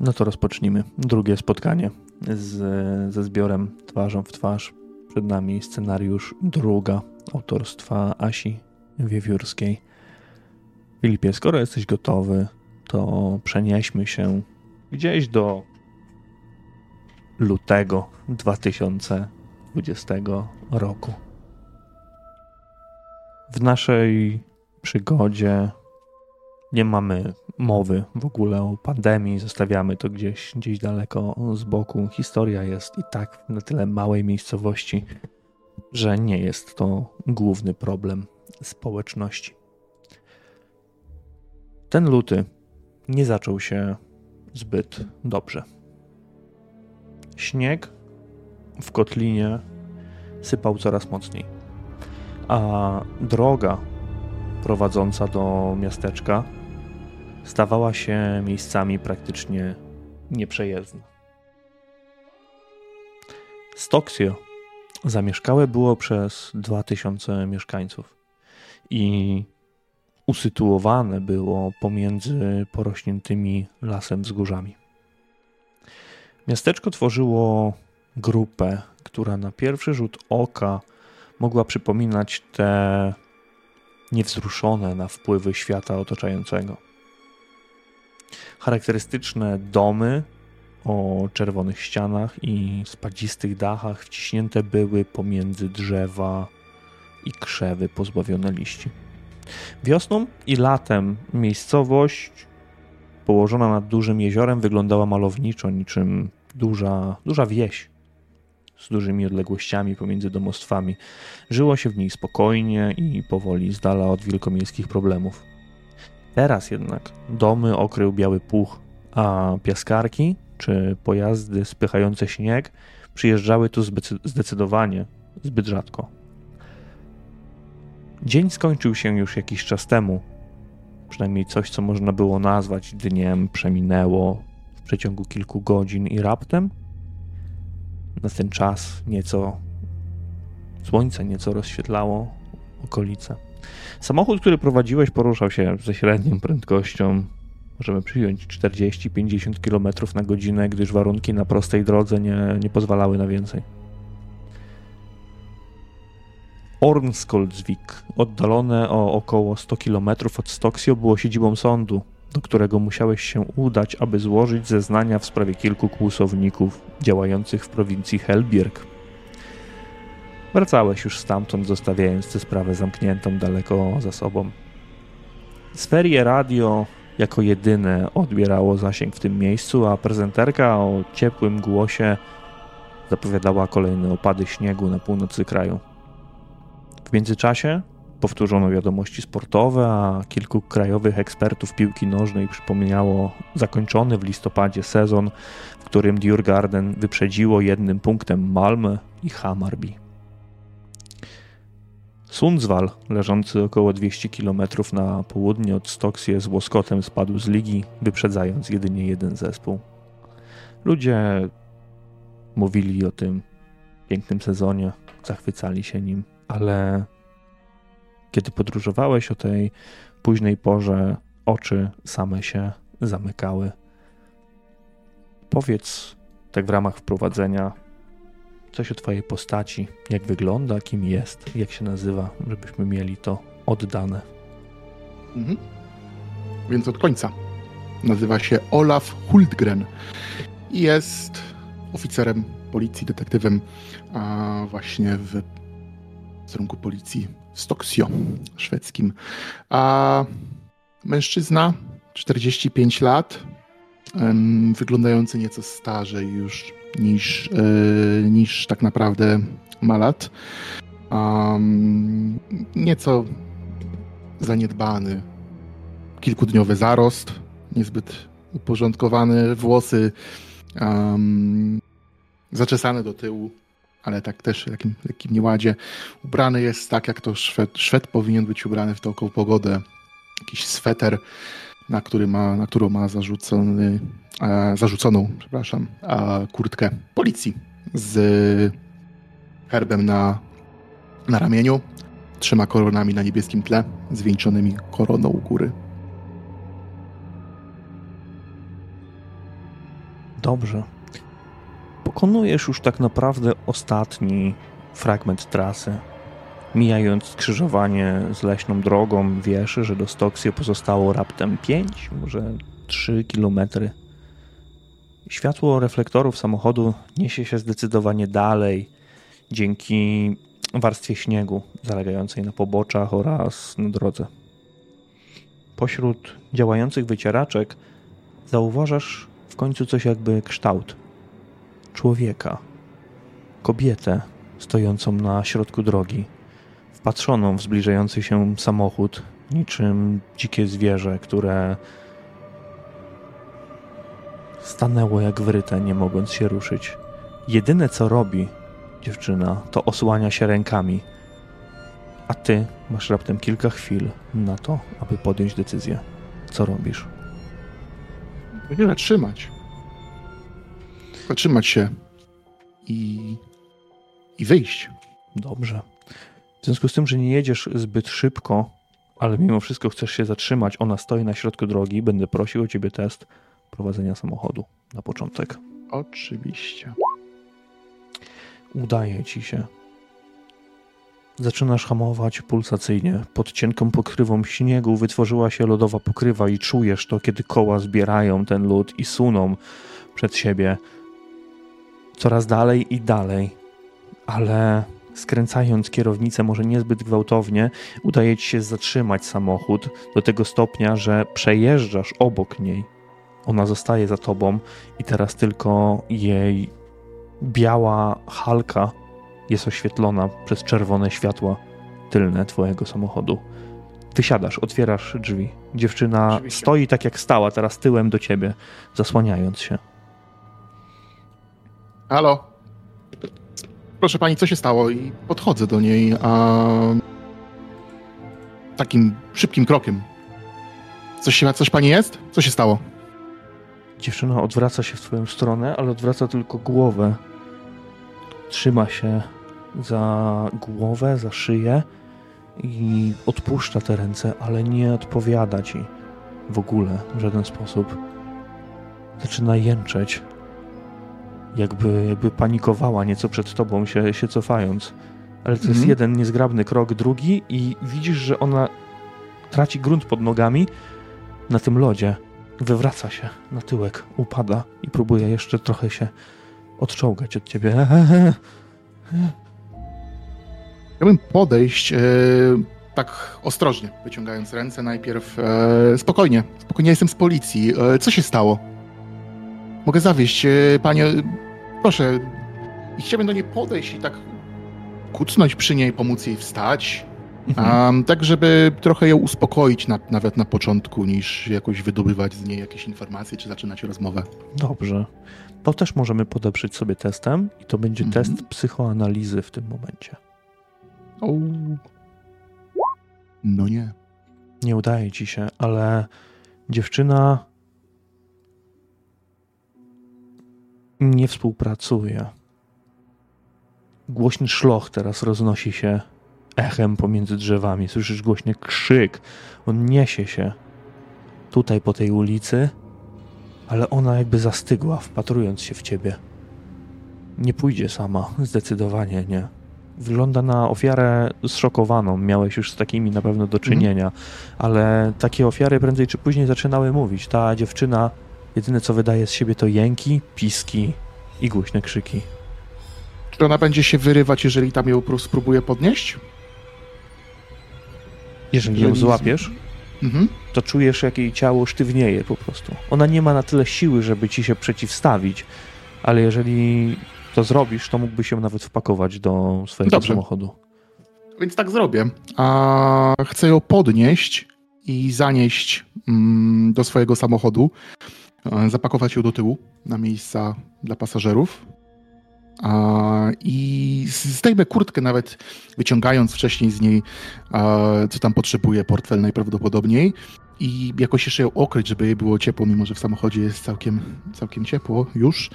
No to rozpocznijmy drugie spotkanie z, ze zbiorem Twarzą w twarz. Przed nami scenariusz druga autorstwa Asi Wiewiórskiej. Filipie, skoro jesteś gotowy, to przenieśmy się gdzieś do lutego 2020 roku. W naszej przygodzie nie mamy mowy w ogóle o pandemii, zostawiamy to gdzieś, gdzieś daleko z boku. Historia jest i tak na tyle małej miejscowości, że nie jest to główny problem społeczności. Ten luty nie zaczął się zbyt dobrze. Śnieg w kotlinie sypał coraz mocniej, a droga prowadząca do miasteczka stawała się miejscami praktycznie nieprzejezdna. Stoksio zamieszkałe było przez 2000 mieszkańców i usytuowane było pomiędzy porośniętymi lasem wzgórzami. Miasteczko tworzyło grupę, która na pierwszy rzut oka mogła przypominać te niewzruszone na wpływy świata otaczającego. Charakterystyczne domy o czerwonych ścianach i spadzistych dachach wciśnięte były pomiędzy drzewa i krzewy pozbawione liści. Wiosną i latem miejscowość położona nad dużym jeziorem wyglądała malowniczo, niczym duża, duża wieś z dużymi odległościami pomiędzy domostwami. Żyło się w niej spokojnie i powoli z dala od wielkomiejskich problemów. Teraz jednak domy okrył biały puch, a piaskarki czy pojazdy spychające śnieg przyjeżdżały tu zdecydowanie zbyt rzadko. Dzień skończył się już jakiś czas temu. Przynajmniej coś, co można było nazwać dniem, przeminęło w przeciągu kilku godzin i raptem na ten czas nieco słońce nieco rozświetlało okolice. Samochód, który prowadziłeś, poruszał się ze średnią prędkością. Możemy przyjąć 40-50 km na godzinę, gdyż warunki na prostej drodze nie, nie pozwalały na więcej. Ormskoldzwik, oddalone o około 100 km od Stoksio, było siedzibą sądu, do którego musiałeś się udać, aby złożyć zeznania w sprawie kilku kłusowników działających w prowincji Helbierg. Wracałeś już stamtąd, zostawiając tę sprawę zamkniętą daleko za sobą. Sferie radio jako jedyne odbierało zasięg w tym miejscu, a prezenterka o ciepłym głosie zapowiadała kolejne opady śniegu na północy kraju. W międzyczasie powtórzono wiadomości sportowe, a kilku krajowych ekspertów piłki nożnej przypomniało zakończony w listopadzie sezon, w którym Djurgarden wyprzedziło jednym punktem Malmö i Hammarby. Sundsvall, leżący około 200 km na południe od Stoksie, z łoskotem spadł z ligi, wyprzedzając jedynie jeden zespół. Ludzie mówili o tym pięknym sezonie, zachwycali się nim, ale kiedy podróżowałeś o tej późnej porze, oczy same się zamykały. Powiedz, tak w ramach wprowadzenia, coś o Twojej postaci, jak wygląda, kim jest, jak się nazywa, żebyśmy mieli to oddane. Mhm. Więc od końca. Nazywa się Olaf Huldgren i jest oficerem policji, detektywem a właśnie w kierunku policji w Stoksio szwedzkim. A mężczyzna, 45 lat, wyglądający nieco starzej już niż, e, niż tak naprawdę ma lat. Um, nieco zaniedbany. Kilkudniowy zarost, niezbyt uporządkowany, włosy um, zaczesane do tyłu, ale tak też w takim lekkim nieładzie. Ubrany jest tak, jak to Szwed, Szwed powinien być ubrany w taką pogodę. Jakiś sweter, na, który ma, na którą ma zarzucony, e, zarzuconą przepraszam, e, kurtkę policji z herbem na, na ramieniu, trzema koronami na niebieskim tle, zwieńczonymi koroną u góry. Dobrze. Pokonujesz już tak naprawdę ostatni fragment trasy. Mijając skrzyżowanie z leśną drogą, wiesz, że do Stoksy pozostało raptem 5, może 3 kilometry. Światło reflektorów samochodu niesie się zdecydowanie dalej dzięki warstwie śniegu zalegającej na poboczach oraz na drodze. Pośród działających wycieraczek zauważasz w końcu coś jakby kształt człowieka, kobietę stojącą na środku drogi, wpatrzoną w zbliżający się samochód, niczym dzikie zwierzę, które stanęło jak wryte, nie mogąc się ruszyć. Jedyne co robi dziewczyna, to osłania się rękami, a ty masz raptem kilka chwil na to, aby podjąć decyzję. Co robisz? Musisz zatrzymać. Zatrzymać się i, i wyjść. Dobrze. W związku z tym, że nie jedziesz zbyt szybko, ale mimo wszystko chcesz się zatrzymać, ona stoi na środku drogi, będę prosił o ciebie test prowadzenia samochodu na początek. Oczywiście. Udaje ci się. Zaczynasz hamować pulsacyjnie. Pod cienką pokrywą śniegu wytworzyła się lodowa pokrywa i czujesz to, kiedy koła zbierają ten lód i suną przed siebie coraz dalej i dalej. Ale skręcając kierownicę może niezbyt gwałtownie, udaje ci się zatrzymać samochód do tego stopnia, że przejeżdżasz obok niej. Ona zostaje za tobą i teraz tylko jej biała halka jest oświetlona przez czerwone światła tylne twojego samochodu. Wysiadasz, otwierasz drzwi. Dziewczyna Oczywiście. stoi tak jak stała, teraz tyłem do ciebie, zasłaniając się. Halo? Proszę pani, co się stało? I podchodzę do niej a... takim szybkim krokiem. Coś, coś pani jest? Co się stało? Dziewczyna odwraca się w twoją stronę, ale odwraca tylko głowę. Trzyma się za głowę, za szyję i odpuszcza te ręce, ale nie odpowiada ci w ogóle w żaden sposób. Zaczyna jęczeć, jakby, jakby panikowała nieco przed tobą, się, się cofając. Ale to jest Mhm. jeden niezgrabny krok, drugi i widzisz, że ona traci grunt pod nogami na tym lodzie. Wywraca się na tyłek, upada i próbuje jeszcze trochę się odczołgać od ciebie. Chciałbym podejść e, tak ostrożnie, wyciągając ręce najpierw. E, spokojnie, spokojnie, jestem z policji. E, co się stało? Mogę zawieźć e, panie. Proszę. I chciałbym do niej podejść i tak kucnąć przy niej, pomóc jej wstać. Um, tak, żeby trochę ją uspokoić na, nawet na początku, niż jakoś wydobywać z niej jakieś informacje, czy zaczynać rozmowę. Dobrze. To też możemy podeprzeć sobie testem i to będzie Mhm. test psychoanalizy w tym momencie. O. No nie. Nie udaje ci się, ale dziewczyna nie współpracuje. Głośny szloch teraz roznosi się echem pomiędzy drzewami. Słyszysz głośny krzyk. On niesie się tutaj po tej ulicy, ale ona jakby zastygła, wpatrując się w ciebie. Nie pójdzie sama, zdecydowanie nie. Wygląda na ofiarę zszokowaną. Miałeś już z takimi na pewno do czynienia, ale takie ofiary prędzej czy później zaczynały mówić. Ta dziewczyna jedyne co wydaje z siebie to jęki, piski i głośne krzyki. Czy ona będzie się wyrywać, jeżeli tam ją spróbuje podnieść? Jeżeli ją złapiesz, Mhm. to czujesz, jak jej ciało sztywnieje po prostu. Ona nie ma na tyle siły, żeby ci się przeciwstawić, ale jeżeli to zrobisz, to mógłby się nawet wpakować do swojego Dobrze. samochodu. Więc tak zrobię. A chcę ją podnieść i zanieść mm, do swojego samochodu, e, zapakować ją do tyłu na miejsca dla pasażerów. I zdejmę kurtkę, nawet wyciągając wcześniej z niej, co tam potrzebuje, portfel najprawdopodobniej. I jakoś jeszcze ją okryć, żeby jej było ciepło, mimo że w samochodzie jest całkiem, całkiem ciepło już.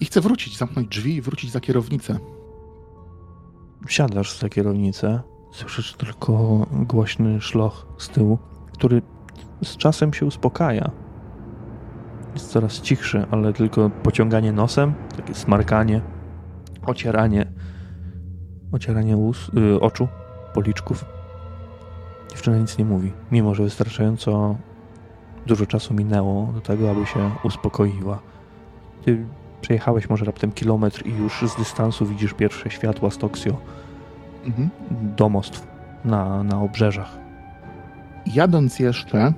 I chcę wrócić, zamknąć drzwi i wrócić za kierownicę. Wsiadasz za kierownicę, słyszysz tylko głośny szloch z tyłu, który z czasem się uspokaja. Jest coraz cichszy, ale tylko pociąganie nosem, takie smarkanie, ocieranie, ocieranie ust, y, oczu, policzków. Dziewczyna nic nie mówi, mimo że wystarczająco dużo czasu minęło do tego, aby się uspokoiła. Ty przejechałeś może raptem kilometr i już z dystansu widzisz pierwsze światła z Toksio. Mhm. Domostw na, na obrzeżach. Jadąc jeszcze,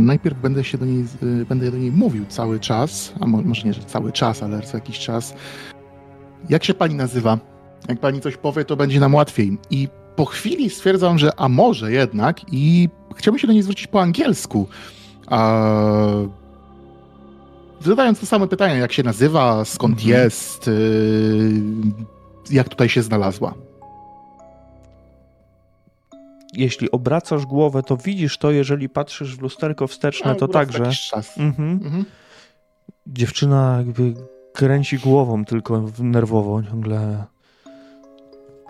najpierw będę się do niej, będę do niej mówił cały czas, a może nie, że cały czas, ale co jakiś czas. Jak się pani nazywa? Jak pani coś powie, to będzie nam łatwiej. I po chwili stwierdzam, że a może jednak i chciałbym się do niej zwrócić po angielsku. zadając to same pytanie, jak się nazywa, skąd mhm. jest, y, jak tutaj się znalazła jeśli obracasz głowę, to widzisz to, jeżeli patrzysz w lusterko wsteczne, to także. Mhm. Mhm. Dziewczyna jakby kręci głową tylko nerwowo, ciągle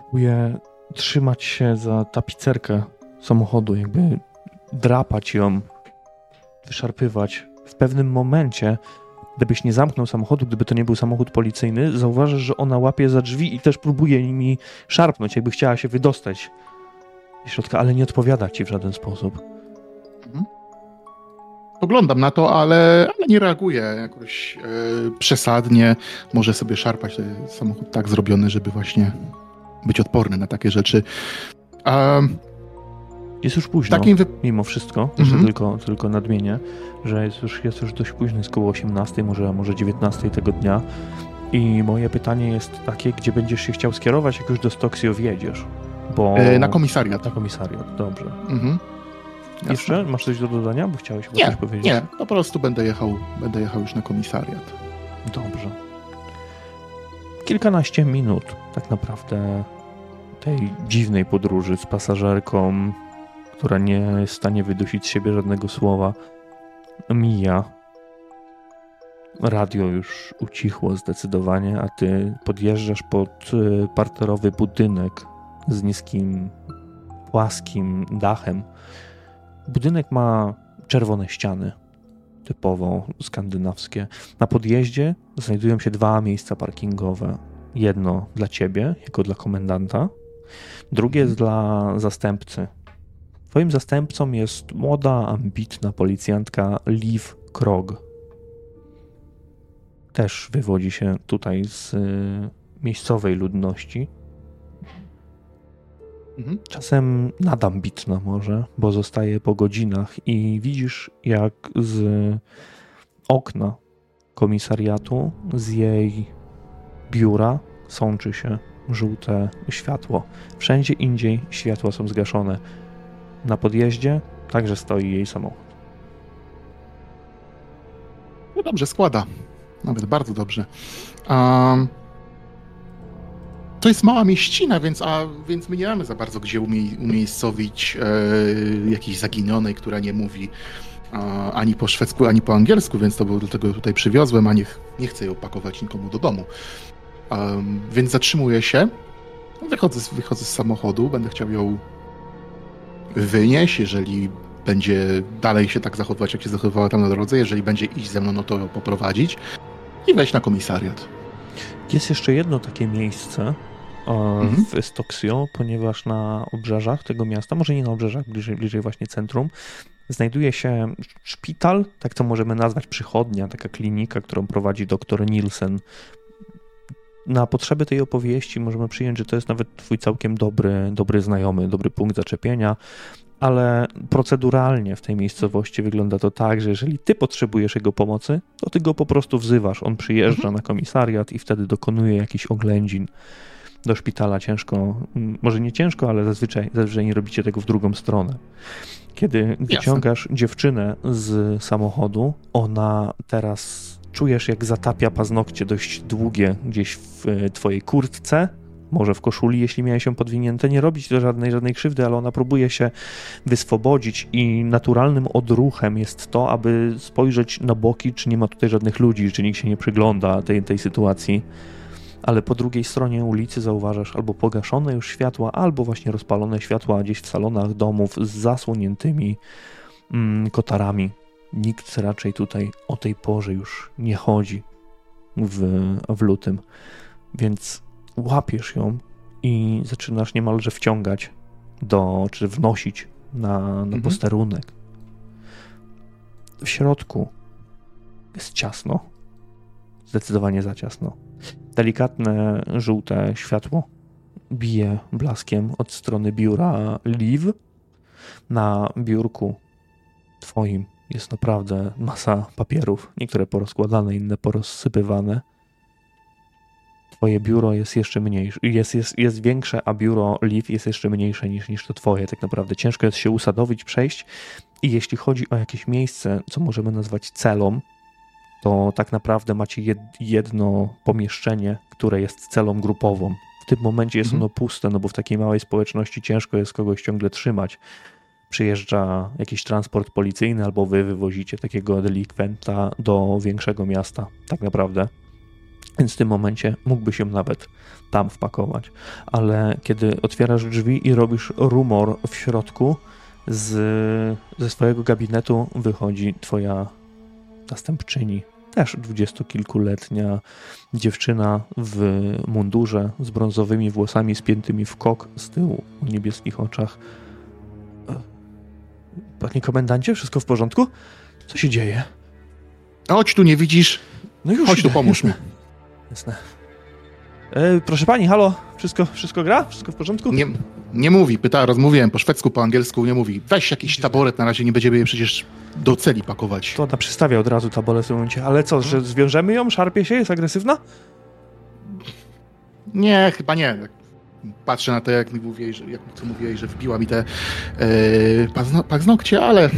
próbuje trzymać się za tapicerkę samochodu, jakby drapać ją, wyszarpywać. W pewnym momencie, gdybyś nie zamknął samochodu, gdyby to nie był samochód policyjny, zauważysz, że ona łapie za drzwi i też próbuje nimi szarpnąć, jakby chciała się wydostać środka, ale nie odpowiada ci w żaden sposób. Mhm. Poglądam na to, ale, ale nie reaguję jakoś e, przesadnie. Może sobie szarpać ten samochód tak zrobiony, żeby właśnie być odporny na takie rzeczy. Um, jest już późno, takim wy... mimo wszystko, mhm. tylko, tylko nadmienię, że jest już, jest już dość późno, jest koło 18, może, może 19 tego dnia. I moje pytanie jest takie, gdzie będziesz się chciał skierować, jak już do Stoksio wjedziesz? Bo... E, na komisariat. Na komisariat, dobrze. Mhm. Jeszcze? Masz coś do dodania? Bo chciałeś nie, coś powiedzieć. Nie, po prostu będę jechał, będę jechał już na komisariat. Dobrze. Kilkanaście minut tak naprawdę tej dziwnej podróży z pasażerką, która nie jest w stanie wydusić z siebie żadnego słowa, mija. Radio już ucichło zdecydowanie, a ty podjeżdżasz pod e, parterowy budynek z niskim, płaskim dachem. Budynek ma czerwone ściany, typowo skandynawskie. Na podjeździe znajdują się dwa miejsca parkingowe. Jedno dla ciebie, jako dla komendanta, drugie jest dla zastępcy. Twoim zastępcą jest młoda, ambitna policjantka Liv Krog. Też wywodzi się tutaj z y, miejscowej ludności. Mhm. Czasem nadambitna może, bo zostaje po godzinach i widzisz, jak z okna komisariatu, z jej biura sączy się żółte światło. Wszędzie indziej światła są zgaszone. Na podjeździe także stoi jej samochód. No dobrze składa. Nawet bardzo dobrze. Um, to jest mała mieścina, więc, a, więc my nie mamy za bardzo gdzie umie, umiejscowić e, jakiejś zaginionej, która nie mówi a, ani po szwedzku, ani po angielsku, więc to było do tego tutaj przywiozłem, a nie, nie chcę jej opakować nikomu do domu. Więc zatrzymuję się, wychodzę, wychodzę z samochodu, będę chciał ją wynieść, jeżeli będzie dalej się tak zachowywać, jak się zachowywała tam na drodze, jeżeli będzie iść ze mną, no to ją poprowadzić i wejść na komisariat. Jest jeszcze jedno takie miejsce mhm. w Stoksio, ponieważ na obrzeżach tego miasta, może nie na obrzeżach, bliżej, bliżej właśnie centrum, znajduje się szpital, tak to możemy nazwać przychodnia, taka klinika, którą prowadzi dr Nielsen. Na potrzeby tej opowieści możemy przyjąć, że to jest nawet twój całkiem dobry, dobry znajomy, dobry punkt zaczepienia ale proceduralnie w tej miejscowości wygląda to tak, że jeżeli ty potrzebujesz jego pomocy, to ty go po prostu wzywasz. On przyjeżdża mhm. na komisariat i wtedy dokonuje jakichś oględzin do szpitala. Ciężko, może nie ciężko, ale zazwyczaj, zazwyczaj nie robicie tego w drugą stronę. Kiedy wyciągasz Jasne. dziewczynę z samochodu, ona teraz czujesz, jak zatapia paznokcie dość długie gdzieś w twojej kurtce może w koszuli, jeśli miałeś się podwinięte, nie robić to żadnej, żadnej krzywdy, ale ona próbuje się wyswobodzić i naturalnym odruchem jest to, aby spojrzeć na boki, czy nie ma tutaj żadnych ludzi, czy nikt się nie przygląda tej, tej sytuacji. Ale po drugiej stronie ulicy zauważasz albo pogaszone już światła, albo właśnie rozpalone światła gdzieś w salonach domów z zasłoniętymi mm, kotarami nikt raczej tutaj o tej porze już nie chodzi w, w lutym. Więc łapiesz ją i zaczynasz niemalże wciągać do, czy wnosić na, na mhm. posterunek. W środku jest ciasno. Zdecydowanie za ciasno. Delikatne, żółte światło bije blaskiem od strony biura Liv. Na biurku twoim jest naprawdę masa papierów, niektóre porozkładane, inne porozsypywane. Twoje biuro jest jeszcze mniejsze, jest, jest, jest większe, a biuro Liv jest jeszcze mniejsze niż, niż to twoje. Tak naprawdę ciężko jest się usadowić, przejść. I jeśli chodzi o jakieś miejsce, co możemy nazwać celą, to tak naprawdę macie jedno pomieszczenie, które jest celą grupową. W tym momencie jest mhm. ono puste, no bo w takiej małej społeczności ciężko jest kogoś ciągle trzymać. Przyjeżdża jakiś transport policyjny, albo wy wywozicie takiego delikwenta do większego miasta, tak naprawdę. Więc w tym momencie mógłby się nawet tam wpakować. Ale kiedy otwierasz drzwi i robisz rumor w środku, z, ze swojego gabinetu wychodzi twoja następczyni, też dwudziestokilkuletnia dziewczyna w mundurze z brązowymi włosami spiętymi w kok z tyłu, o niebieskich oczach. E, panie komendancie, wszystko w porządku? Co się dzieje? Chodź tu, nie widzisz? No już Chodź idę, tu, pomóż mi. Jasne. E, proszę pani, halo, wszystko, wszystko gra? Wszystko w porządku? Nie, nie mówi, pyta, rozmówiłem po szwedzku, po angielsku, nie mówi. Weź jakiś taboret, na razie nie będziemy je przecież do celi pakować. To ona przystawia od razu taboret w tym momencie. Ale co, że zwiążemy ją? Szarpie się? Jest agresywna? Nie, chyba nie. Patrzę na to, jak mi mówiłeś, że, jak co mówiłeś, że wbiła mi te yy, paznokcie, ale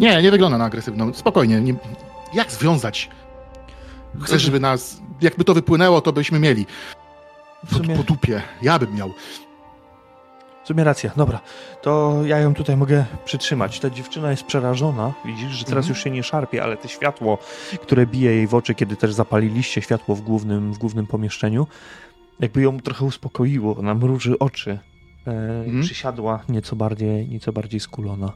nie, nie wygląda na agresywną. Spokojnie. Nie, jak związać? Chcesz, żeby nas... Jakby to wypłynęło, to byśmy mieli. Po, sumie... po dupie. Ja bym miał. W sumie racja, dobra. To ja ją tutaj mogę przytrzymać. Ta dziewczyna jest przerażona. Widzisz, że teraz mhm. już się nie szarpie, ale to światło, które bije jej w oczy, kiedy też zapaliliście światło w głównym, w głównym pomieszczeniu, jakby ją trochę uspokoiło. Ona mruży oczy. E, mhm. Przysiadła nieco bardziej, nieco bardziej skulona.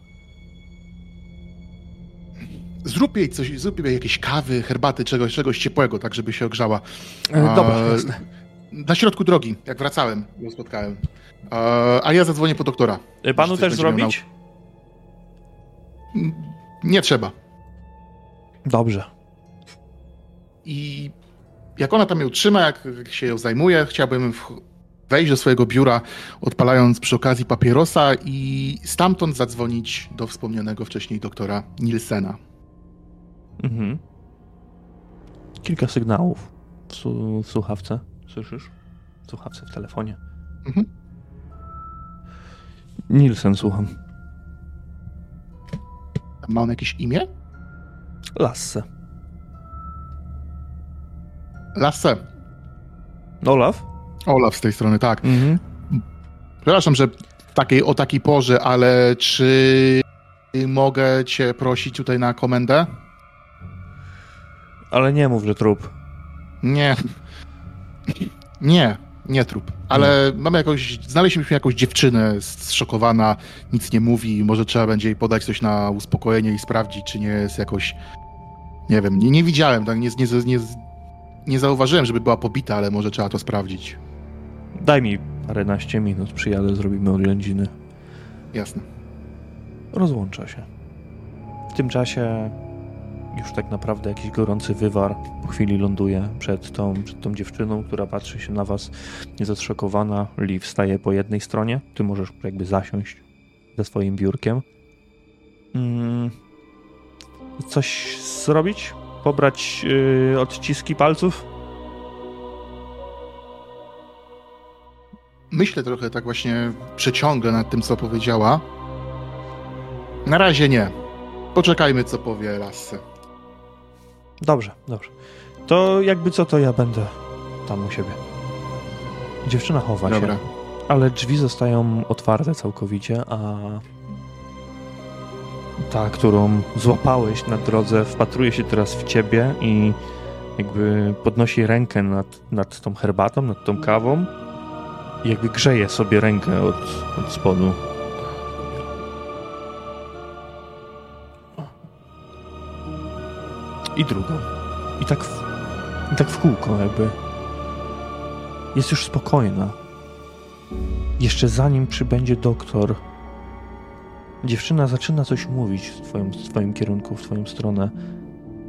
Zrób jej coś, zrób jej jakieś kawy, herbaty, czegoś, czegoś ciepłego, tak żeby się ogrzała. E, dobra, jasne. Na środku drogi, jak wracałem, ją spotkałem. A ja zadzwonię po doktora. E, panu też zrobić? Nie trzeba. Dobrze. I jak ona tam ją trzyma, jak się ją zajmuje, chciałbym wejść do swojego biura, odpalając przy okazji papierosa i stamtąd zadzwonić do wspomnianego wcześniej doktora Nilsena. Mhm. Kilka sygnałów w, w słuchawce. Słyszysz? W słuchawce w telefonie. Mhm. Nielsen, słucham. Ma on jakieś imię? Lasse. Lasse. Olaf? Olaf z tej strony, tak. Mhm. Przepraszam, że takiej, o takiej porze, ale czy mogę cię prosić tutaj na komendę? Ale nie mów, że trup. Nie. Nie, nie trup. Ale no. mamy jakąś, znaleźliśmy jakąś dziewczynę zszokowana, nic nie mówi, może trzeba będzie jej podać coś na uspokojenie i sprawdzić, czy nie jest jakoś, nie wiem, nie, nie widziałem, tak, nie, nie, nie, nie zauważyłem, żeby była pobita, ale może trzeba to sprawdzić. Daj mi paręnaście minut, przyjadę, zrobimy oględziny. Jasne. Rozłącza się. W tym czasie już tak naprawdę jakiś gorący wywar po chwili ląduje przed tą, przed tą dziewczyną, która patrzy się na was niezaszokowana. Liv staje po jednej stronie, ty możesz jakby zasiąść ze swoim biurkiem. Hmm. Coś zrobić? Pobrać yy, odciski palców? Myślę trochę tak właśnie, przeciągę nad tym, co powiedziała. Na razie nie. Poczekajmy, co powie Lasse. Dobrze, dobrze. To jakby co, to ja będę tam u siebie. Dziewczyna chowa Dobra. się, ale drzwi zostają otwarte całkowicie, a ta, którą złapałeś na drodze, wpatruje się teraz w ciebie i jakby podnosi rękę nad, nad tą herbatą, nad tą kawą i jakby grzeje sobie rękę od, od spodu. I drugą. I tak w, i tak w kółko jakby. Jest już spokojna. Jeszcze zanim przybędzie doktor, dziewczyna zaczyna coś mówić w twoim, w twoim kierunku, w twoją stronę,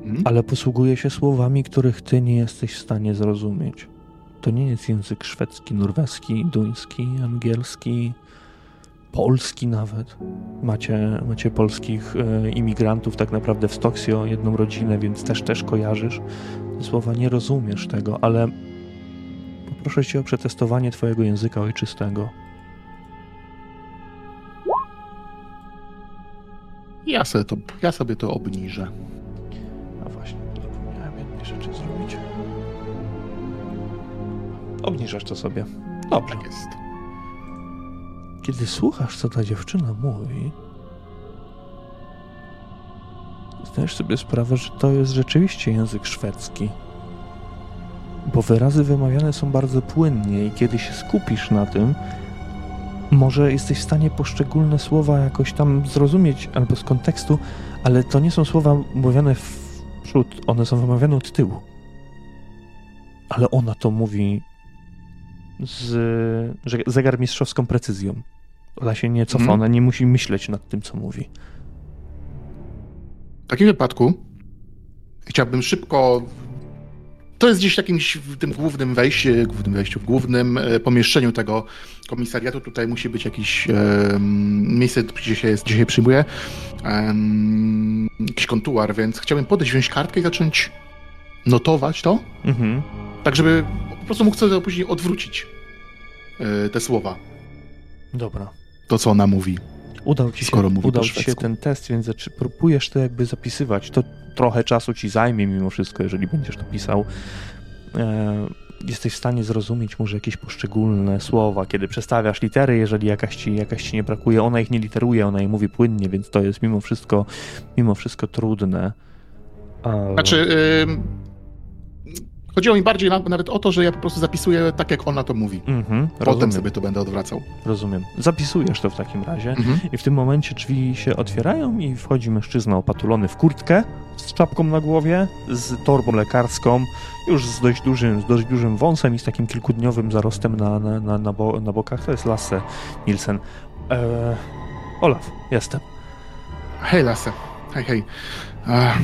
Mhm. ale posługuje się słowami, których ty nie jesteś w stanie zrozumieć. To nie jest język szwedzki, norweski, duński, angielski, polski nawet. Macie, macie polskich e, imigrantów tak naprawdę w Stoksio, jedną rodzinę, więc też też kojarzysz. Słowa nie rozumiesz tego, ale poproszę cię o przetestowanie twojego języka ojczystego. Ja sobie to, ja sobie to obniżę. A właśnie, zapomniałem jednej rzeczy zrobić. Obniżasz to sobie. Dobrze. Tak jest. Kiedy słuchasz, co ta dziewczyna mówi, zdajesz sobie sprawę, że to jest rzeczywiście język szwedzki. Bo wyrazy wymawiane są bardzo płynnie i kiedy się skupisz na tym, może jesteś w stanie poszczególne słowa jakoś tam zrozumieć albo z kontekstu, ale to nie są słowa mówione w przód, one są wymawiane od tyłu. Ale ona to mówi z zegarmistrzowską precyzją. Ona się nie cofa, Mhm. ona nie musi myśleć nad tym, co mówi. W takim wypadku chciałbym szybko. To jest gdzieś w jakimś w tym głównym wejściu, głównym wejściu, w głównym e, pomieszczeniu tego komisariatu. Tutaj musi być jakieś em, miejsce, gdzie się, jest, gdzie się przyjmuje. em, jakiś kontuar, więc chciałbym podejść, wziąć kartkę i zacząć notować to, Mhm. Tak żeby po prostu mógł sobie później odwrócić e, te słowa. Dobra. To, co ona mówi. Udał ci się, Skoro mówi po udał ci się ten test, więc zaczy- próbujesz to jakby zapisywać. To trochę czasu ci zajmie mimo wszystko, jeżeli będziesz to pisał. E, jesteś w stanie zrozumieć może jakieś poszczególne słowa, kiedy przestawiasz litery, jeżeli jakaś ci, jakaś ci nie brakuje. Ona ich nie literuje, ona je mówi płynnie, więc to jest mimo wszystko, mimo wszystko trudne. A, Znaczy, chodziło mi bardziej na, nawet o to, że ja po prostu zapisuję tak, jak ona to mówi. Mhm, Potem rozumiem, sobie to będę odwracał. rozumiem. Zapisujesz to w takim razie. Mhm. I w tym momencie drzwi się otwierają i wchodzi mężczyzna opatulony w kurtkę z czapką na głowie, z torbą lekarską, już z dość dużym, z dość dużym wąsem i z takim kilkudniowym zarostem na, na, na, na, bo, na bokach. To jest Lasse Nielsen. Eee, Olaf, jestem. Hej, Lasse. Hej, hej. Ach.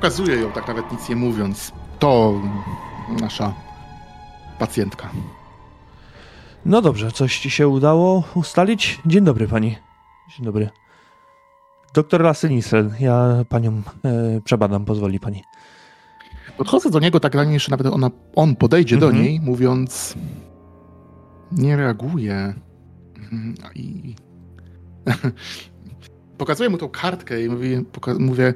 Pokazuję ją tak nawet nic nie mówiąc. To nasza pacjentka. No dobrze, coś ci się udało ustalić? Dzień dobry pani. Dzień dobry. Doktor Lasse Nielsen, ja panią e, przebadam, pozwoli pani. Podchodzę do niego tak zanim że nawet ona, on podejdzie do Mhm. niej, mówiąc nie reaguje. I pokazuję mu tą kartkę i poka- mówię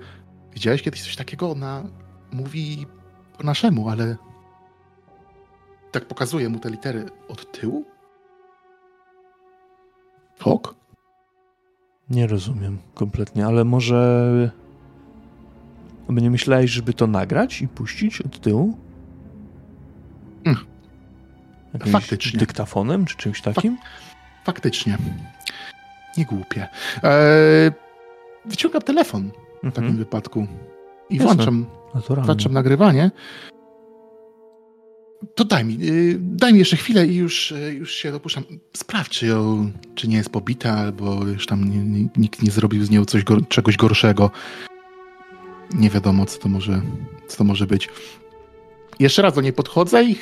widziałeś kiedyś coś takiego? Ona mówi po naszemu, ale tak pokazuję mu te litery od tyłu? Ok. Nie rozumiem kompletnie, ale może. Nie myślałeś, żeby to nagrać i puścić od tyłu? Mm. Jakimś Faktycznie. Dyktafonem czy czymś takim? Faktycznie. Nie głupie. Eee, wyciągam telefon w takim Mhm. wypadku i Jasne. włączam Naturalnie. włączam nagrywanie. To daj mi, y, daj mi jeszcze chwilę i już, y, już się dopuszczam. Sprawdź, czy, ją, czy nie jest pobita, albo już tam nikt nie zrobił z nią coś czegoś gorszego. Nie wiadomo, co to może, co to może być. Jeszcze raz do niej podchodzę i,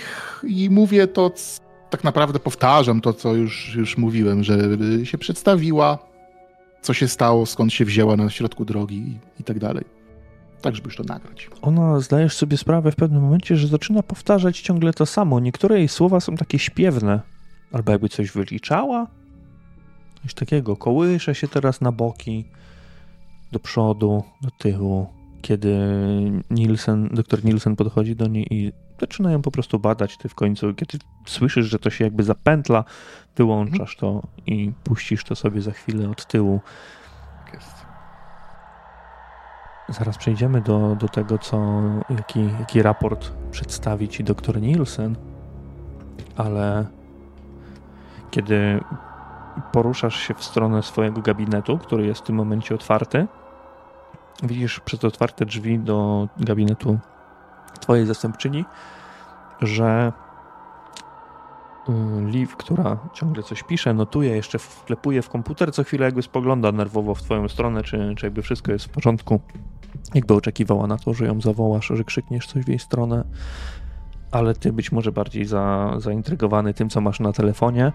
i mówię to, tak naprawdę powtarzam to, co już, już mówiłem, że y, się przedstawiła, co się stało, skąd się wzięła na środku drogi i, i tak dalej. Tak, żeby już to nagrać. Ona zdajesz sobie sprawę w pewnym momencie, że zaczyna powtarzać ciągle to samo. Niektóre jej słowa są takie śpiewne, albo jakby coś wyliczała. Coś takiego. Kołysze się teraz na boki, do przodu, do tyłu. Kiedy Nielsen, doktor Nielsen podchodzi do niej i zaczyna ją po prostu badać, ty w końcu, kiedy słyszysz, że to się jakby zapętla, wyłączasz to i puścisz to sobie za chwilę od tyłu. Zaraz przejdziemy do, do tego, co, jaki, jaki raport przedstawi ci doktor Nielsen, ale kiedy poruszasz się w stronę swojego gabinetu, który jest w tym momencie otwarty, widzisz przez otwarte drzwi do gabinetu twojej zastępczyni, że y, Liv, która ciągle coś pisze, notuje, jeszcze wklepuje w komputer, co chwilę jakby spogląda nerwowo w twoją stronę, czy, czy jakby wszystko jest w porządku. Jakby oczekiwała na to, że ją zawołasz, że krzykniesz coś w jej stronę, ale ty być może bardziej za, zaintrygowany tym, co masz na telefonie,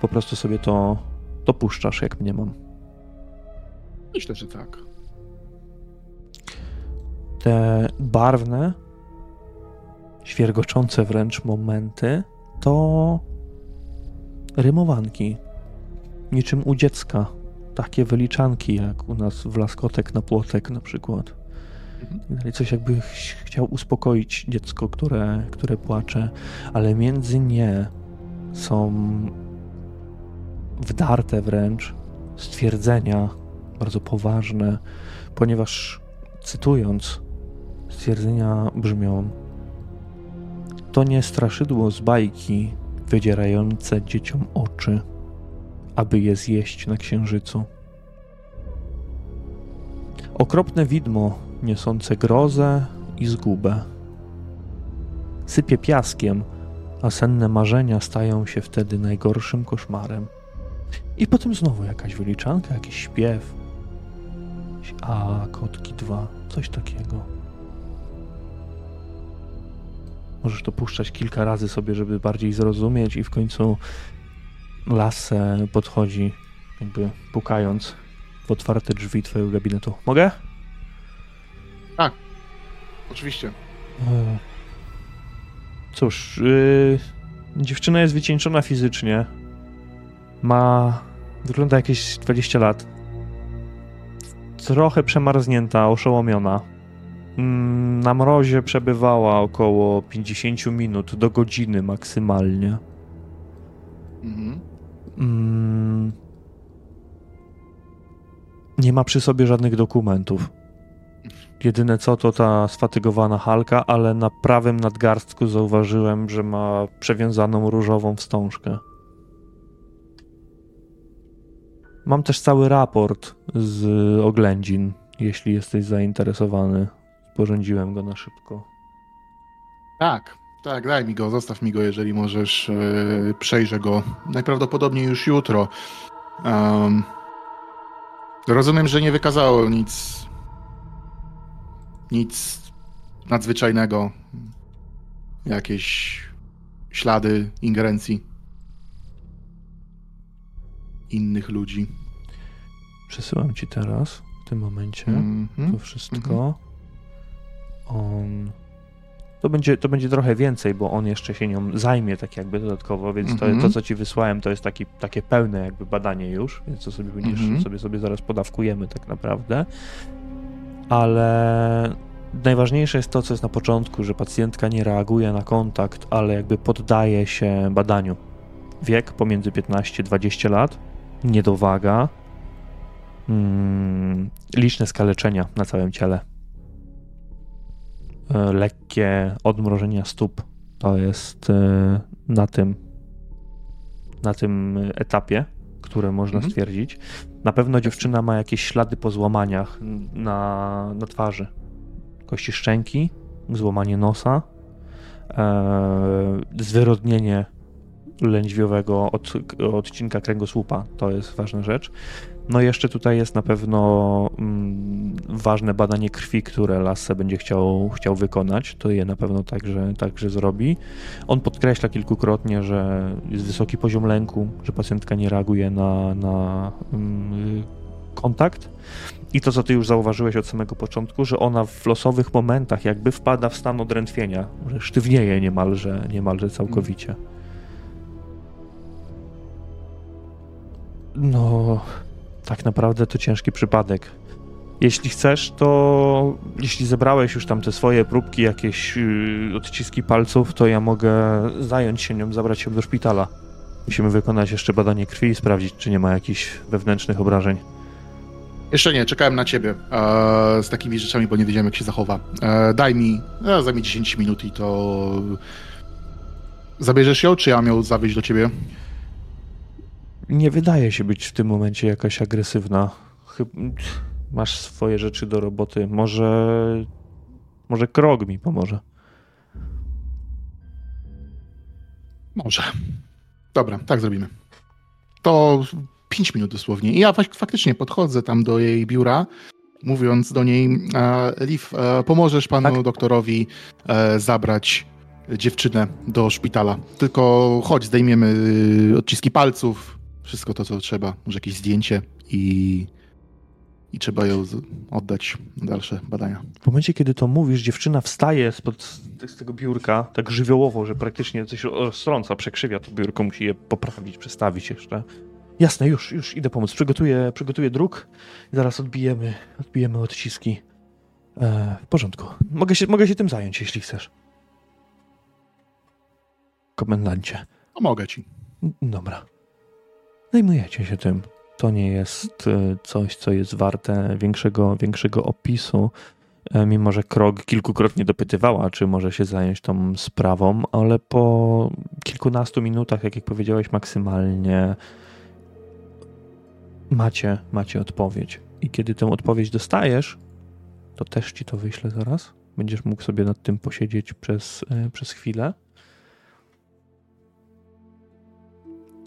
po prostu sobie to, to puszczasz, jak mnie mam. Myślę, że tak. Te barwne, świergoczące wręcz momenty to rymowanki. Niczym u dziecka. Takie wyliczanki, jak u nas w laskotek na płotek na przykład. Mhm. Coś jakby chciał uspokoić dziecko, które, które płacze, ale między nie są wdarte wręcz stwierdzenia bardzo poważne, ponieważ cytując, stwierdzenia brzmią: To nie straszydło z bajki wydzierające dzieciom oczy, aby je zjeść na księżycu. Okropne widmo niosące grozę i zgubę. Sypie piaskiem, a senne marzenia stają się wtedy najgorszym koszmarem. I potem znowu jakaś wyliczanka, jakiś śpiew. A, kotki dwa, coś takiego. Możesz to puszczać kilka razy sobie, żeby bardziej zrozumieć i w końcu Lasse podchodzi, jakby pukając w otwarte drzwi twojego gabinetu. Mogę? Tak, oczywiście. E, cóż, yy, dziewczyna jest wycieńczona fizycznie. Ma. Wygląda jakieś 20 lat. Trochę przemarznięta, oszołomiona. Mm, na mrozie przebywała około 50 minut do godziny maksymalnie. Mhm. Mm, nie ma przy sobie żadnych dokumentów. Jedyne co to ta sfatygowana halka, ale na prawym nadgarstku zauważyłem, że ma przewiązaną różową wstążkę. Mam też cały raport z oględzin, jeśli jesteś zainteresowany. Sporządziłem go na szybko. Tak, tak, daj mi go, zostaw mi go, jeżeli możesz. Yy, przejrzę go najprawdopodobniej już jutro. Um, rozumiem, że nie wykazało nic nic nadzwyczajnego. Jakieś ślady ingerencji innych ludzi. Przesyłam ci teraz, w tym momencie, mm -hmm. to wszystko. Mm -hmm. On. To będzie, to będzie trochę więcej, bo on jeszcze się nią zajmie tak jakby dodatkowo, więc mm -hmm. to, mhm. to, co ci wysłałem, to jest taki, takie pełne jakby badanie już, więc to sobie będziesz, mhm. sobie, sobie zaraz podawkujemy tak naprawdę ale najważniejsze jest to, co jest na początku, że pacjentka nie reaguje na kontakt, ale jakby poddaje się badaniu. Wiek pomiędzy 15-20 lat, niedowaga, mm, liczne skaleczenia na całym ciele, lekkie odmrożenia stóp. To jest e, na tym, na tym etapie, które można mhm. stwierdzić. Na pewno dziewczyna ma jakieś ślady po złamaniach na, na twarzy. Kości szczęki, złamanie nosa, e, zwyrodnienie lędźwiowego od, odcinka kręgosłupa. To jest ważna rzecz. No i jeszcze tutaj jest na pewno mm, ważne badanie krwi, które Lasse będzie chciał, chciał wykonać. To je na pewno także, także zrobi. On podkreśla kilkukrotnie, że jest wysoki poziom lęku, że pacjentka nie reaguje na, na mm, kontakt. I to, co ty już zauważyłeś od samego początku, że ona w losowych momentach jakby wpada w stan odrętwienia, że sztywnieje niemalże, niemalże całkowicie. No, tak naprawdę to ciężki przypadek. Jeśli chcesz, to jeśli zebrałeś już tam te swoje próbki, jakieś yy, odciski palców, to ja mogę zająć się nią, zabrać ją do szpitala. Musimy wykonać jeszcze badanie krwi i sprawdzić, czy nie ma jakichś wewnętrznych obrażeń. Jeszcze nie, czekałem na ciebie e, z takimi rzeczami, bo nie wiedziałem, jak się zachowa. E, daj mi, e, zajmie 10 minut i to... Zabierzesz ją, czy ja mam ją zawieźć do ciebie? Nie wydaje się być w tym momencie jakaś agresywna. masz swoje rzeczy do roboty. Może, może krok mi pomoże. Może. Dobra, tak zrobimy. To 5 minut dosłownie. I ja faktycznie podchodzę tam do jej biura, mówiąc do niej, e, Liv, e, pomożesz panu tak? doktorowi e, zabrać dziewczynę do szpitala. Tylko chodź, zdejmiemy odciski palców, wszystko to, co trzeba, może jakieś zdjęcie i, i trzeba ją oddać na dalsze badania. W momencie, kiedy to mówisz, dziewczyna wstaje spod, z tego biurka tak żywiołowo, że praktycznie coś roztrąca, przekrzywia to biurko, musi je poprawić, przestawić jeszcze. Jasne, już, już idę pomóc. Przygotuję, przygotuję druk i zaraz odbijemy, odbijemy odciski. E, w porządku. Mogę się, mogę się tym zająć, jeśli chcesz. Komendancie. Pomogę ci. Dobra. Zajmujecie się tym. To nie jest e, coś, co jest warte większego, większego opisu. E, mimo, że Krog kilkukrotnie dopytywała, czy może się zająć tą sprawą, ale po kilkunastu minutach, jak, jak powiedziałeś, maksymalnie macie, macie odpowiedź. I kiedy tę odpowiedź dostajesz, to też ci to wyślę zaraz. Będziesz mógł sobie nad tym posiedzieć przez, e, przez chwilę.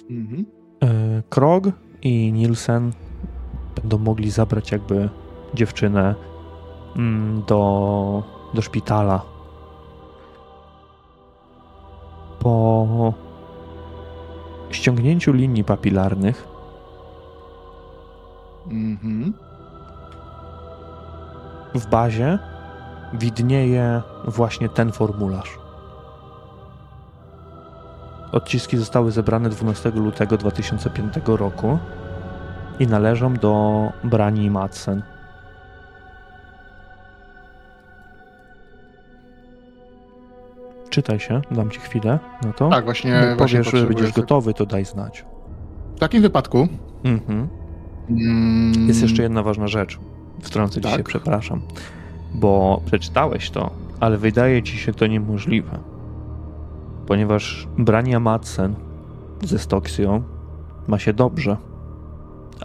Mhm. E, Krog i Nielsen będą mogli zabrać jakby dziewczynę mm, do, do szpitala. Po ściągnięciu linii papilarnych Mhm. W bazie widnieje właśnie ten formularz. Odciski zostały zebrane 12 lutego 2005 roku i należą do Brani Madsen. Czytaj się, dam ci chwilę na to. Tak, właśnie. Jak powiesz, że będziesz gotowy, to daj znać. W takim wypadku mhm. Mm. Jest jeszcze jedna ważna rzecz. Wtrącę tak? się, przepraszam. Bo przeczytałeś to, ale wydaje ci się to niemożliwe. Ponieważ Brania Madsen ze Stoksją ma się dobrze.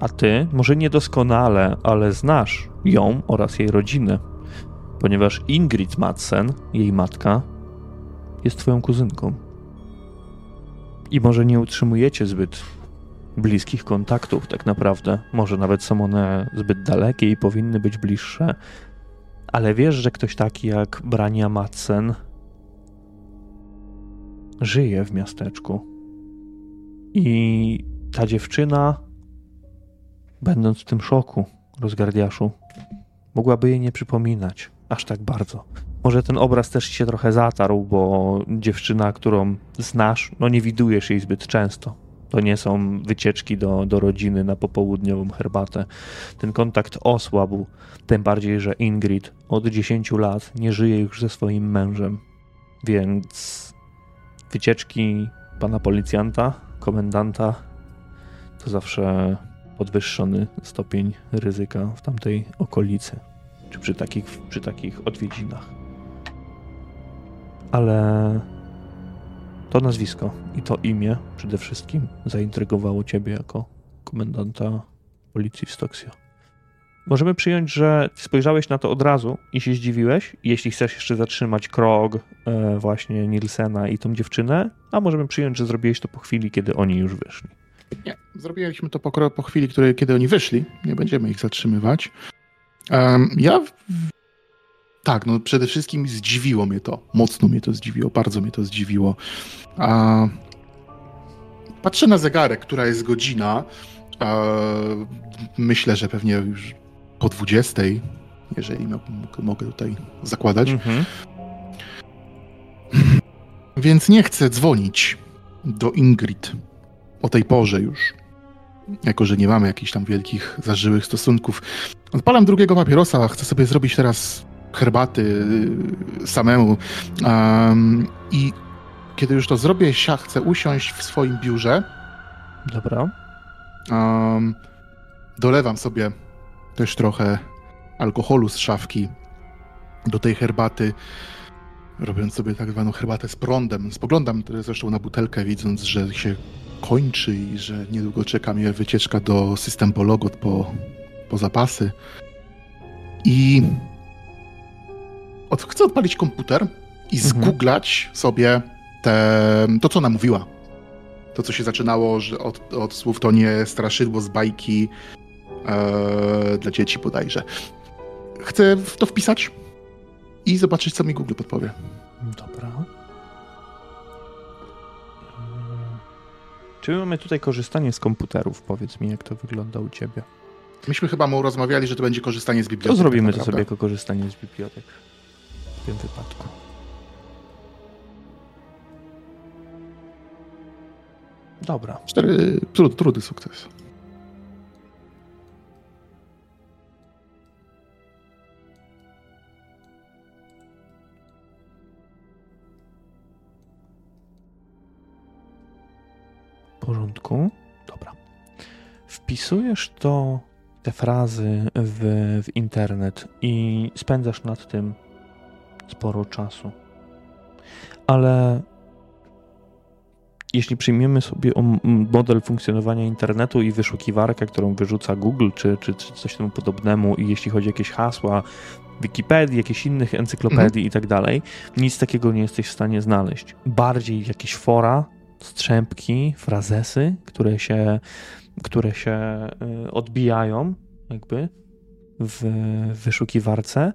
A ty, może niedoskonale, ale znasz ją oraz jej rodzinę. Ponieważ Ingrid Madsen, jej matka, jest twoją kuzynką. I może nie utrzymujecie zbyt bliskich kontaktów, tak naprawdę. Może nawet są one zbyt dalekie i powinny być bliższe. Ale wiesz, że ktoś taki jak Brania Madsen żyje w miasteczku. I ta dziewczyna, będąc w tym szoku, rozgardiaszu, mogłaby jej nie przypominać aż tak bardzo. Może ten obraz też się trochę zatarł, bo dziewczyna, którą znasz, no nie widujesz jej zbyt często. To nie są wycieczki do, do rodziny na popołudniową herbatę. Ten kontakt osłabł, tym bardziej, że Ingrid od 10 lat nie żyje już ze swoim mężem. Więc wycieczki pana policjanta, komendanta to zawsze podwyższony stopień ryzyka w tamtej okolicy, czy przy takich, przy takich odwiedzinach. Ale to nazwisko i to imię przede wszystkim zaintrygowało ciebie jako komendanta policji w Stoksio. Możemy przyjąć, że spojrzałeś na to od razu i się zdziwiłeś. Jeśli chcesz jeszcze zatrzymać Krog, e, właśnie Nielsena i tą dziewczynę, a możemy przyjąć, że zrobiłeś to po chwili, kiedy oni już wyszli. Nie, zrobiliśmy to po, po chwili, której, kiedy oni wyszli. Nie będziemy ich zatrzymywać. Um, ja tak, no przede wszystkim zdziwiło mnie to. Mocno mnie to zdziwiło, bardzo mnie to zdziwiło. Patrzę na zegarek, która jest godzina. A... Myślę, że pewnie już po 20, jeżeli mogę tutaj zakładać. Mhm. Więc nie chcę dzwonić do Ingrid o tej porze już. Jako, że nie mamy jakichś tam wielkich, zażyłych stosunków. Odpalam drugiego papierosa, chcę sobie zrobić teraz herbaty y, samemu. Um, I kiedy już to zrobię, ja chcę usiąść w swoim biurze. Dobra. Um, dolewam sobie też trochę alkoholu z szafki do tej herbaty, robiąc sobie tak zwaną herbatę z prądem. Spoglądam zresztą na butelkę, widząc, że się kończy i że niedługo czeka mnie wycieczka do System Pologot po, po zapasy. I od, chcę odpalić komputer i mhm. zgooglać sobie te, to, co ona mówiła. To, co się zaczynało że od, od słów to nie straszydło z bajki e, dla dzieci bodajże. Chcę w to wpisać i zobaczyć, co mi Google podpowie. Dobra. Czy mamy tutaj korzystanie z komputerów? Powiedz mi, jak to wygląda u ciebie. Myśmy chyba mu rozmawiali, że to będzie korzystanie z bibliotek. To zrobimy tak to sobie jako korzystanie z bibliotek w tym wypadku. Dobra. Cztery trud, trudy sukces. W porządku. Dobra. Wpisujesz to, te frazy w, w internet i spędzasz nad tym sporo czasu. Ale jeśli przyjmiemy sobie model funkcjonowania internetu i wyszukiwarkę, którą wyrzuca Google czy, czy, czy coś temu podobnemu, i jeśli chodzi o jakieś hasła, Wikipedii, jakichś innych encyklopedii mhm. i tak dalej, nic takiego nie jesteś w stanie znaleźć. Bardziej jakieś fora, strzępki, frazesy, które się, które się y, odbijają jakby w wyszukiwarce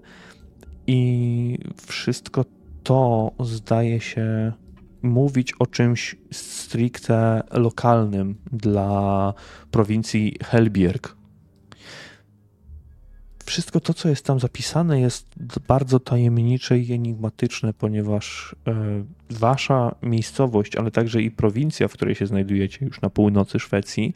i wszystko to zdaje się mówić o czymś stricte lokalnym dla prowincji Helbierg. Wszystko to, co jest tam zapisane, jest bardzo tajemnicze i enigmatyczne, ponieważ e, wasza miejscowość, ale także i prowincja, w której się znajdujecie już na północy Szwecji,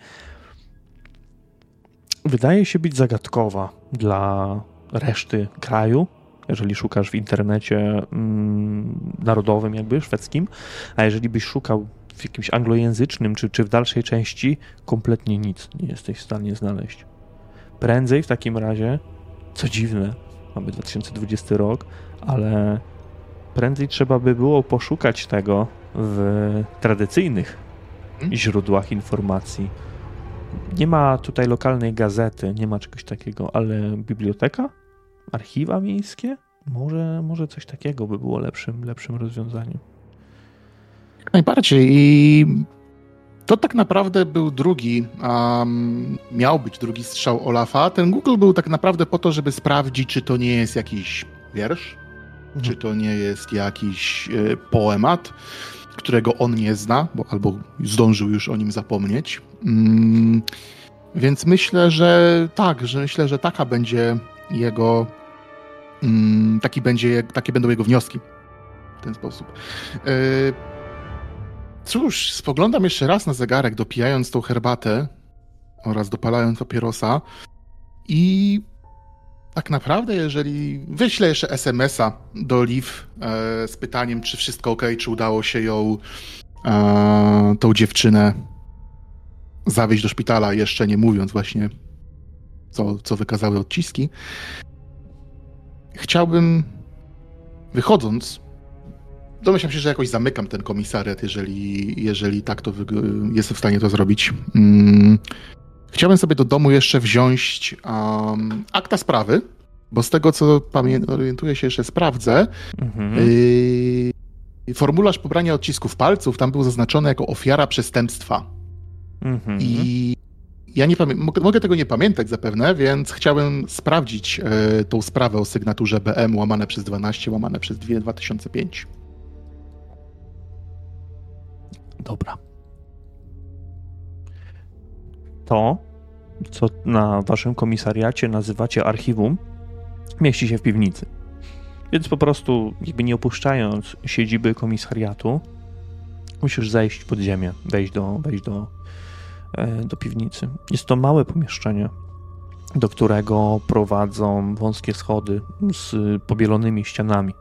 wydaje się być zagadkowa dla reszty kraju, jeżeli szukasz w internecie mm, narodowym, jakby szwedzkim, a jeżeli byś szukał w jakimś anglojęzycznym czy, czy w dalszej części, kompletnie nic nie jesteś w stanie znaleźć. Prędzej w takim razie, co dziwne, mamy 2020 rok, ale prędzej trzeba by było poszukać tego w tradycyjnych hmm? źródłach informacji. Nie ma tutaj lokalnej gazety, nie ma czegoś takiego, ale biblioteka? archiwa miejskie? Może, może coś takiego by było lepszym, lepszym rozwiązaniem. Najbardziej. I to tak naprawdę był drugi, um, miał być drugi strzał Olafa. Ten Google był tak naprawdę po to, żeby sprawdzić, czy to nie jest jakiś wiersz, mhm. czy to nie jest jakiś e, poemat, którego on nie zna, bo albo zdążył już o nim zapomnieć. Mm, więc myślę, że tak, że myślę, że taka będzie jego Mm, taki będzie, takie będą jego wnioski w ten sposób. E, cóż, spoglądam jeszcze raz na zegarek, dopijając tą herbatę oraz dopalając papierosa i tak naprawdę, jeżeli wyślę jeszcze SMS-a do Liv e, z pytaniem, czy wszystko ok, czy udało się ją, e, tą dziewczynę zawieźć do szpitala, jeszcze nie mówiąc właśnie, co, co wykazały odciski, chciałbym, wychodząc, domyślam się, że jakoś zamykam ten komisariat, jeżeli, jeżeli tak to jestem w stanie to zrobić. Hmm. Chciałbym sobie do domu jeszcze wziąć um, akta sprawy, bo z tego, co orientuję się, jeszcze sprawdzę, mhm. yy, formularz pobrania odcisków palców tam był zaznaczony jako ofiara przestępstwa. Mhm. I ja nie mogę, mogę, tego nie pamiętać zapewne, więc chciałem sprawdzić e, tą sprawę o sygnaturze BM łamane przez 12, łamane przez 2, 2005. Dobra. To, co na waszym komisariacie nazywacie archiwum, mieści się w piwnicy. Więc po prostu, jakby nie opuszczając siedziby komisariatu, musisz zejść pod ziemię, wejść do, wejść do E, do piwnicy. Jest to małe pomieszczenie, do którego prowadzą wąskie schody z pobielonymi ścianami.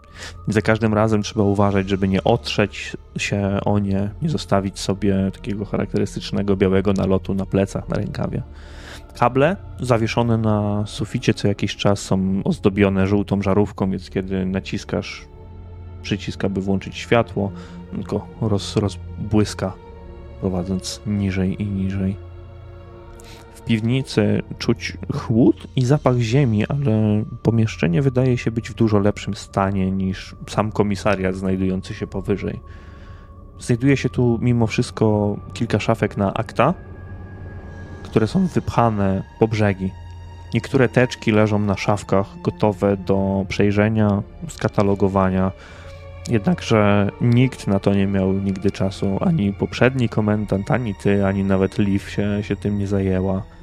Za każdym razem trzeba uważać, żeby nie otrzeć się o nie, nie zostawić sobie takiego charakterystycznego białego nalotu na plecach, na rękawie. Kable zawieszone na suficie co jakiś czas są ozdobione żółtą żarówką, więc kiedy naciskasz przycisk, aby włączyć światło, tylko roz, rozbłyska prowadząc niżej i niżej. Piwnicy czuć chłód i zapach ziemi, ale pomieszczenie wydaje się być w dużo lepszym stanie niż sam komisariat znajdujący się powyżej. Znajduje się tu mimo wszystko kilka szafek na akta, które są wypchane po brzegi. Niektóre teczki leżą na szafkach, gotowe do przejrzenia, skatalogowania. Jednakże nikt na to nie miał nigdy czasu, ani poprzedni komendant, ani ty, ani nawet Liv się, się tym nie zajęła.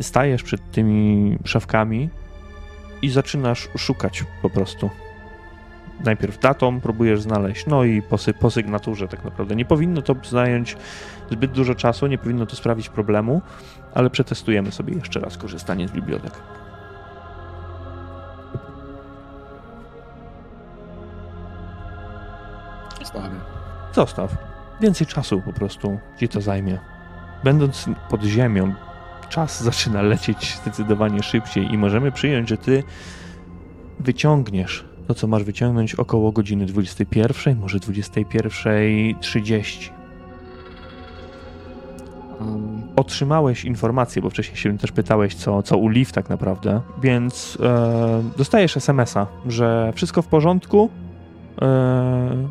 Stajesz przed tymi szafkami i zaczynasz szukać po prostu. Najpierw datą próbujesz znaleźć, no i po, po sygnaturze tak naprawdę. Nie powinno to zająć zbyt dużo czasu, nie powinno to sprawić problemu, ale przetestujemy sobie jeszcze raz korzystanie z bibliotek. Zostawię. Zostaw. Więcej czasu po prostu ci to zajmie. Będąc pod ziemią, czas zaczyna lecieć zdecydowanie szybciej i możemy przyjąć, że ty wyciągniesz to, co masz wyciągnąć około godziny 21, może 21.30. Um, Otrzymałeś informację, bo wcześniej się też pytałeś, co, co u Liv tak naprawdę, więc e, dostajesz SMS-a, że wszystko w porządku. E,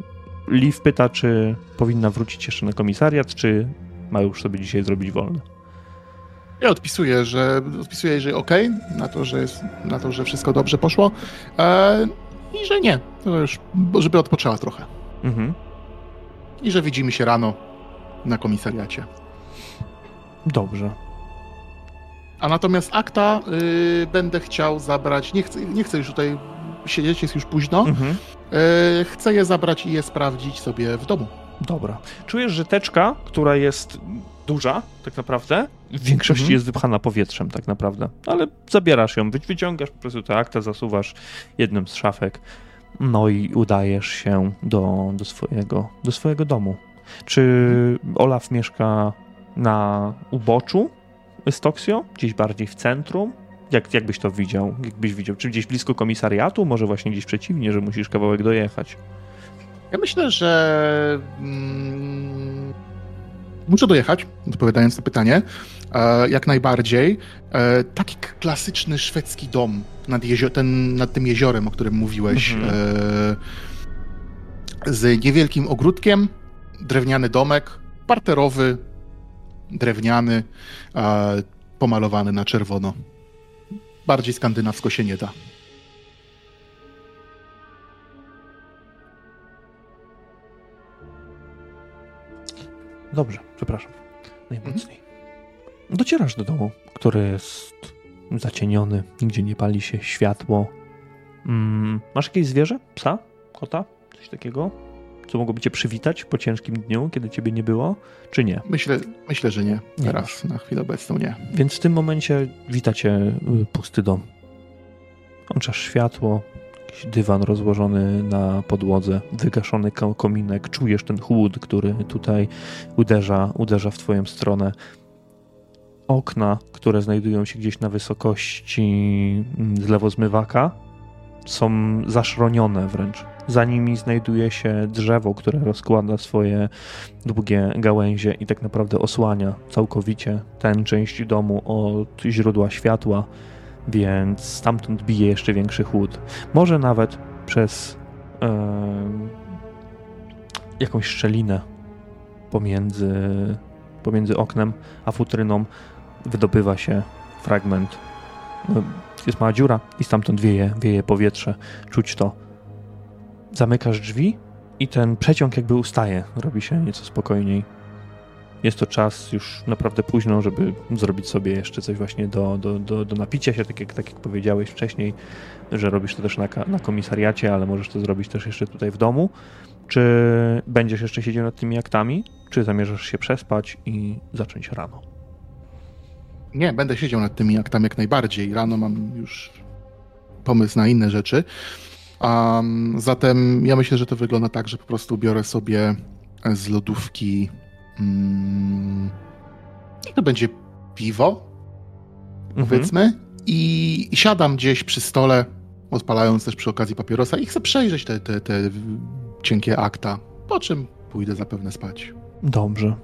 Liv pyta, czy powinna wrócić jeszcze na komisariat, czy ma już sobie dzisiaj zrobić wolne. Ja odpisuję, że odpisuję, że ok, na to, że jest, na to, że wszystko dobrze poszło e, i że nie, to już, żeby odpoczęła trochę. Mhm. I że widzimy się rano na komisariacie. Dobrze. A natomiast akta y, będę chciał zabrać, nie chcę, nie chcę już tutaj siedzieć, jest już późno, Mhm. y, chcę je zabrać i je sprawdzić sobie w domu. Dobra. Czujesz, że teczka, która jest duża, tak naprawdę, w większości Mhm. jest wypchana powietrzem, tak naprawdę. Ale zabierasz ją, wy- wyciągasz po prostu te akta, zasuwasz jednym z szafek, no i udajesz się do, do, swojego, do swojego domu. Czy Olaf mieszka na uboczu Stoksio? Gdzieś bardziej w centrum? Jak, jak byś to widział? Jakbyś widział? Czy gdzieś blisko komisariatu? Może właśnie gdzieś przeciwnie, że musisz kawałek dojechać? Ja myślę, że mm, muszę dojechać, odpowiadając na pytanie. E, jak najbardziej. E, taki klasyczny szwedzki dom nad, jezio- ten, nad tym jeziorem, o którym mówiłeś. Mhm. E, z niewielkim ogródkiem, drewniany domek, parterowy, drewniany, e, pomalowany na czerwono. Bardziej skandynawsko się nie da. Dobrze, przepraszam. Najmocniej. Docierasz do domu, który jest zacieniony, nigdzie nie pali się światło. Mm, masz jakieś zwierzę? Psa? Kota? Coś takiego? Co mogłoby cię przywitać po ciężkim dniu, kiedy ciebie nie było? Czy nie? Myślę, myślę że nie. Nie Teraz, na chwilę obecną nie. Więc w tym momencie witacie y, pusty dom. Włączasz światło, jakiś dywan rozłożony na podłodze, wygaszony ko- kominek, czujesz ten chłód, który tutaj uderza, uderza w twoją stronę. Okna, które znajdują się gdzieś na wysokości mm, zlewozmywaka, są zaszronione wręcz. Za nimi znajduje się drzewo, które rozkłada swoje długie gałęzie i tak naprawdę osłania całkowicie tę część domu od źródła światła, więc stamtąd bije jeszcze większy chłód. Może nawet przez jakąś szczelinę pomiędzy, pomiędzy oknem a futryną wydobywa się fragment. No, Jest mała dziura i stamtąd wieje, wieje powietrze. Czuć to. Zamykasz drzwi i ten przeciąg jakby ustaje, robi się nieco spokojniej. Jest to czas już naprawdę późno, żeby zrobić sobie jeszcze coś właśnie do, do, do, do napicia się, tak jak, tak jak powiedziałeś wcześniej, że robisz to też na, na komisariacie, ale możesz to zrobić też jeszcze tutaj w domu. Czy będziesz jeszcze siedział nad tymi aktami, czy zamierzasz się przespać i zacząć rano? Nie, będę siedział nad tymi aktami jak najbardziej. Rano mam już pomysł na inne rzeczy. Um, zatem ja myślę, że to wygląda tak, że po prostu biorę sobie z lodówki. Mm, to będzie piwo, Mhm. powiedzmy. I, I siadam gdzieś przy stole, odpalając też przy okazji papierosa i chcę przejrzeć te, te, te cienkie akta. Po czym pójdę zapewne spać. Dobrze.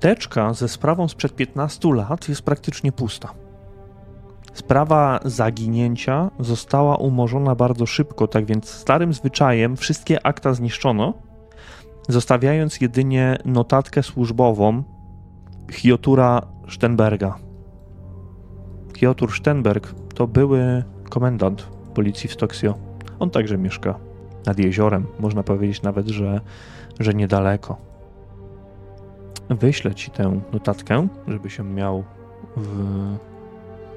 teczka ze sprawą sprzed 15 lat jest praktycznie pusta. Sprawa zaginięcia została umorzona bardzo szybko, tak więc starym zwyczajem wszystkie akta zniszczono, zostawiając jedynie notatkę służbową Hiotura Stenberga. Hiotur Stenberg to były komendant policji w Stoksio. On także mieszka nad jeziorem, można powiedzieć nawet, że, że niedaleko. Wyślę ci tę notatkę, żeby się miał w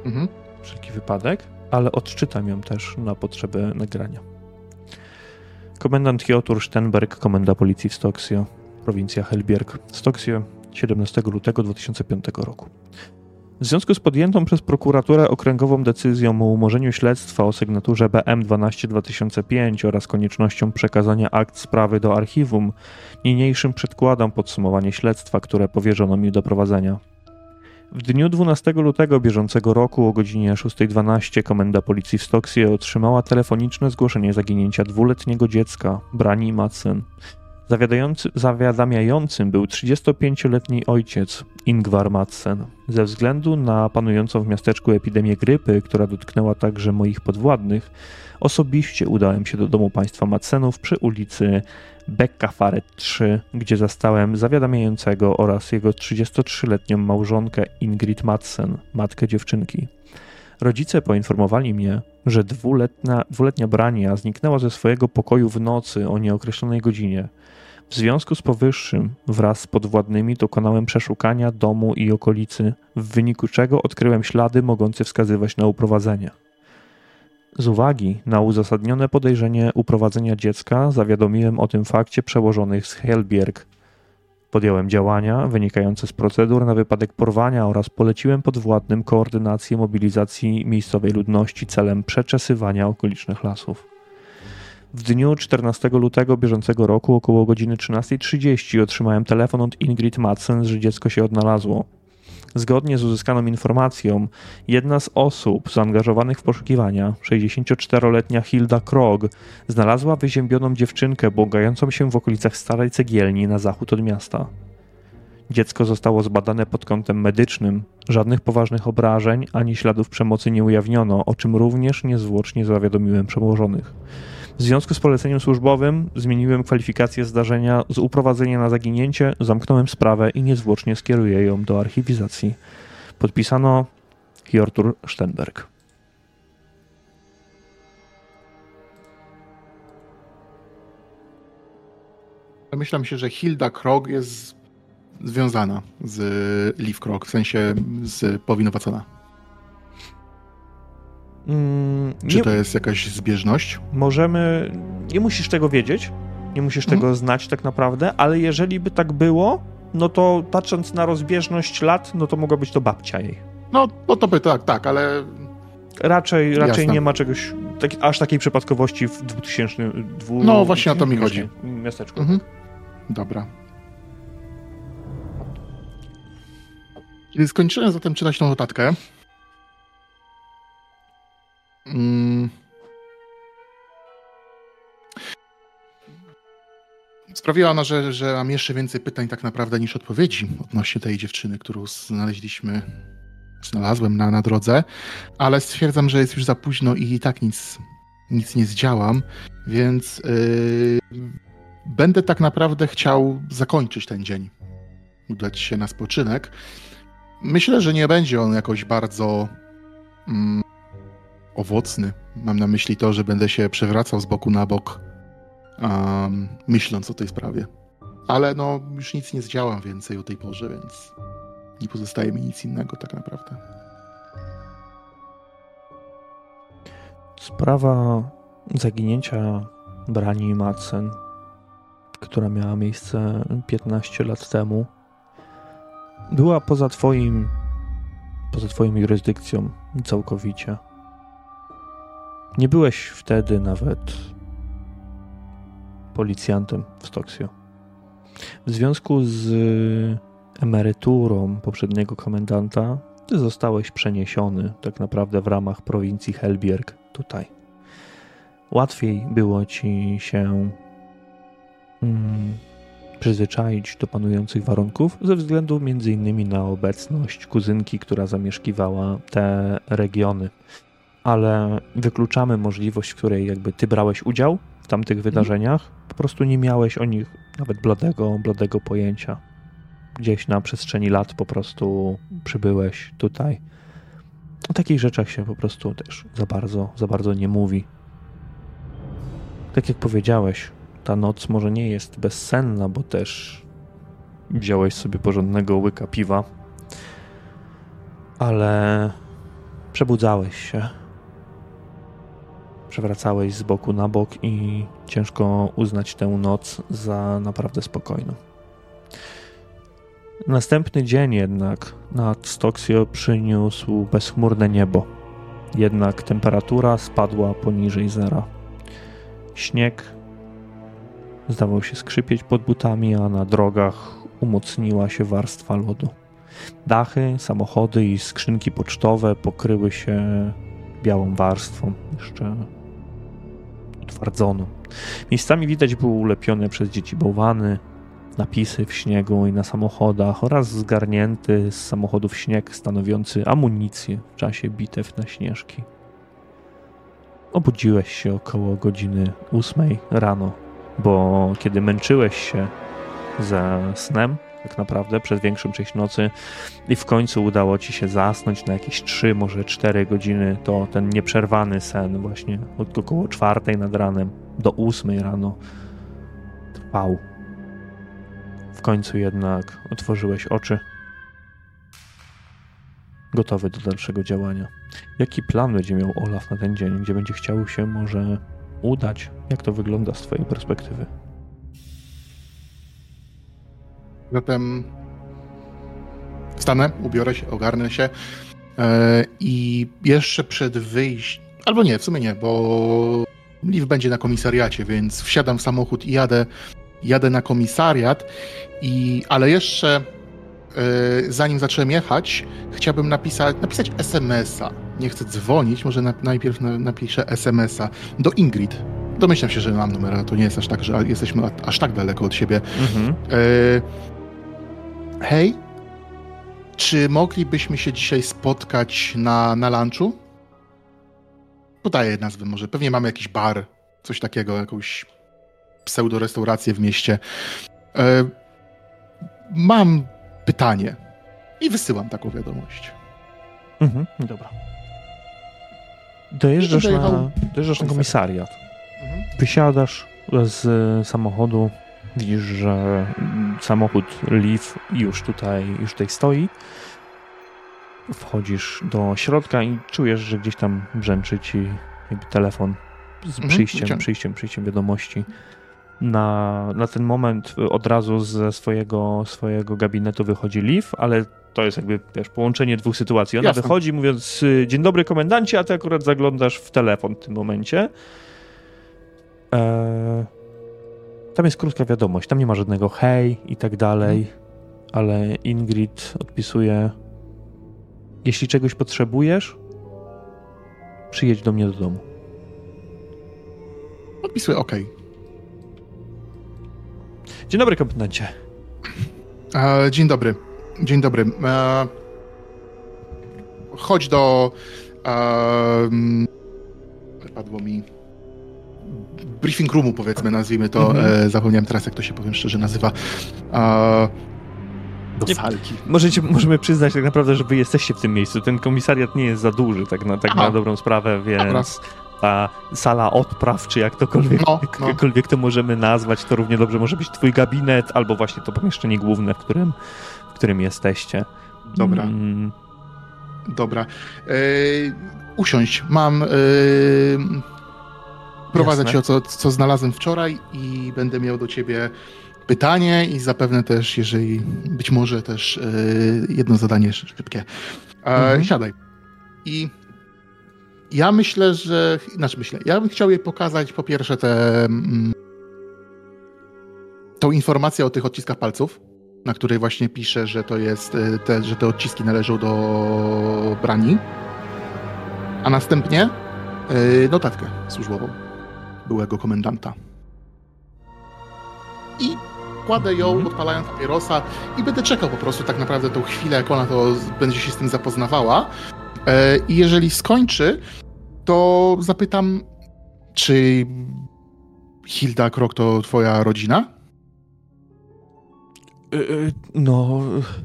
mhm. wszelki wypadek, ale odczytam ją też na potrzeby nagrania. Komendant Hiotur Stenberg, komenda policji w Stoksio, prowincja Helbierg. Stoksio, 17 lutego 2005 roku. W związku z podjętą przez prokuraturę okręgową decyzją o umorzeniu śledztwa o sygnaturze BM 12-2005 oraz koniecznością przekazania akt sprawy do archiwum, niniejszym przedkładam podsumowanie śledztwa, które powierzono mi do prowadzenia. W dniu 12 lutego bieżącego roku o godzinie 6.12 komenda policji w Stoksie otrzymała telefoniczne zgłoszenie zaginięcia dwuletniego dziecka, Brani Madsen. Zawiadamiającym był 35-letni ojciec Ingvar Madsen. Ze względu na panującą w miasteczku epidemię grypy, która dotknęła także moich podwładnych, osobiście udałem się do domu państwa Madsenów przy ulicy Beckafaret 3, gdzie zastałem zawiadamiającego oraz jego 33-letnią małżonkę Ingrid Madsen, matkę dziewczynki. Rodzice poinformowali mnie, że dwuletnia Brania zniknęła ze swojego pokoju w nocy o nieokreślonej godzinie – w związku z powyższym wraz z podwładnymi dokonałem przeszukania domu i okolicy, w wyniku czego odkryłem ślady mogące wskazywać na uprowadzenie. Z uwagi na uzasadnione podejrzenie uprowadzenia dziecka zawiadomiłem o tym fakcie przełożonych z Helbierg. Podjąłem działania wynikające z procedur na wypadek porwania oraz poleciłem podwładnym koordynację mobilizacji miejscowej ludności celem przeczesywania okolicznych lasów. W dniu 14 lutego bieżącego roku około godziny 13.30 otrzymałem telefon od Ingrid Madsen, że dziecko się odnalazło. Zgodnie z uzyskaną informacją, jedna z osób zaangażowanych w poszukiwania, 64-letnia Hilda Krog, znalazła wyziębioną dziewczynkę błąkającą się w okolicach starej cegielni na zachód od miasta. Dziecko zostało zbadane pod kątem medycznym, żadnych poważnych obrażeń ani śladów przemocy nie ujawniono, o czym również niezwłocznie zawiadomiłem przełożonych. W związku z poleceniem służbowym zmieniłem kwalifikację zdarzenia z uprowadzenia na zaginięcie, zamknąłem sprawę i niezwłocznie skieruję ją do archiwizacji. Podpisano Hjortur Stenberg. Domyślam się, że Hilda Krog jest związana z Liv Krog, w sensie z powinowacona. Mm, Czy nie, to jest jakaś zbieżność? Możemy. Nie musisz tego wiedzieć, nie musisz mhm. tego znać tak naprawdę, ale jeżeli by tak było, no to patrząc na rozbieżność lat, no to mogła być to babcia jej. No, no to by tak, tak, ale. Raczej, raczej nie ma czegoś, tak, aż takiej przypadkowości w 2002 No, właśnie o to mi chodzi. Miasteczku. Mhm. Dobra. Kiedy skończyłem zatem czytać tą notatkę, Mm. Sprawiła ona, że, że mam jeszcze więcej pytań tak naprawdę niż odpowiedzi odnośnie tej dziewczyny, którą znaleźliśmy, znalazłem na, na drodze, ale stwierdzam, że jest już za późno i, i tak nic, nic nie zdziałam, więc yy, będę tak naprawdę chciał zakończyć ten dzień, udać się na spoczynek. Myślę, że nie będzie on jakoś bardzo mm, owocny. Mam na myśli to, że będę się przewracał z boku na bok, um, myśląc o tej sprawie. Ale no, już nic nie zdziałam więcej o tej porze, więc nie pozostaje mi nic innego tak naprawdę. Sprawa zaginięcia Brani Madsen, która miała miejsce 15 lat temu, była poza twoim poza twoją jurysdykcją całkowicie. Nie byłeś wtedy nawet policjantem w Stoksio. W związku z emeryturą poprzedniego komendanta, ty zostałeś przeniesiony tak naprawdę w ramach prowincji Helbierg tutaj. Łatwiej było ci się mm, przyzwyczaić do panujących warunków ze względu m.in. na obecność kuzynki, która zamieszkiwała te regiony. Ale wykluczamy możliwość, w której jakby ty brałeś udział w tamtych mhm. wydarzeniach, po prostu nie miałeś o nich nawet bladego, bladego pojęcia. Gdzieś na przestrzeni lat po prostu przybyłeś tutaj. O takich rzeczach się po prostu też za bardzo, za bardzo nie mówi. Tak jak powiedziałeś, ta noc może nie jest bezsenna, bo też wziąłeś sobie porządnego łyka piwa, ale przebudzałeś się. Przewracałeś z boku na bok i ciężko uznać tę noc za naprawdę spokojną. Następny dzień jednak nad Stoksio przyniósł bezchmurne niebo. Jednak temperatura spadła poniżej zera. Śnieg zdawał się skrzypieć pod butami, a na drogach umocniła się warstwa lodu. Dachy, samochody i skrzynki pocztowe pokryły się białą warstwą, jeszcze utwardzoną. Miejscami widać były ulepione przez dzieci bałwany, napisy w śniegu i na samochodach oraz zgarnięty z samochodów śnieg stanowiący amunicję w czasie bitew na śnieżki. Obudziłeś się około godziny ósmej rano, bo kiedy męczyłeś się ze snem, tak naprawdę przez większą część nocy i w końcu udało ci się zasnąć na jakieś 3, może 4 godziny, to ten nieprzerwany sen właśnie od około 4 nad ranem do 8 rano trwał. W końcu jednak otworzyłeś oczy, gotowy do dalszego działania. Jaki plan będzie miał Olaf na ten dzień? Gdzie będzie chciał się może udać? Jak to wygląda z Twojej perspektywy? Zatem wstanę, ubiorę się, ogarnę się yy, i jeszcze przed wyjściem, albo nie, w sumie nie, bo Liv będzie na komisariacie, więc wsiadam w samochód i jadę, jadę na komisariat, i, ale jeszcze yy, zanim zacząłem jechać, chciałbym napisać, napisać SMS-a. Nie chcę dzwonić, może na, najpierw na, napiszę SMS-a do Ingrid. Domyślam się, że mam numer, to nie jest aż tak, że jesteśmy aż tak daleko od siebie. Mhm. Yy, Hej, czy moglibyśmy się dzisiaj spotkać na, na lunchu? Podaję nazwę może. Pewnie mamy jakiś bar, coś takiego, jakąś pseudo-restaurację w mieście. E, mam pytanie i wysyłam taką wiadomość. Mhm, dobra. Dojeżdżasz, na, dojeżdżasz na komisariat. Mhm. Wysiadasz z samochodu, Widzisz, że samochód Leaf już tutaj, już tutaj stoi. Wchodzisz do środka i czujesz, że gdzieś tam brzęczy ci telefon z mhm, przyjściem, przyjściem, przyjściem wiadomości. Na, na ten moment od razu ze swojego, swojego gabinetu wychodzi Leaf, ale to jest jakby wiesz, połączenie dwóch sytuacji. Ona Jasne. wychodzi mówiąc dzień dobry komendancie, a ty akurat zaglądasz w telefon w tym momencie. Eee, tam jest krótka wiadomość, tam nie ma żadnego hej i tak dalej, hmm. ale Ingrid odpisuje: Jeśli czegoś potrzebujesz, przyjedź do mnie do domu. Odpisuję OK. Dzień dobry, kompetencie. E, dzień dobry. Dzień dobry. E, chodź do. E, padło mi briefing roomu, powiedzmy, nazwijmy to. Mhm. E, zapomniałem teraz, jak to się, powiem szczerze, nazywa. E, do nie, salki. Możecie, możemy przyznać tak naprawdę, że wy jesteście w tym miejscu. Ten komisariat nie jest za duży, tak na, tak na dobrą sprawę, więc Dobra. ta sala odpraw, czy jak tokolwiek, no, no. jakkolwiek to możemy nazwać, to równie dobrze może być twój gabinet, albo właśnie to pomieszczenie główne, w którym, w którym jesteście. Dobra. Mm. Dobra. E, usiąść. Mam e, Prowadzę Jasne. ci o co, co znalazłem wczoraj i będę miał do ciebie pytanie i zapewne też, jeżeli być może też yy, jedno zadanie szybkie. E, mhm. Siadaj. I ja myślę, że. Znaczy myślę, ja bym chciał jej pokazać po pierwsze te. Mm, tą informację o tych odciskach palców, na której właśnie pisze, że to jest. E, te, że te odciski należą do brani. A następnie yy, notatkę służbową byłego komendanta. I kładę ją, mhm. odpalając papierosa i będę czekał po prostu tak naprawdę tą chwilę, jak ona to będzie się z tym zapoznawała. E, I jeżeli skończy, to zapytam, czy Hilda Krok to twoja rodzina? E, e, no,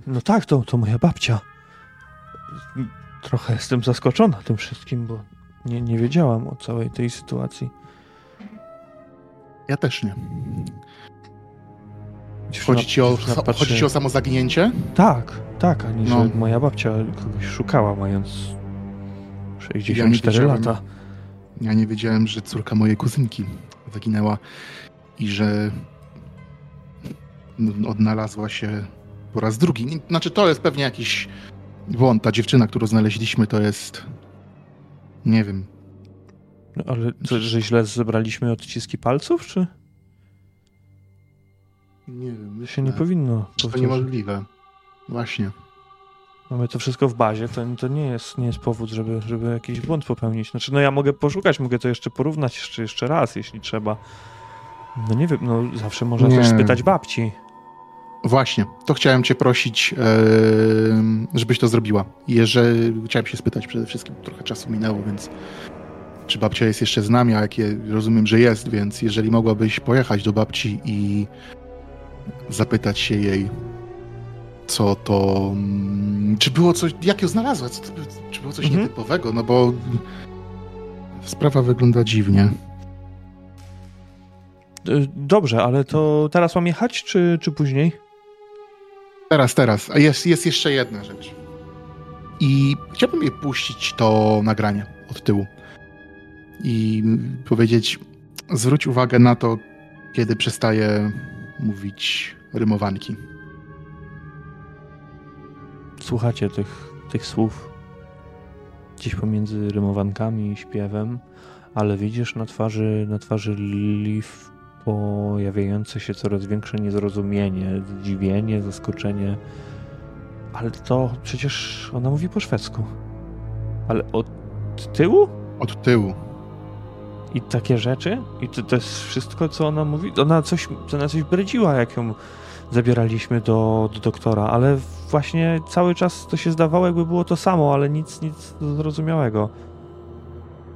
no tak, to, to moja babcia. Trochę jestem zaskoczona tym wszystkim, bo nie, nie wiedziałam o całej tej sytuacji. Ja też nie. Chodzi ci, o, patrzy... chodzi ci o samo zaginięcie? Tak, tak, ani no. że moja babcia kogoś szukała mając 64 ja lata. Ja nie wiedziałem, że córka mojej kuzynki zaginęła i że odnalazła się po raz drugi. Znaczy, to jest pewnie jakiś błąd. Ta dziewczyna, którą znaleźliśmy, to jest. Nie wiem. No, ale co, że źle zebraliśmy odciski palców, czy? Nie wiem. To się nie powinno. To niemożliwe. Właśnie. Mamy to wszystko w bazie, to, to nie, jest, nie jest powód, żeby, żeby jakiś błąd popełnić. Znaczy, no ja mogę poszukać, mogę to jeszcze porównać jeszcze, jeszcze raz, jeśli trzeba. No nie wiem, no zawsze można nie. też spytać babci. Właśnie, to chciałem cię prosić, żebyś to zrobiła. Jeżeli chciałem się spytać przede wszystkim, trochę czasu minęło, więc czy babcia jest jeszcze z nami, a jakie rozumiem, że jest, więc jeżeli mogłabyś pojechać do babci i zapytać się jej, co to. Mm, czy było coś. Jak ją znalazła? To, czy było coś mhm. nietypowego? No bo sprawa wygląda dziwnie. E, dobrze, ale to teraz mam jechać, czy, czy później? Teraz, teraz. A jest, jest jeszcze jedna rzecz. I chciałbym jej puścić to nagranie od tyłu. I powiedzieć, zwróć uwagę na to, kiedy przestaje mówić rymowanki. Słuchacie tych, tych słów gdzieś pomiędzy rymowankami i śpiewem, ale widzisz na twarzy, na twarzy Liv pojawiające się coraz większe niezrozumienie, zdziwienie, zaskoczenie. Ale to przecież ona mówi po szwedzku. Ale od tyłu? Od tyłu. I takie rzeczy? I to, to jest wszystko, co ona mówi? Ona coś, ona coś bredziła, jak ją zabieraliśmy do, do doktora, ale właśnie cały czas to się zdawało, jakby było to samo, ale nic, nic zrozumiałego.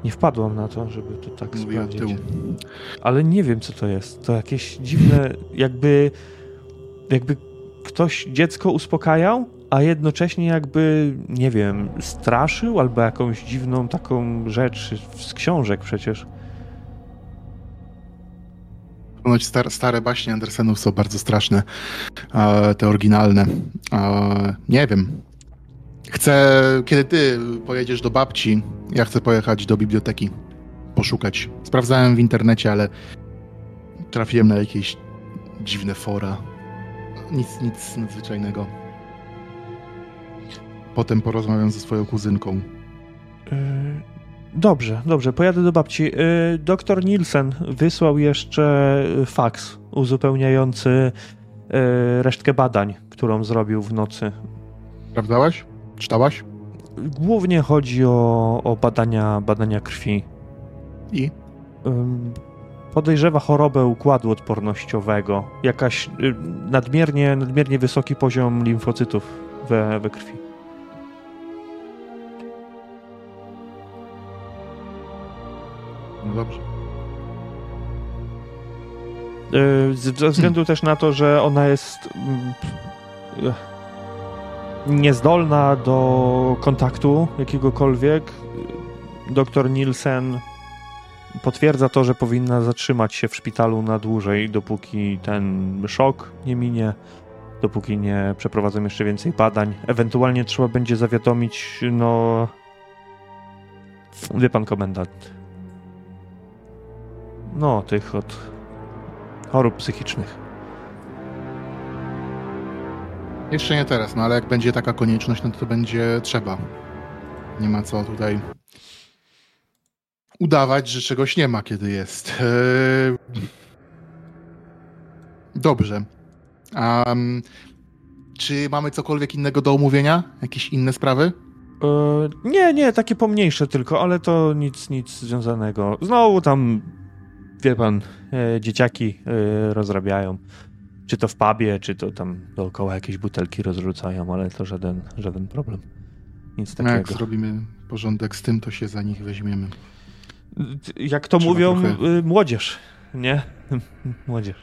Nie wpadłam na to, żeby to tak Mówię sprawdzić. Ale nie wiem, co to jest. To jakieś dziwne, jakby, jakby ktoś dziecko uspokajał, a jednocześnie jakby, nie wiem, straszył albo jakąś dziwną taką rzecz z książek przecież. Ponoć stare, stare baśnie Andersenów są bardzo straszne, te oryginalne. Nie wiem. Chcę, kiedy ty pojedziesz do babci, ja chcę pojechać do biblioteki, poszukać. Sprawdzałem w internecie, ale trafiłem na jakieś dziwne fora. Nic, nic nadzwyczajnego. Potem porozmawiam ze swoją kuzynką. Dobrze, dobrze, pojadę do babci. Y, doktor Nielsen wysłał jeszcze faks uzupełniający y, resztkę badań, którą zrobił w nocy. Sprawdzałaś? Czytałaś? Głównie chodzi o, o badania, badania krwi. I? Podejrzewa chorobę układu odpornościowego. Jakaś y, nadmiernie, nadmiernie wysoki poziom limfocytów we, we krwi. No dobrze. E, ze względu też na to, że ona jest mm, niezdolna do kontaktu jakiegokolwiek, doktor Nielsen potwierdza to, że powinna zatrzymać się w szpitalu na dłużej, dopóki ten szok nie minie, dopóki nie przeprowadzą jeszcze więcej badań. Ewentualnie trzeba będzie zawiadomić, no. Wie pan komendant no, tych od chorób psychicznych. Jeszcze nie teraz, no ale jak będzie taka konieczność, no to, będzie trzeba. Nie ma co tutaj udawać, że czegoś nie ma, kiedy jest. Eee... Dobrze. Um, czy mamy cokolwiek innego do omówienia? Jakieś inne sprawy? Eee, nie, nie, takie pomniejsze tylko, ale to nic, nic związanego. Znowu tam wie pan, e, dzieciaki e, rozrabiają. Czy to w pubie, czy to tam dookoła jakieś butelki rozrzucają, ale to żaden, żaden problem. Nic takiego. No jak zrobimy porządek z tym, to się za nich weźmiemy. Jak to Trzeba mówią, trochę- y, młodzież, nie? młodzież.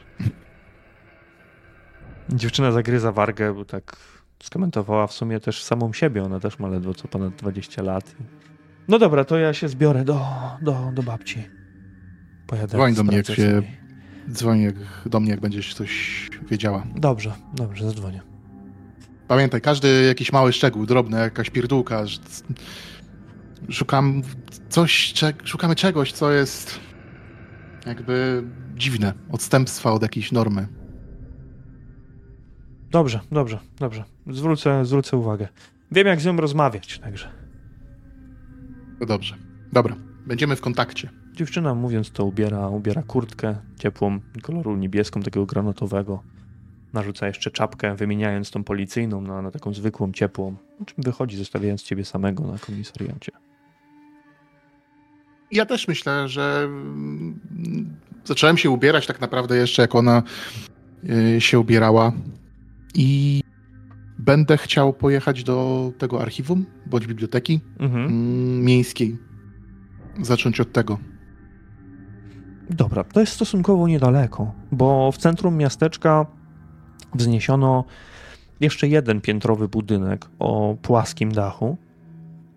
Dziewczyna zagryza wargę, bo tak skomentowała w sumie też samą siebie. Ona też ma ledwo co ponad 20 lat. No dobra, to ja się zbiorę do, do, do babci. Pojadę Dzwoń do mnie, jak się-. Dzwoń jak, do mnie, jak będziesz coś wiedziała. Dobrze, dobrze, zadzwonię. Pamiętaj, każdy jakiś mały szczegół, drobny, jakaś pierdółka. Szukam coś, cze- szukamy czegoś, co jest jakby dziwne. Odstępstwa od jakiejś normy. Dobrze, dobrze, dobrze. Zwrócę, zwrócę uwagę. Wiem, jak z nią rozmawiać, także. No dobrze. Dobra, będziemy w kontakcie. Dziewczyna, mówiąc to, ubiera, ubiera kurtkę ciepłą, koloru niebieską, takiego granatowego. Narzuca jeszcze czapkę, wymieniając tą policyjną na, na taką zwykłą, ciepłą. Czym wychodzi, zostawiając ciebie samego na komisariacie. Ja też myślę, że mm, zacząłem się ubierać tak naprawdę jeszcze jak ona y, się ubierała i będę chciał pojechać do tego archiwum bądź biblioteki Mhm. mm, miejskiej. Zacząć od tego. Dobra, to jest stosunkowo niedaleko, bo w centrum miasteczka wzniesiono jeszcze jeden piętrowy budynek o płaskim dachu.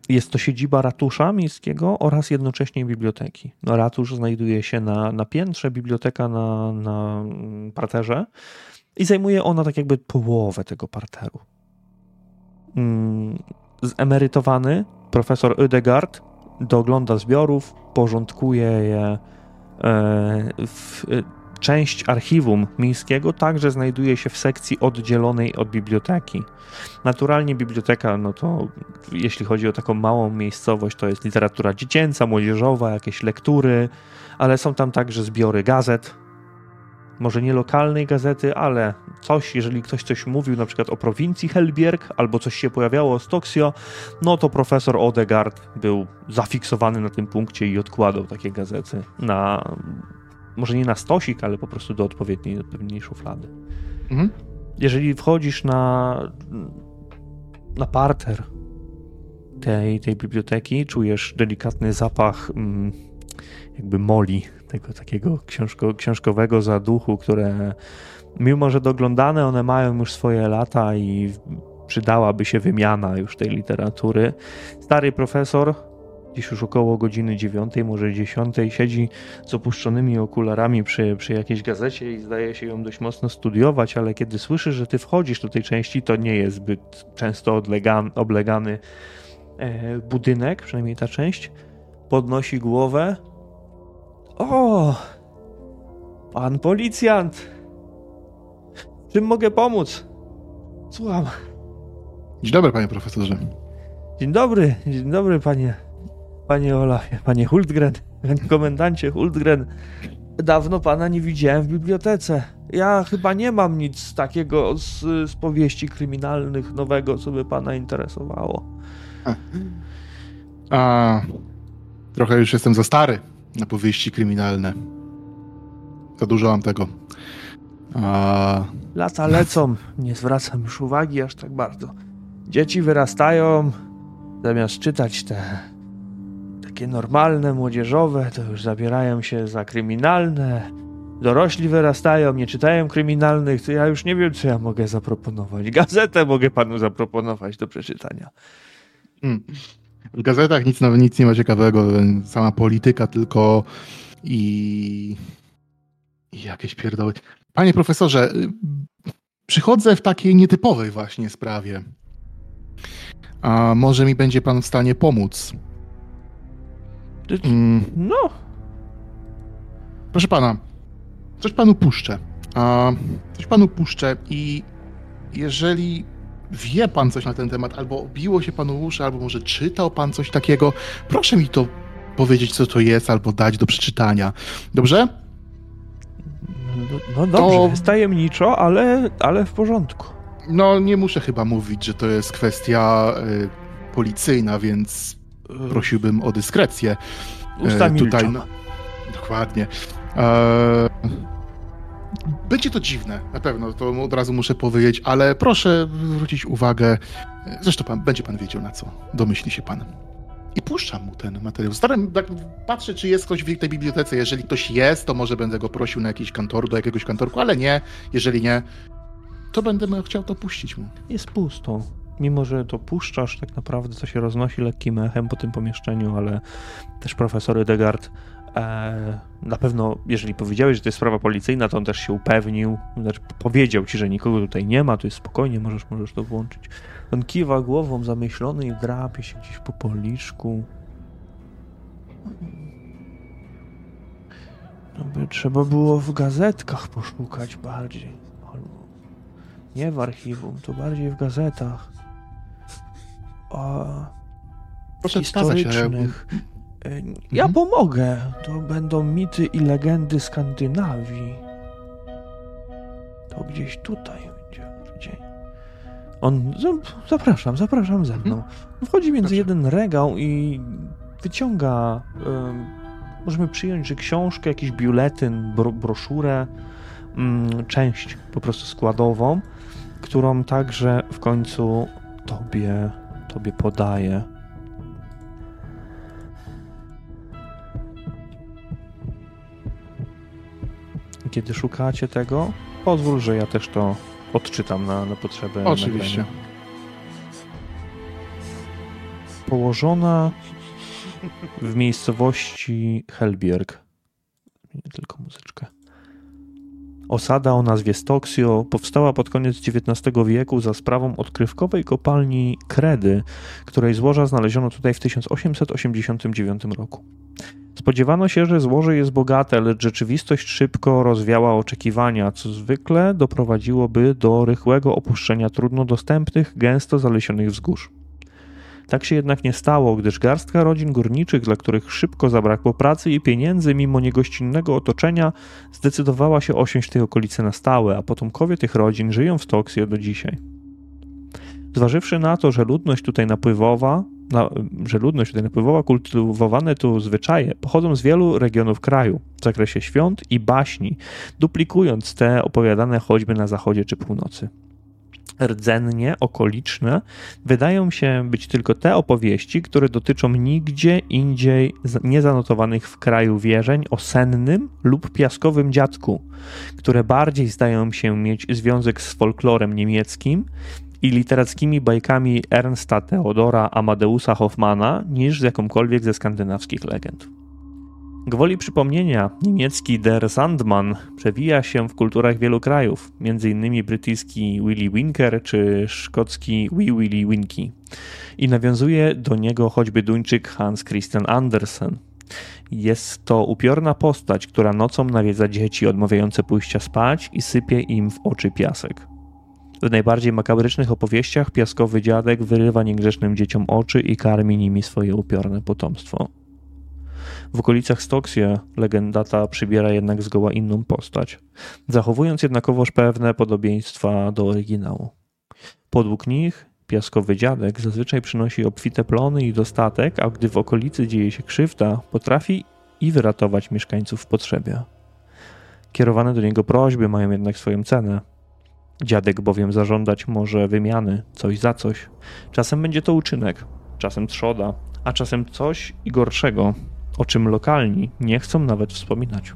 Jest to siedziba ratusza miejskiego oraz jednocześnie biblioteki. No, ratusz znajduje się na, na piętrze, biblioteka na, na parterze i zajmuje ona tak jakby połowę tego parteru. Mm, Zemerytowany profesor Ödegard dogląda zbiorów, porządkuje je w, e, część archiwum miejskiego także znajduje się w sekcji oddzielonej od biblioteki. Naturalnie biblioteka, no to jeśli chodzi o taką małą miejscowość, to jest literatura dziecięca, młodzieżowa, jakieś lektury, ale są tam także zbiory gazet. Może nie lokalnej gazety, ale coś, jeżeli ktoś coś mówił na przykład o prowincji Helbierg, albo coś się pojawiało o Stoksio, no to profesor Odegard był zafiksowany na tym punkcie i odkładał takie gazety na, może nie na stosik, ale po prostu do odpowiedniej, odpowiedniej szuflady. Mhm. Jeżeli wchodzisz na, na parter tej, tej biblioteki, czujesz delikatny zapach mm, jakby moli, tego takiego książko, książkowego zaduchu, które mimo, że doglądane, one mają już swoje lata i przydałaby się wymiana już tej literatury. Stary profesor, dziś już około godziny dziewiątej, może dziesiątej, siedzi z opuszczonymi okularami przy, przy jakiejś gazecie i zdaje się ją dość mocno studiować, ale kiedy słyszy, że ty wchodzisz do tej części, to nie jest zbyt często oblegany e, budynek, przynajmniej ta część. Podnosi głowę. O! Pan policjant! Czym mogę pomóc? Słucham. Dzień dobry, panie profesorze. Dzień dobry, dzień dobry panie, panie Olafie, panie Hultgren, panie komendancie Hultgren. Dawno pana nie widziałem w bibliotece. Ja chyba nie mam nic takiego z, z powieści kryminalnych nowego, co by pana interesowało. A trochę już jestem za stary na powieści kryminalne. Za dużo mam tego. A, Lata lecą, nie zwracam już uwagi aż tak bardzo. Dzieci wyrastają, zamiast czytać te takie normalne, młodzieżowe, to już zabierają się za kryminalne. Dorośli wyrastają, nie czytają kryminalnych, to ja już nie wiem, co ja mogę zaproponować. Gazetę mogę panu zaproponować do przeczytania. mm. W gazetach nic, nawet nic nie ma ciekawego. Sama polityka tylko i, i jakieś pierdoły. Panie profesorze, y, przychodzę w takiej nietypowej właśnie sprawie. A może mi będzie pan w stanie pomóc? Mm. No, Proszę pana, coś panu puszczę. A, coś panu puszczę i jeżeli wie pan coś na ten temat, albo obiło się panu uszy, albo może czytał pan coś takiego, proszę mi to powiedzieć, co to jest, albo dać do przeczytania. Dobrze? no, no dobrze, To- jest tajemniczo, ale, ale w porządku. No, nie muszę chyba mówić, że to jest kwestia y, policyjna, więc prosiłbym o dyskrecję. Usta E, milczą. tutaj, no, dokładnie. E, będzie to dziwne, na pewno, to od razu muszę powiedzieć, ale proszę zwrócić uwagę, zresztą pan, będzie pan wiedział na co, domyśli się pan. I puszczam mu ten materiał. Staram, tak, patrzę, czy jest ktoś w tej bibliotece. Jeżeli ktoś jest, to może będę go prosił na jakiś kantor, do jakiegoś kantorku, ale nie. Jeżeli nie, to będę chciał to puścić mu. Jest pusto. Mimo, że to puszczasz, tak naprawdę to się roznosi lekkim echem po tym pomieszczeniu, ale też profesor Edegard e, na pewno, jeżeli powiedziałeś, że to jest sprawa policyjna, to on też się upewnił, znaczy powiedział ci, że nikogo tutaj nie ma, to jest spokojnie, możesz, możesz to włączyć. On kiwa głową zamyślony i drapie się gdzieś po policzku. No by trzeba było w gazetkach poszukać bardziej. Nie w archiwum, to bardziej w gazetach. A Proszę historycznych. Ja mhm. pomogę. To będą mity i legendy Skandynawii. To gdzieś tutaj będzie. Gdzie? On. Zapraszam, zapraszam ze mną. Mhm. Wchodzi między Proszę. jeden regał i wyciąga. Um, możemy przyjąć, że książkę, jakiś biuletyn, bro, broszurę, um, część po prostu składową, którą także w końcu tobie, tobie podaje. Kiedy szukacie tego, pozwól, że ja też to odczytam na, na potrzeby. Oczywiście. Nagrania. Położona w miejscowości Helbierg. Nie tylko muzyczkę. Osada o nazwie Stoksio powstała pod koniec XIX wieku za sprawą odkrywkowej kopalni Kredy, której złoża znaleziono tutaj w 1889 roku. Spodziewano się, że złoże jest bogate, lecz rzeczywistość szybko rozwiała oczekiwania, co zwykle doprowadziłoby do rychłego opuszczenia trudno dostępnych, gęsto zalesionych wzgórz. Tak się jednak nie stało, gdyż garstka rodzin górniczych, dla których szybko zabrakło pracy i pieniędzy mimo niegościnnego otoczenia, zdecydowała się osiąść tej okolicy na stałe, a potomkowie tych rodzin żyją w Toksje do dzisiaj. Zważywszy na to, że ludność tutaj napływowa, na, że ludność tutaj napływowa, kultywowane tu zwyczaje pochodzą z wielu regionów kraju w zakresie świąt i baśni, duplikując te opowiadane choćby na zachodzie czy północy rdzennie okoliczne wydają się być tylko te opowieści, które dotyczą nigdzie indziej niezanotowanych w kraju wierzeń o sennym lub piaskowym dziadku, które bardziej zdają się mieć związek z folklorem niemieckim i literackimi bajkami Ernsta Theodora Amadeusa Hoffmana niż z jakąkolwiek ze skandynawskich legend. Gwoli przypomnienia, niemiecki Der Sandman przewija się w kulturach wielu krajów, m.in. brytyjski Willy Winker czy szkocki Wee Willy Winky. I nawiązuje do niego choćby Duńczyk Hans Christian Andersen. Jest to upiorna postać, która nocą nawiedza dzieci odmawiające pójścia spać i sypie im w oczy piasek. W najbardziej makabrycznych opowieściach piaskowy dziadek wyrywa niegrzecznym dzieciom oczy i karmi nimi swoje upiorne potomstwo. W okolicach Stoksie legenda ta przybiera jednak zgoła inną postać, zachowując jednakowoż pewne podobieństwa do oryginału. Podług nich piaskowy dziadek zazwyczaj przynosi obfite plony i dostatek, a gdy w okolicy dzieje się krzywda, potrafi i wyratować mieszkańców w potrzebie. Kierowane do niego prośby mają jednak swoją cenę. Dziadek bowiem zażądać może wymiany, coś za coś. Czasem będzie to uczynek, czasem trzoda, a czasem coś i gorszego, o czym lokalni nie chcą nawet wspominać.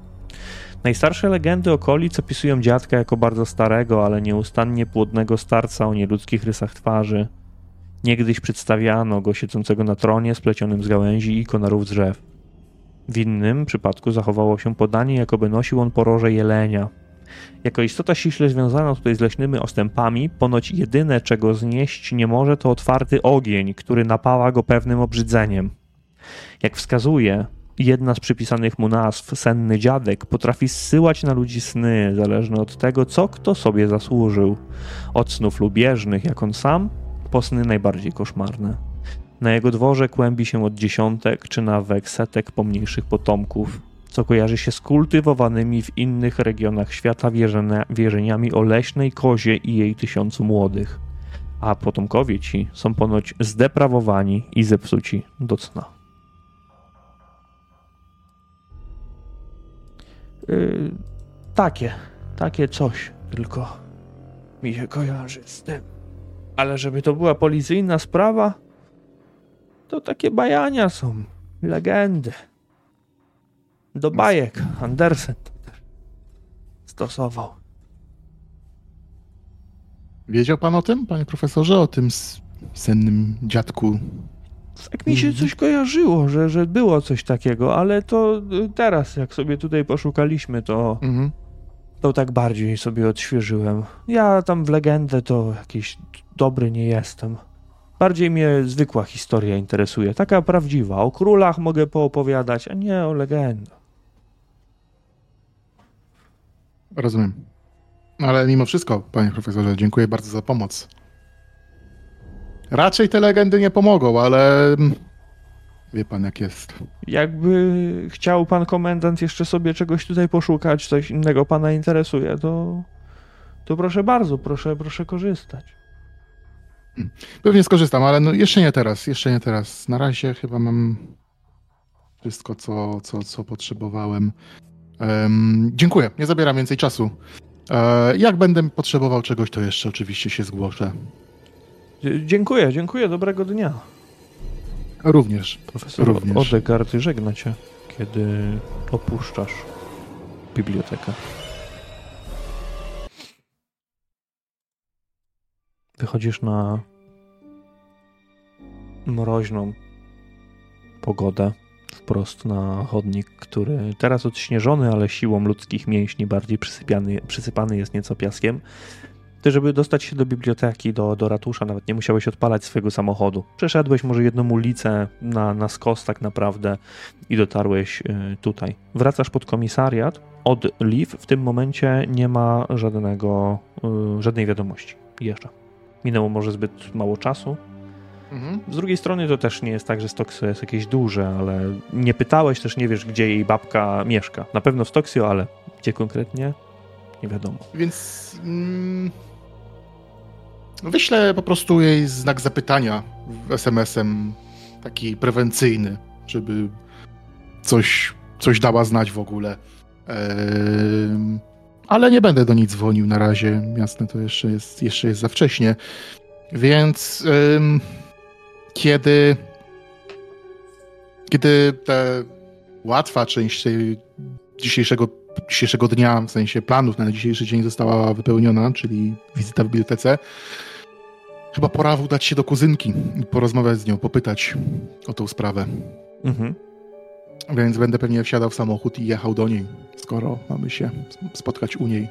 Najstarsze legendy okolic opisują dziadka jako bardzo starego, ale nieustannie płodnego starca o nieludzkich rysach twarzy. Niegdyś przedstawiano go siedzącego na tronie splecionym z gałęzi i konarów drzew. W innym przypadku zachowało się podanie, jakoby nosił on poroże jelenia. Jako istota ściśle związana tutaj z leśnymi ostępami, ponoć jedyne, czego znieść nie może, to otwarty ogień, który napała go pewnym obrzydzeniem. Jak wskazuje jedna z przypisanych mu nazw, senny dziadek, potrafi zsyłać na ludzi sny, zależne od tego, co kto sobie zasłużył. Od snów lubieżnych, jak on sam, po sny najbardziej koszmarne. Na jego dworze kłębi się od dziesiątek czy nawet setek pomniejszych potomków, co kojarzy się z kultywowanymi w innych regionach świata wierzeniami o leśnej kozie i jej tysiącu młodych. A potomkowie ci są ponoć zdeprawowani i zepsuci do cna. Yy, takie. Takie coś tylko mi się kojarzy z tym. Ale żeby to była policyjna sprawa, to takie bajania są, legendy. Do bajek Andersen stosował. Wiedział pan o tym, panie profesorze, o tym sennym dziadku? Tak mi się Mhm. coś kojarzyło, że, że było coś takiego, ale to y, teraz, jak sobie tutaj poszukaliśmy, to, Mhm. to tak bardziej sobie odświeżyłem. Ja tam w legendę to jakiś dobry nie jestem. Bardziej mnie zwykła historia interesuje, taka prawdziwa. O królach mogę poopowiadać, a nie o legendach. Rozumiem. Ale mimo wszystko, panie profesorze, dziękuję bardzo za pomoc. Raczej te legendy nie pomogą, ale mm, wie pan jak jest. Jakby chciał pan komendant jeszcze sobie czegoś tutaj poszukać, coś innego pana interesuje, to, to proszę bardzo, proszę, proszę korzystać. Pewnie skorzystam, ale no jeszcze nie teraz, jeszcze nie teraz. Na razie chyba mam wszystko, co, co, co potrzebowałem. Em, dziękuję, nie zabieram więcej czasu. E, jak będę potrzebował czegoś, to jeszcze oczywiście się zgłoszę. Dziękuję, dziękuję, dobrego dnia. Również. Profesor Również. Odegard żegna cię, kiedy opuszczasz bibliotekę. Wychodzisz na mroźną pogodę, wprost na chodnik, który teraz odśnieżony, ale siłą ludzkich mięśni bardziej przysypiany, przysypany jest nieco piaskiem. Ty, żeby dostać się do biblioteki, do, do ratusza, nawet nie musiałeś odpalać swojego samochodu. Przeszedłeś może jedną ulicę na, na skos tak naprawdę i dotarłeś y, tutaj. Wracasz pod komisariat. Od Liv w tym momencie nie ma żadnego, y, żadnej wiadomości. Jeszcze. Minęło może zbyt mało czasu. Mhm. Z drugiej strony to też nie jest tak, że Stoksio jest jakieś duże, ale nie pytałeś, też nie wiesz, gdzie jej babka mieszka. Na pewno w Stoksio, ale gdzie konkretnie? Nie wiadomo. Więc mm, wyślę po prostu jej znak zapytania SMS-em, taki prewencyjny, żeby coś, coś dała znać w ogóle. Ale nie będę do niej dzwonił na razie. Jasne, to jeszcze jest, jeszcze jest za wcześnie. Więc kiedy, kiedy ta łatwa część dzisiejszego dzisiejszego dnia, w sensie planów na dzisiejszy dzień została wypełniona, czyli wizyta w bibliotece. Chyba pora udać się do kuzynki i porozmawiać z nią, popytać o tą sprawę. Mhm. Więc będę pewnie wsiadał w samochód i jechał do niej, skoro mamy się spotkać u niej.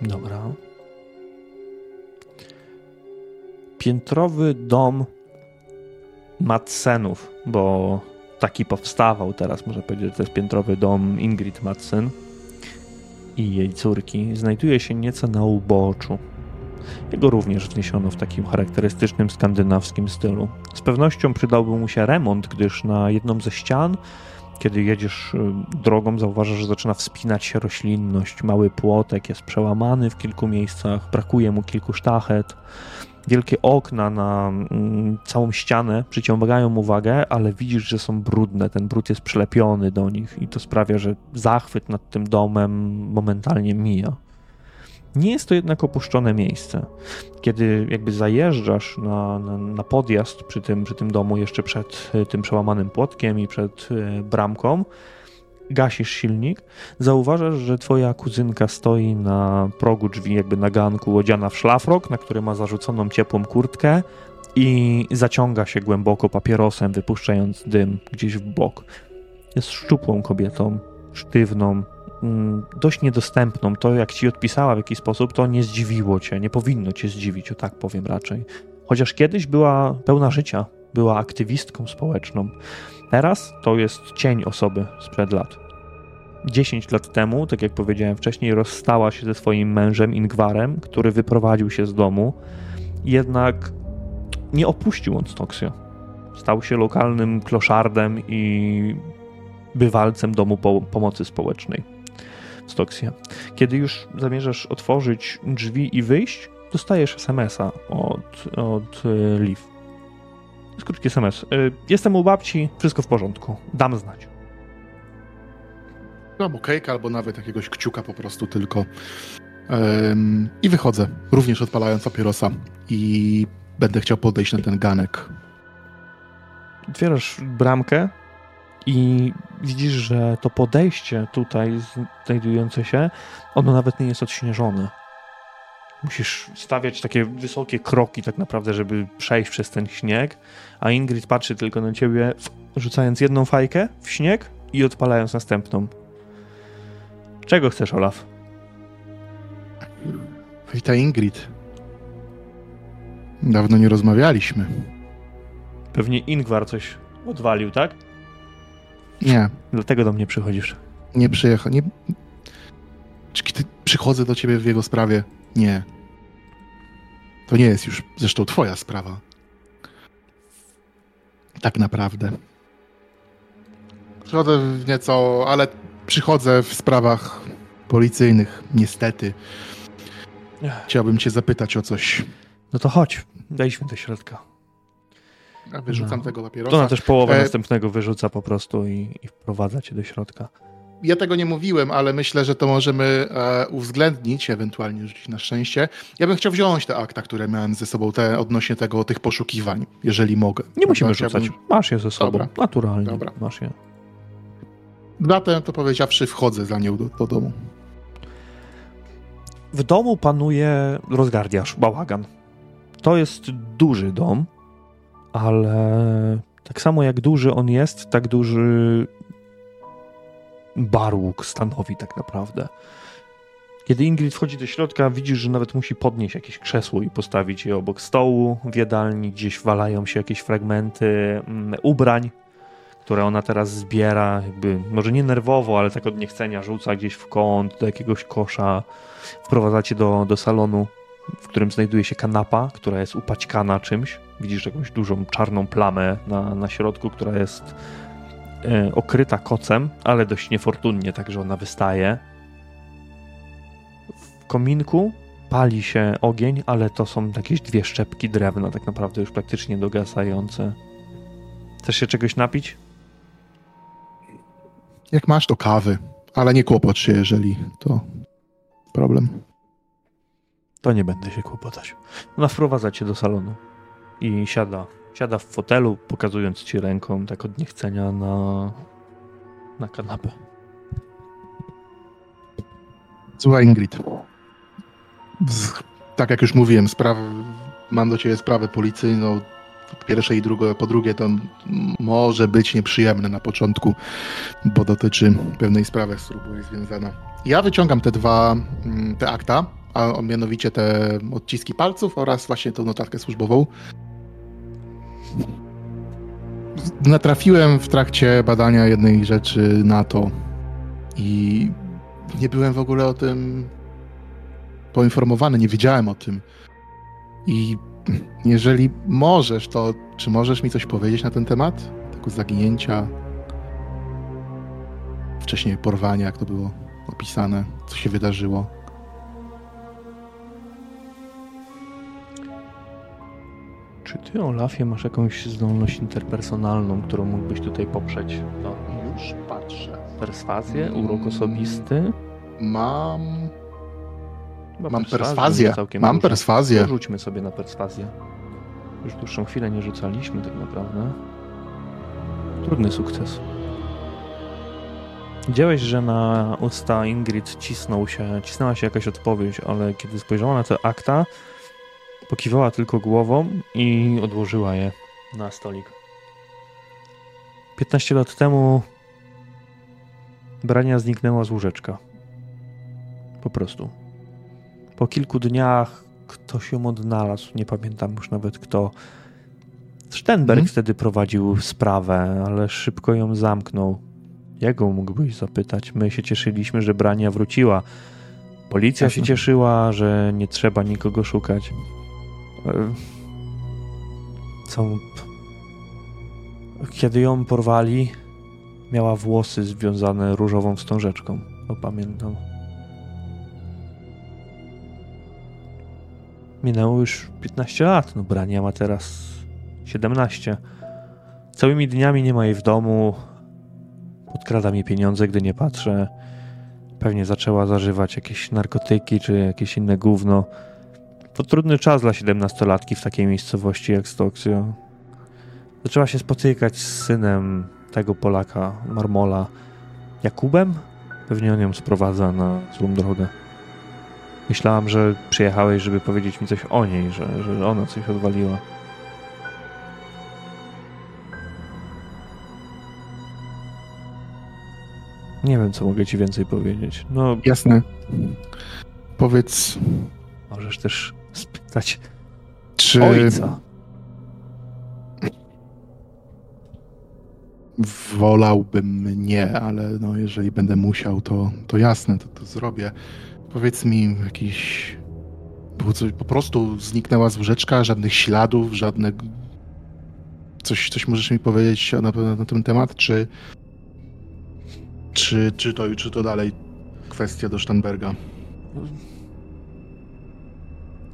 Dobra. Piętrowy dom Madsenów, bo taki powstawał teraz, można powiedzieć, że to jest piętrowy dom Ingrid Madsen i jej córki, znajduje się nieco na uboczu. Jego również wzniesiono w takim charakterystycznym skandynawskim stylu. Z pewnością przydałby mu się remont, gdyż na jedną ze ścian, kiedy jedziesz y, drogą, zauważasz, że zaczyna wspinać się roślinność. Mały płotek jest przełamany w kilku miejscach, brakuje mu kilku sztachet. Wielkie okna na mm, całą ścianę przyciągają uwagę, ale widzisz, że są brudne. Ten brud jest przylepiony do nich i to sprawia, że zachwyt nad tym domem momentalnie mija. Nie jest to jednak opuszczone miejsce. Kiedy jakby zajeżdżasz na, na, na podjazd przy tym, przy tym domu, jeszcze przed y, tym przełamanym płotkiem i przed y, bramką, gasisz silnik, zauważasz, że twoja kuzynka stoi na progu drzwi, jakby na ganku, odziana w szlafrok, na który ma zarzuconą ciepłą kurtkę i zaciąga się głęboko papierosem, wypuszczając dym gdzieś w bok. Jest szczupłą kobietą, sztywną, dość niedostępną. To, jak ci odpisała w jakiś sposób, to nie zdziwiło cię, nie powinno cię zdziwić, o tak powiem raczej. Chociaż kiedyś była pełna życia, była aktywistką społeczną. Teraz to jest cień osoby sprzed lat. 10 lat temu, tak jak powiedziałem wcześniej, rozstała się ze swoim mężem Ingwarem, który wyprowadził się z domu, jednak nie opuścił on Stoksio. Stał się lokalnym kloszardem i bywalcem domu po pomocy społecznej Stoksie. Kiedy już zamierzasz otworzyć drzwi i wyjść, dostajesz SMS-a od, od y, Liv. Jest krótki SMS. Y, Jestem u babci, wszystko w porządku. Dam znać. albo kejka, albo nawet jakiegoś kciuka po prostu tylko. Um, I wychodzę, również odpalając papierosa i będę chciał podejść na ten ganek. Otwierasz bramkę i widzisz, że to podejście tutaj znajdujące się, ono nawet nie jest odśnieżone. Musisz stawiać takie wysokie kroki tak naprawdę, żeby przejść przez ten śnieg, a Ingrid patrzy tylko na ciebie, rzucając jedną fajkę w śnieg i odpalając następną. Czego chcesz, Olaf? Witaj, Ingrid. Dawno nie rozmawialiśmy. Pewnie Ingvar coś odwalił, tak? Nie. Dlatego do mnie przychodzisz. Nie przyjechał. Nie... Czy kiedy przychodzę do ciebie w jego sprawie? Nie. To nie jest już zresztą twoja sprawa. Tak naprawdę. Przychodzę w nieco, ale przychodzę w sprawach policyjnych, niestety. Chciałbym cię zapytać o coś. No to chodź, wejdźmy do środka. Wyrzucam no. tego papierosa. To ona też połowę e... następnego wyrzuca po prostu i, i wprowadza cię do środka. Ja tego nie mówiłem, ale myślę, że to możemy e, uwzględnić, ewentualnie rzucić na szczęście. Ja bym chciał wziąć te akta, które miałem ze sobą te, odnośnie tego, tych poszukiwań, jeżeli mogę. Nie musimy rzucać. Masz je ze sobą. Dobra. Naturalnie. Dobra. Masz je. Zatem to powiedziawszy, wchodzę za nią do, do domu. W domu panuje rozgardiasz, bałagan. To jest duży dom, ale tak samo jak duży on jest, tak duży barłuk stanowi tak naprawdę. Kiedy Ingrid wchodzi do środka, widzisz, że nawet musi podnieść jakieś krzesło i postawić je obok stołu. W jadalni gdzieś walają się jakieś fragmenty mm, ubrań, które ona teraz zbiera, jakby może nie nerwowo, ale tak od niechcenia rzuca gdzieś w kąt, do jakiegoś kosza. Wprowadzacie do, do salonu, w którym znajduje się kanapa, która jest upaćkana czymś. Widzisz jakąś dużą czarną plamę na, na środku, która jest e, okryta kocem, ale dość niefortunnie, także ona wystaje. W kominku pali się ogień, ale to są jakieś dwie szczepki drewna, tak naprawdę już praktycznie dogasające. Chcesz się czegoś napić? Jak masz, to kawy, ale nie kłopot się, jeżeli to problem. To nie będę się kłopotać. Ona wprowadza cię do salonu i siada. Siada w fotelu, pokazując ci ręką, tak od niechcenia, na, na kanapę. Słuchaj, Ingrid. Tak jak już mówiłem, spraw, mam do ciebie sprawę policyjną po pierwsze i drugie, po drugie to może być nieprzyjemne na początku, bo dotyczy pewnej sprawy, z którą jest związana. Ja wyciągam te dwa, mm, te akta, a mianowicie te odciski palców oraz właśnie tą notatkę służbową. Natrafiłem w trakcie badania jednej rzeczy na to i nie byłem w ogóle o tym poinformowany, nie wiedziałem o tym. I jeżeli możesz, to czy możesz mi coś powiedzieć na ten temat? Tego zaginięcia, wcześniej porwania, jak to było opisane, co się wydarzyło? Czy ty, Olafie, masz jakąś zdolność interpersonalną, którą mógłbyś tutaj poprzeć? No, już patrzę. Perswazję, urok osobisty? Mam Mam perswazję. Mam perswazję. Rzućmy sobie na perswazję. Już dłuższą chwilę nie rzucaliśmy tak naprawdę. Trudny sukces. Widziałeś, że na usta Ingrid cisnął się, cisnęła się jakaś odpowiedź, ale kiedy spojrzała na te akta, pokiwała tylko głową i odłożyła je na stolik. 15 lat temu Brania zniknęła z łóżeczka. Po prostu. Po kilku dniach ktoś ją odnalazł, nie pamiętam już nawet kto. Sternberg hmm? wtedy prowadził sprawę, ale szybko ją zamknął. Jego mógłbyś zapytać. My się cieszyliśmy, że Brania wróciła. Policja się cieszyła, że nie trzeba nikogo szukać. E? Kiedy ją porwali, miała włosy związane różową wstążeczką. Pamiętam. Minęło już 15 lat, no Brania ma teraz 17. Całymi dniami nie ma jej w domu. Podkrada mi pieniądze, gdy nie patrzę. pewnie zaczęła zażywać jakieś narkotyki czy jakieś inne gówno. To trudny czas dla siedemnastolatki w takiej miejscowości jak Stoksio. Zaczęła się spotykać z synem tego Polaka, Marmola, Jakubem? Pewnie on ją sprowadza na złą drogę. Myślałam, że przyjechałeś, żeby powiedzieć mi coś o niej, że, że ona coś odwaliła. Nie wiem, co mogę ci więcej powiedzieć. No, Jasne. Powiedz, możesz też spytać czy ojca. wolałbym nie, ale no jeżeli będę musiał, to, to jasne, to, to zrobię. Powiedz mi jakiś... Było coś, po prostu zniknęła z łóżeczka, żadnych śladów, żadne... Coś, coś możesz mi powiedzieć na, na, na ten temat, czy... Czy, czy, to, czy to dalej kwestia do Sternberga?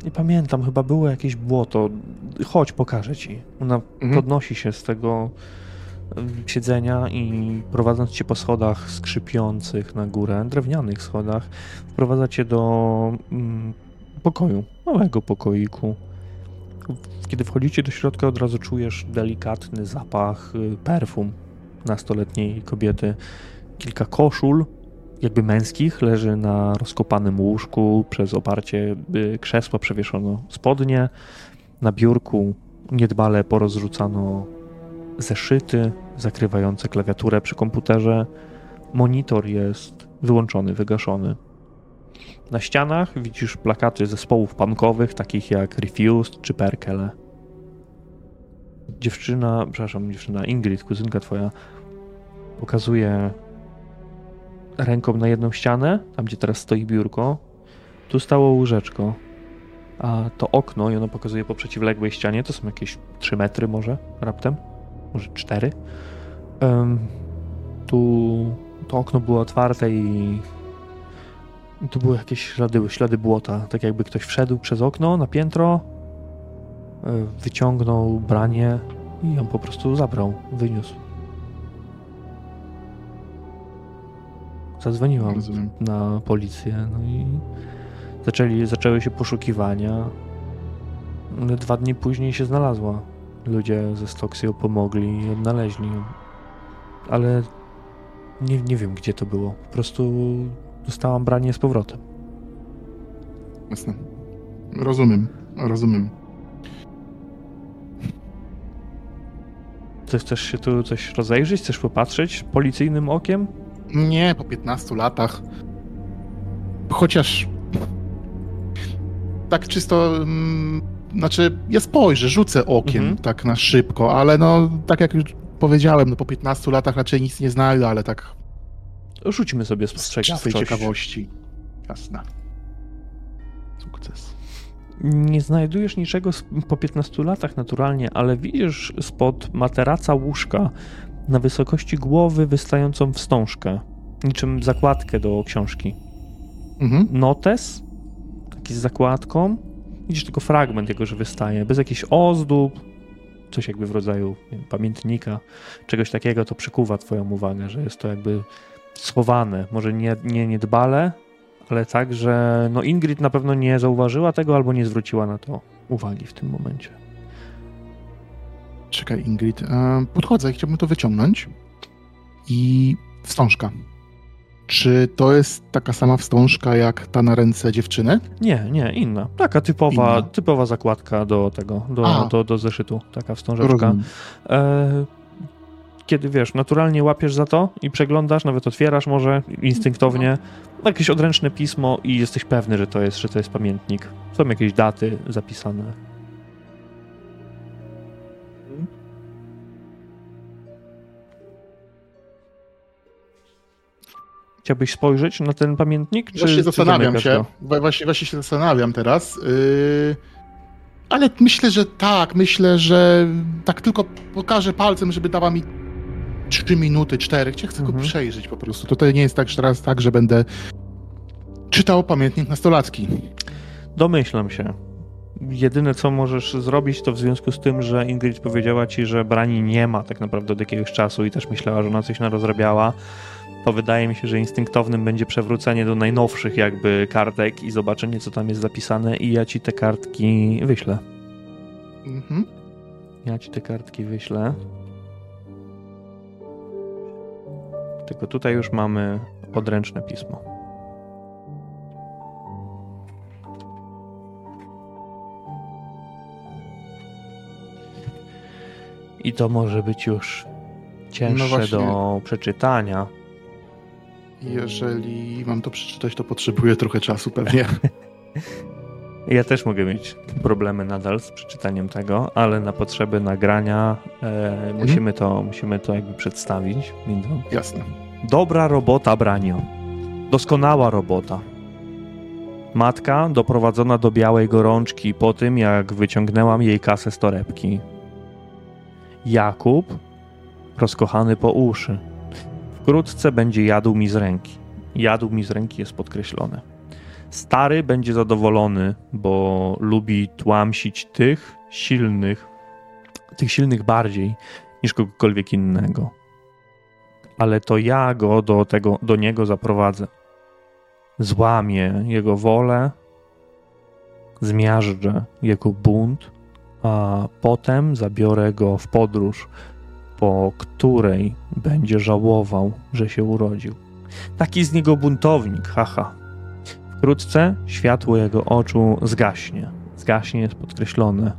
Nie pamiętam, chyba było jakieś błoto. Chodź, pokażę ci. Ona Mhm. podnosi się z tego siedzenia i prowadząc cię po schodach skrzypiących na górę, drewnianych schodach, wprowadza cię do mm, pokoju, małego pokoiku. Kiedy wchodzicie do środka, od razu czujesz delikatny zapach y, perfum nastoletniej kobiety. Kilka koszul, jakby męskich, leży na rozkopanym łóżku. Przez oparcie y, krzesła przewieszono spodnie. Na biurku niedbale porozrzucano zeszyty zakrywające klawiaturę przy komputerze. Monitor jest wyłączony, wygaszony. Na ścianach widzisz plakaty zespołów punkowych, takich jak Refused czy Perkele. Dziewczyna, przepraszam, dziewczyna Ingrid, kuzynka twoja, pokazuje ręką na jedną ścianę, tam gdzie teraz stoi biurko. Tu stało łóżeczko, a to okno, i ono pokazuje po przeciwległej ścianie, to są jakieś 3 metry może, raptem, może 4. Um, tu to okno było otwarte i tu były jakieś ślady, ślady błota, tak jakby ktoś wszedł przez okno na piętro, e, wyciągnął branie i ją po prostu zabrał, wyniósł. Zadzwoniłam Rozumiem. na policję, no i zaczęli, zaczęły się poszukiwania. Ale Dwa dni później się znalazła. Ludzie ze Stoksio pomogli i odnaleźli ją. Ale nie, nie wiem, gdzie to było. Po prostu dostałam branie z powrotem. Jasne. Rozumiem, rozumiem. Ty chcesz się tu coś rozejrzeć? Chcesz popatrzeć policyjnym okiem? Nie, po 15 latach. Chociaż. Tak czysto. Mm, znaczy, ja spojrzę, rzucę okiem Mhm. tak na szybko, ale no, tak jak już powiedziałem, no po 15 latach raczej nic nie znajdę, ale tak Rzućmy sobie z spostrzegawczość. ciekawości. Jasne. Sukces. Nie znajdujesz niczego z- po 15 latach naturalnie, ale widzisz spod materaca łóżka na wysokości głowy wystającą wstążkę, niczym zakładkę do książki. Mhm. Notes, taki z zakładką. Widzisz tylko fragment jego, że wystaje, bez jakichś ozdób, coś jakby w rodzaju wiem, pamiętnika, czegoś takiego, to przykuwa twoją uwagę, że jest to jakby schowane, może nie, nie niedbale, ale tak, że no Ingrid na pewno nie zauważyła tego albo nie zwróciła na to uwagi w tym momencie. Czekaj, Ingrid. E, podchodzę i chciałbym to wyciągnąć. I wstążka. Czy to jest taka sama wstążka jak ta na ręce dziewczyny? Nie, nie, inna. Taka typowa, Inna. typowa zakładka do tego, do, do, do zeszytu, taka wstążeczka. E, kiedy wiesz, naturalnie łapiesz za to i przeglądasz, nawet otwierasz może instynktownie jakieś odręczne pismo i jesteś pewny, że to jest, że to jest pamiętnik. Są jakieś daty zapisane. Chciałbyś spojrzeć na ten pamiętnik? Czy, Właśnie zastanawiam się. Właśnie, właśnie się zastanawiam teraz. Yy, ale myślę, że tak. Myślę, że tak tylko pokażę palcem, żeby dała mi 3 minuty, 4. Chcę Mhm. go przejrzeć po prostu. To, to nie jest tak, że teraz tak, że będę czytał pamiętnik nastolacki. Domyślam się. Jedyne, co możesz zrobić, to w związku z tym, że Ingrid powiedziała ci, że brani nie ma tak naprawdę od jakiegoś czasu i też myślała, że ona coś narozrabiała, to wydaje mi się, że instynktownym będzie przewrócenie do najnowszych jakby kartek i zobaczenie, co tam jest zapisane i ja ci te kartki wyślę. Mhm. Ja ci te kartki wyślę. Tylko tutaj już mamy odręczne pismo. I to może być już cięższe no do przeczytania. Jeżeli mam to przeczytać, to potrzebuję trochę czasu pewnie. Ja też mogę mieć problemy nadal z przeczytaniem tego, ale na potrzeby nagrania e, mhm. musimy, to, musimy to jakby przedstawić. Jasne. Dobra robota, Branio. Doskonała robota. Matka doprowadzona do białej gorączki po tym, jak wyciągnęłam jej kasę z torebki. Jakub rozkochany po uszy. Wkrótce będzie jadł mi z ręki. Jadł mi z ręki jest podkreślone. Stary będzie zadowolony, bo lubi tłamsić tych silnych, tych silnych bardziej niż kogokolwiek innego. Ale to ja go do, tego, do niego zaprowadzę. Złamię jego wolę, zmiażdżę jego bunt, a potem zabiorę go w podróż, po której będzie żałował, że się urodził. Taki z niego buntownik, haha. Wkrótce światło jego oczu zgaśnie. Zgaśnie jest podkreślone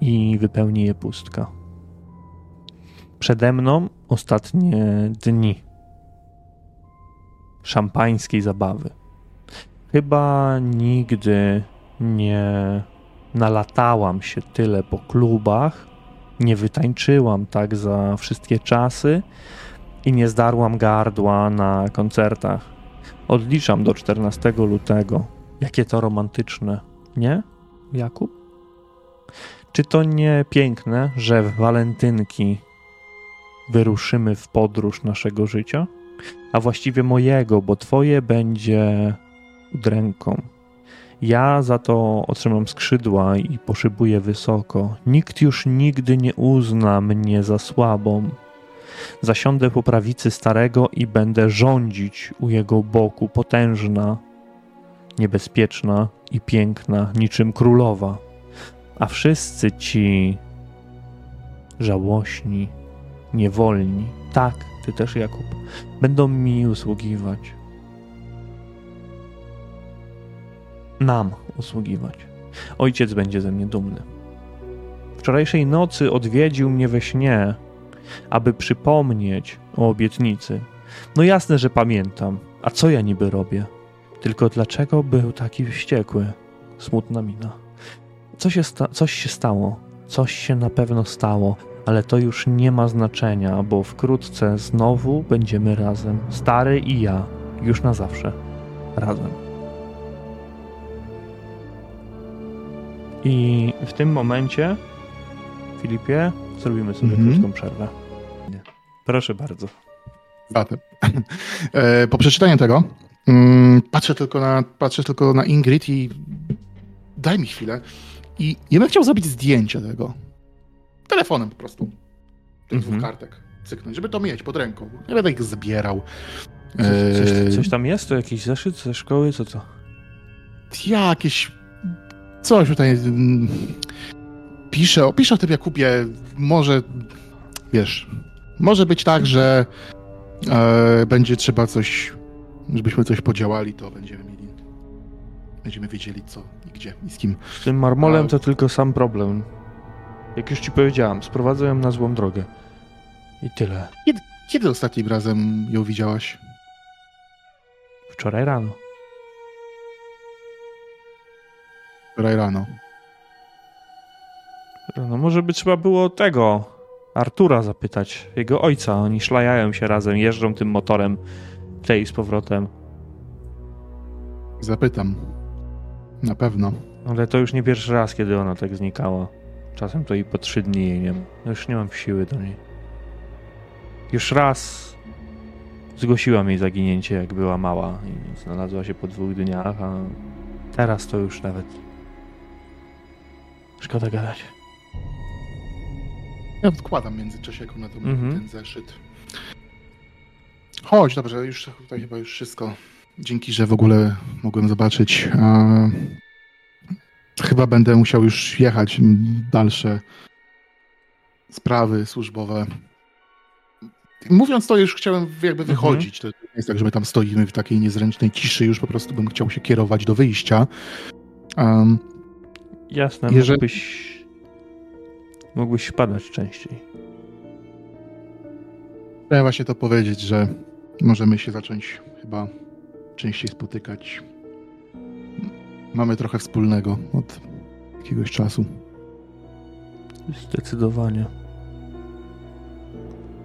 i wypełni je pustka. Przede mną ostatnie dni szampańskiej zabawy. Chyba nigdy nie nalatałam się tyle po klubach, nie wytańczyłam tak za wszystkie czasy i nie zdarłam gardła na koncertach. Odliczam do 14 lutego. Jakie to romantyczne, nie, Jakub? Czy to nie piękne, że w walentynki wyruszymy w podróż naszego życia? A właściwie mojego, bo twoje będzie udręką. Ja za to otrzymam skrzydła i poszybuję wysoko. Nikt już nigdy nie uzna mnie za słabą. Zasiądę po prawicy starego i będę rządzić u jego boku, potężna, niebezpieczna i piękna, niczym królowa. A wszyscy ci żałośni, niewolni, tak, ty też Jakub, będą mi usługiwać. Nam usługiwać. Ojciec będzie ze mnie dumny. Wczorajszej nocy odwiedził mnie we śnie aby przypomnieć o obietnicy. No jasne, że pamiętam. A co ja niby robię? Tylko dlaczego był taki wściekły? Smutna mina. Co się coś się stało. Coś się na pewno stało, ale to już nie ma znaczenia, bo wkrótce znowu będziemy razem. Stary i ja. Już na zawsze. Razem. I w tym momencie, Filipie, zrobimy sobie mm -hmm. krótką przerwę. Proszę bardzo. Zatem, e, po przeczytaniu tego mm, patrzę, tylko na, patrzę tylko na Ingrid i daj mi chwilę. I ja bym chciał zrobić zdjęcie tego. Telefonem po prostu. Tych dwóch mhm. kartek. Cyknąć, żeby to mieć pod ręką. Nie będę ich zbierał. Coś, coś, coś, tam jest? To jakiś zeszyt ze szkoły? Co to? Jakieś... Coś tutaj... Mm, piszę, opiszę o tym Jakubie. Może... Wiesz... Może być tak, że e, będzie trzeba coś, żebyśmy coś podziałali, to będziemy mieli, będziemy wiedzieli co i gdzie i z kim. Z tym marmolem A... to tylko sam problem. Jak już ci powiedziałam, sprowadzę ją na złą drogę. I tyle. Kiedy, kiedy ostatnim razem ją widziałaś? Wczoraj rano. Wczoraj rano. No może by trzeba było tego Artura zapytać, jego ojca. Oni szlajają się razem, jeżdżą tym motorem tej z powrotem. Zapytam. Na pewno. Ale to już nie pierwszy raz, kiedy ona tak znikała. Czasem to i po trzy dni jej nie ma. Już nie mam siły do niej. Już raz zgłosiłam jej zaginięcie, jak była mała i znalazła się po dwóch dniach, a teraz to już nawet szkoda gadać. Ja odkładam w międzyczasie na ten, mm -hmm. ten zeszyt. Chodź, dobrze, już tutaj chyba już wszystko. Dzięki, że w ogóle mogłem zobaczyć. Chyba będę musiał już jechać dalsze sprawy służbowe. Mówiąc to, już chciałem jakby mhm. wychodzić. To nie jest tak, że my tam stoimy w takiej niezręcznej ciszy, już po prostu bym chciał się kierować do wyjścia. Um, Jasne, jeżeli... mógłbyś, mógłbyś padać częściej. Chciałem właśnie to powiedzieć, że możemy się zacząć chyba częściej spotykać. Mamy trochę wspólnego od jakiegoś czasu. Zdecydowanie.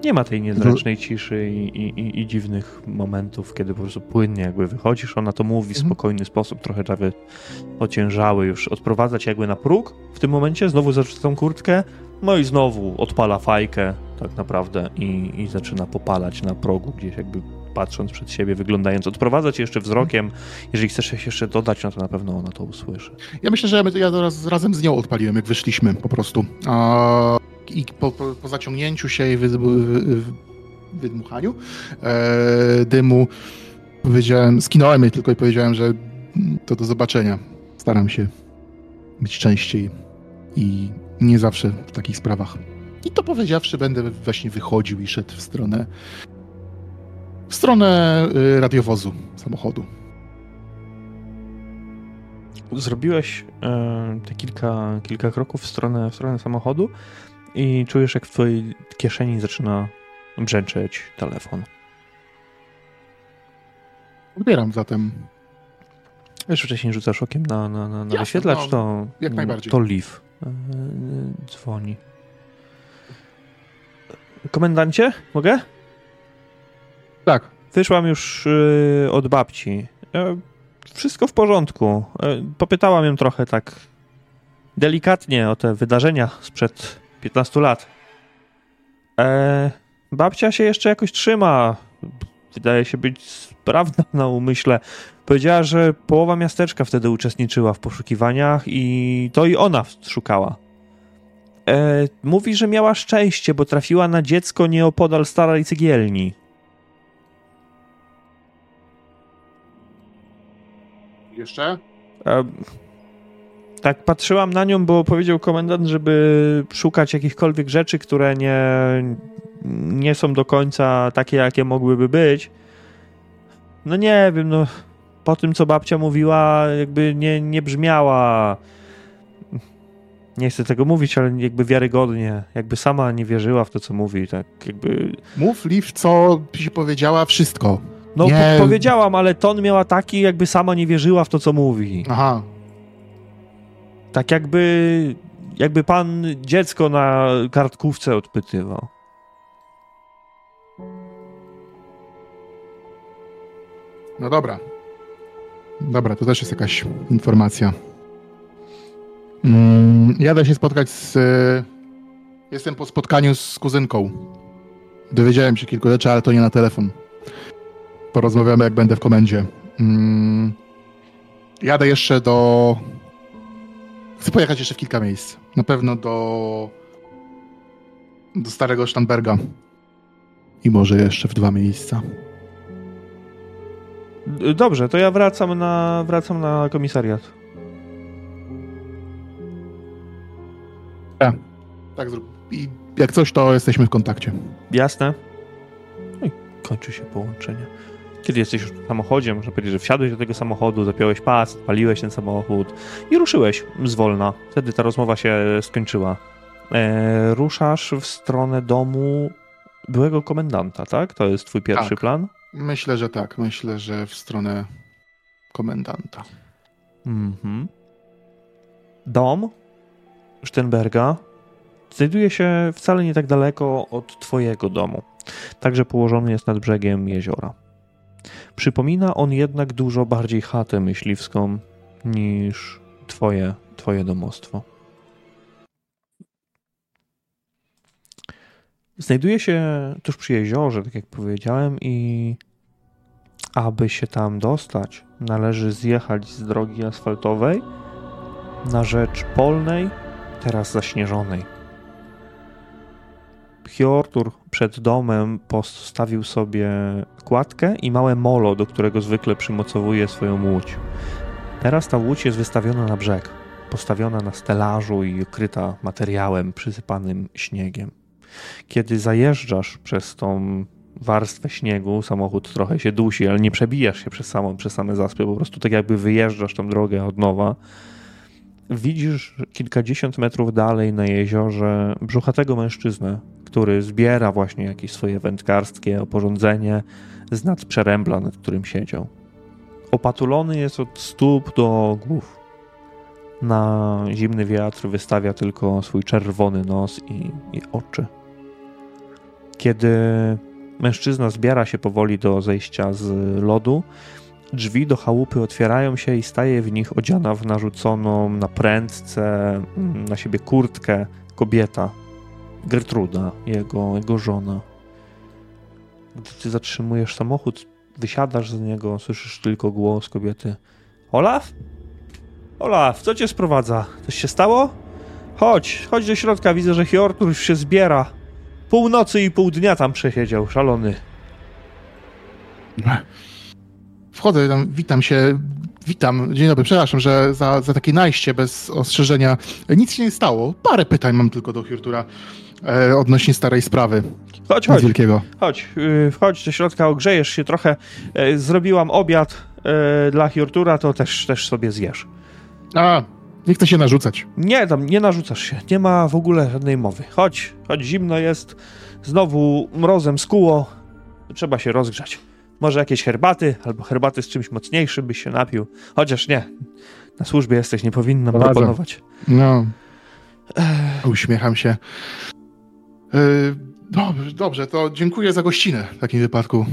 Nie ma tej niezręcznej ciszy i, i, i, dziwnych momentów, kiedy po prostu płynnie jakby wychodzisz, ona to mówi w mhm. spokojny sposób, trochę trawy ociężały już, odprowadzać jakby na próg w tym momencie, znowu zarzuca tą kurtkę, no i znowu odpala fajkę tak naprawdę i, i zaczyna popalać na progu gdzieś jakby patrząc przed siebie, wyglądając, odprowadzać jeszcze wzrokiem. Jeżeli chcesz się jeszcze dodać, no to na pewno ona to usłyszy. Ja myślę, że ja teraz razem z nią odpaliłem, jak wyszliśmy po prostu. I po, po, po, zaciągnięciu się i wy, wy, wydmuchaniu e, dymu powiedziałem, skinąłem jej tylko i powiedziałem, że to do zobaczenia. Staram się być częściej i nie zawsze w takich sprawach. I to powiedziawszy, będę właśnie wychodził i szedł w stronę w stronę y, radiowozu samochodu. Zrobiłeś e, te kilka, kilka kroków w stronę, w stronę samochodu i czujesz, jak w twojej kieszeni zaczyna brzęczeć telefon. Odbieram zatem. Wiesz, wcześniej rzucasz okiem na, na, na, na Jasne, wyświetlacz, no, to, jak najbardziej. to Liv e, dzwoni. Komendancie, mogę? Tak. Wyszłam już yy, od babci. E, wszystko w porządku. E, popytałam ją trochę tak delikatnie o te wydarzenia sprzed 15 lat. E, babcia się jeszcze jakoś trzyma. Wydaje się być sprawna na umyśle. Powiedziała, że połowa miasteczka wtedy uczestniczyła w poszukiwaniach i to i ona szukała. Mówi, że miała szczęście, bo trafiła na dziecko nieopodal starej cygielni. Jeszcze? E, tak, patrzyłam na nią, bo powiedział komendant, żeby szukać jakichkolwiek rzeczy, które nie, nie są do końca takie, jakie mogłyby być. No nie wiem, no po tym, co babcia mówiła, jakby nie, nie brzmiała nie chcę tego mówić, ale jakby wiarygodnie, jakby sama nie wierzyła w to, co mówi, tak jakby... Mów, Liv, co ci powiedziała, wszystko. No nie... po powiedziałam, ale ton miała taki, jakby sama nie wierzyła w to, co mówi. Aha. Tak jakby, jakby pan dziecko na kartkówce odpytywał. No dobra. Dobra, to też jest jakaś informacja. Mm, jadę się spotkać z... Jestem po spotkaniu z kuzynką. Dowiedziałem się kilku rzeczy, ale to nie na telefon. Porozmawiamy, jak będę w komendzie. Mm, jadę jeszcze do. Chcę pojechać jeszcze w kilka miejsc. Na pewno do. do Starego Sztamberga. I może jeszcze w dwa miejsca. Dobrze, to ja wracam na, wracam na komisariat. Ja. Tak zrób. I jak coś, to jesteśmy w kontakcie. Jasne. No i kończy się połączenie kiedy jesteś już w samochodzie, można powiedzieć, że wsiadłeś do tego samochodu, zapiąłeś pas, paliłeś ten samochód i ruszyłeś zwolna. Wtedy ta rozmowa się skończyła. E, ruszasz w stronę domu byłego komendanta, tak? To jest twój pierwszy tak. plan? Myślę, że tak. Myślę, że w stronę komendanta. Mhm. Dom Sztenberga znajduje się wcale nie tak daleko od twojego domu. Także położony jest nad brzegiem jeziora. Przypomina on jednak dużo bardziej chatę myśliwską niż twoje, twoje domostwo. Znajduje się tuż przy jeziorze, tak jak powiedziałem, i aby się tam dostać, należy zjechać z drogi asfaltowej na rzecz polnej, teraz zaśnieżonej. Hjortur przed domem postawił sobie kładkę i małe molo, do którego zwykle przymocowuje swoją łódź. Teraz ta łódź jest wystawiona na brzeg, postawiona na stelażu i okryta materiałem przysypanym śniegiem. Kiedy zajeżdżasz przez tą warstwę śniegu, samochód trochę się dusi, ale nie przebijasz się przez, samą, przez same zaspy, po prostu tak jakby wyjeżdżasz tą drogę od nowa. Widzisz kilkadziesiąt metrów dalej na jeziorze brzuchatego mężczyznę, który zbiera właśnie jakieś swoje wędkarskie oporządzenie z nad przerębla, nad którym siedział. Opatulony jest od stóp do głów. Na zimny wiatr wystawia tylko swój czerwony nos i, i oczy. Kiedy mężczyzna zbiera się powoli do zejścia z lodu, drzwi do chałupy otwierają się i staje w nich odziana w narzuconą na prędce mm, na siebie kurtkę kobieta, Gertruda, jego, jego żona. Gdy ty zatrzymujesz samochód, wysiadasz z niego, słyszysz tylko głos kobiety. Olaf? Olaf, co cię sprowadza? Coś się stało? Chodź, chodź do środka, widzę, że Hjortur już się zbiera. Północy i pół dnia tam przesiedział, szalony. Wchodzę tam, witam się, witam, dzień dobry, przepraszam, że za, za takie najście bez ostrzeżenia. Nic się nie stało, parę pytań mam tylko do Hjortura e, odnośnie starej sprawy. Chodź, chodź. Wielkiego. Chodź, yy, wchodź do środka, ogrzejesz się trochę. Yy, zrobiłam obiad yy, dla Hjortura, to też, też sobie zjesz. A, nie chcę się narzucać. Nie, tam nie narzucasz się. Nie ma w ogóle żadnej mowy. Chodź, chodź, zimno jest. Znowu mrozem skuło. Trzeba się rozgrzać. Może jakieś herbaty, albo herbaty z czymś mocniejszym byś się napił. Chociaż nie. Na służbie jesteś, nie powinnam Prowadzę. proponować. No. Uśmiecham się. Yy, dobrze, dobrze, to dziękuję za gościnę w takim wypadku.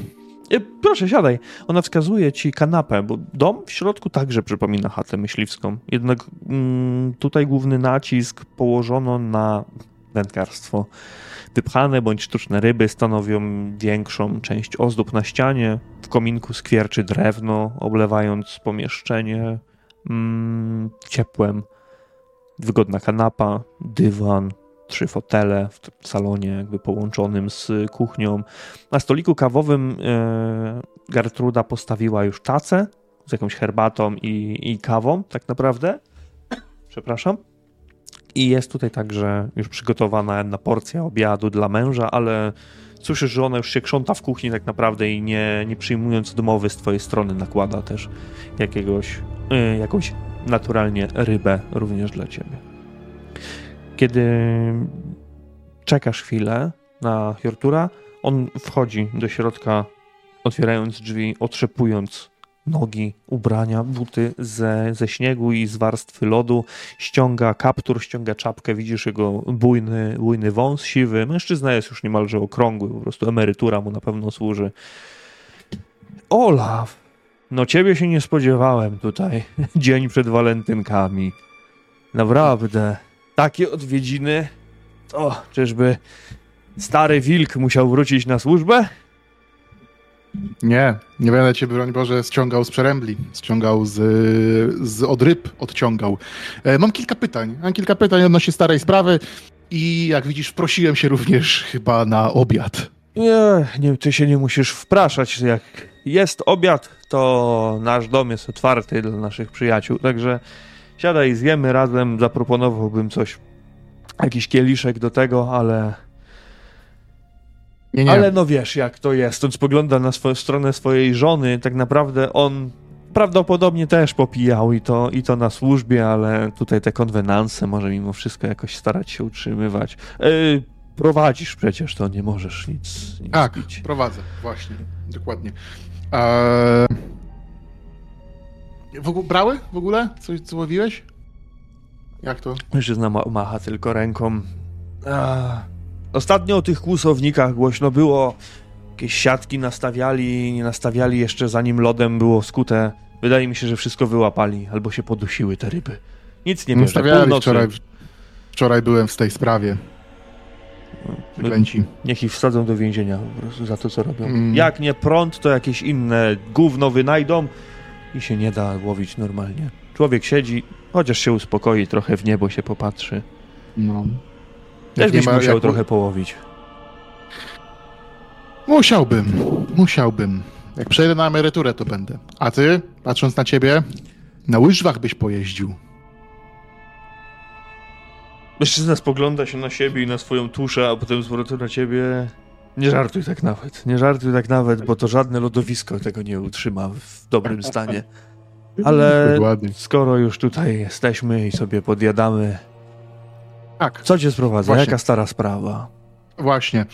E, proszę, siadaj. Ona wskazuje ci kanapę, bo dom w środku także przypomina chatę myśliwską. Jednak mm, tutaj główny nacisk położono na wędkarstwo. Wypchane bądź sztuczne ryby stanowią większą część ozdób na ścianie. W kominku skwierczy drewno, oblewając pomieszczenie mm, ciepłem. Wygodna kanapa, dywan, trzy fotele w salonie jakby połączonym z kuchnią. Na stoliku kawowym e, Gertruda postawiła już tacę z jakąś herbatą i, i kawą, tak naprawdę. Przepraszam. I jest tutaj także już przygotowana jedna porcja obiadu dla męża, ale słyszysz, że ona już się krząta w kuchni tak naprawdę i nie, nie przyjmując domowy z twojej strony nakłada też jakiegoś, y, jakąś naturalnie rybę również dla ciebie. Kiedy czekasz chwilę na Hjortura, on wchodzi do środka, otwierając drzwi, otrzepując nogi, ubrania, buty ze, ze śniegu i z warstwy lodu, ściąga kaptur, ściąga czapkę, widzisz jego bujny, bujny wąs siwy. Mężczyzna jest już niemalże okrągły, po prostu emerytura mu na pewno służy. Olaf, no ciebie się nie spodziewałem tutaj, dzień przed walentynkami. Naprawdę, takie odwiedziny? O, czyżby stary wilk musiał wrócić na służbę? Nie, nie będę cię, broń Boże, ściągał z przerębli, ściągał z, z od ryb, odciągał. E, mam kilka pytań, mam kilka pytań odnośnie starej sprawy i jak widzisz, prosiłem się również chyba na obiad. Nie, nie, ty się nie musisz wpraszać. Jak jest obiad, to nasz dom jest otwarty dla naszych przyjaciół, także siadaj, zjemy razem, zaproponowałbym coś, jakiś kieliszek do tego, ale nie, nie. Ale no wiesz, jak to jest. On spogląda na swoją stronę swojej żony. Tak naprawdę on prawdopodobnie też popijał i to, i to na służbie, ale tutaj te konwenanse może mimo wszystko jakoś starać się utrzymywać. Yy, prowadzisz przecież, to nie możesz nic, nic Tak, pić. prowadzę, właśnie, dokładnie. Eee... W ogóle, brały w ogóle? Coś co łowiłeś? Jak to? Mężczyzna ma, macha tylko ręką. Eee... Ostatnio o tych kłusownikach głośno było. Jakieś siatki nastawiali, nie nastawiali jeszcze zanim lodem było skute. Wydaje mi się, że wszystko wyłapali, albo się podusiły te ryby. Nic nie bierze. Wczoraj, wczoraj byłem w tej sprawie. Wyglęci. Niech ich wsadzą do więzienia po prostu za to, co robią. Mm. Jak nie prąd, to jakieś inne gówno wynajdą i się nie da łowić normalnie. Człowiek siedzi, chociaż się uspokoi, trochę w niebo się popatrzy. No. Też byś musiał trochę połowić. Musiałbym, musiałbym. Jak przejdę na emeryturę, to będę. A ty, patrząc na ciebie, na łyżwach byś pojeździł. Mężczyzna spogląda się na siebie i na swoją tuszę, a potem zwróci na ciebie. Nie żartuj tak nawet, nie żartuj tak nawet, bo to żadne lodowisko tego nie utrzyma w dobrym stanie. Ale skoro już tutaj jesteśmy i sobie podjadamy, Tak, co cię sprowadza? Właśnie. Jaka stara sprawa? właśnie.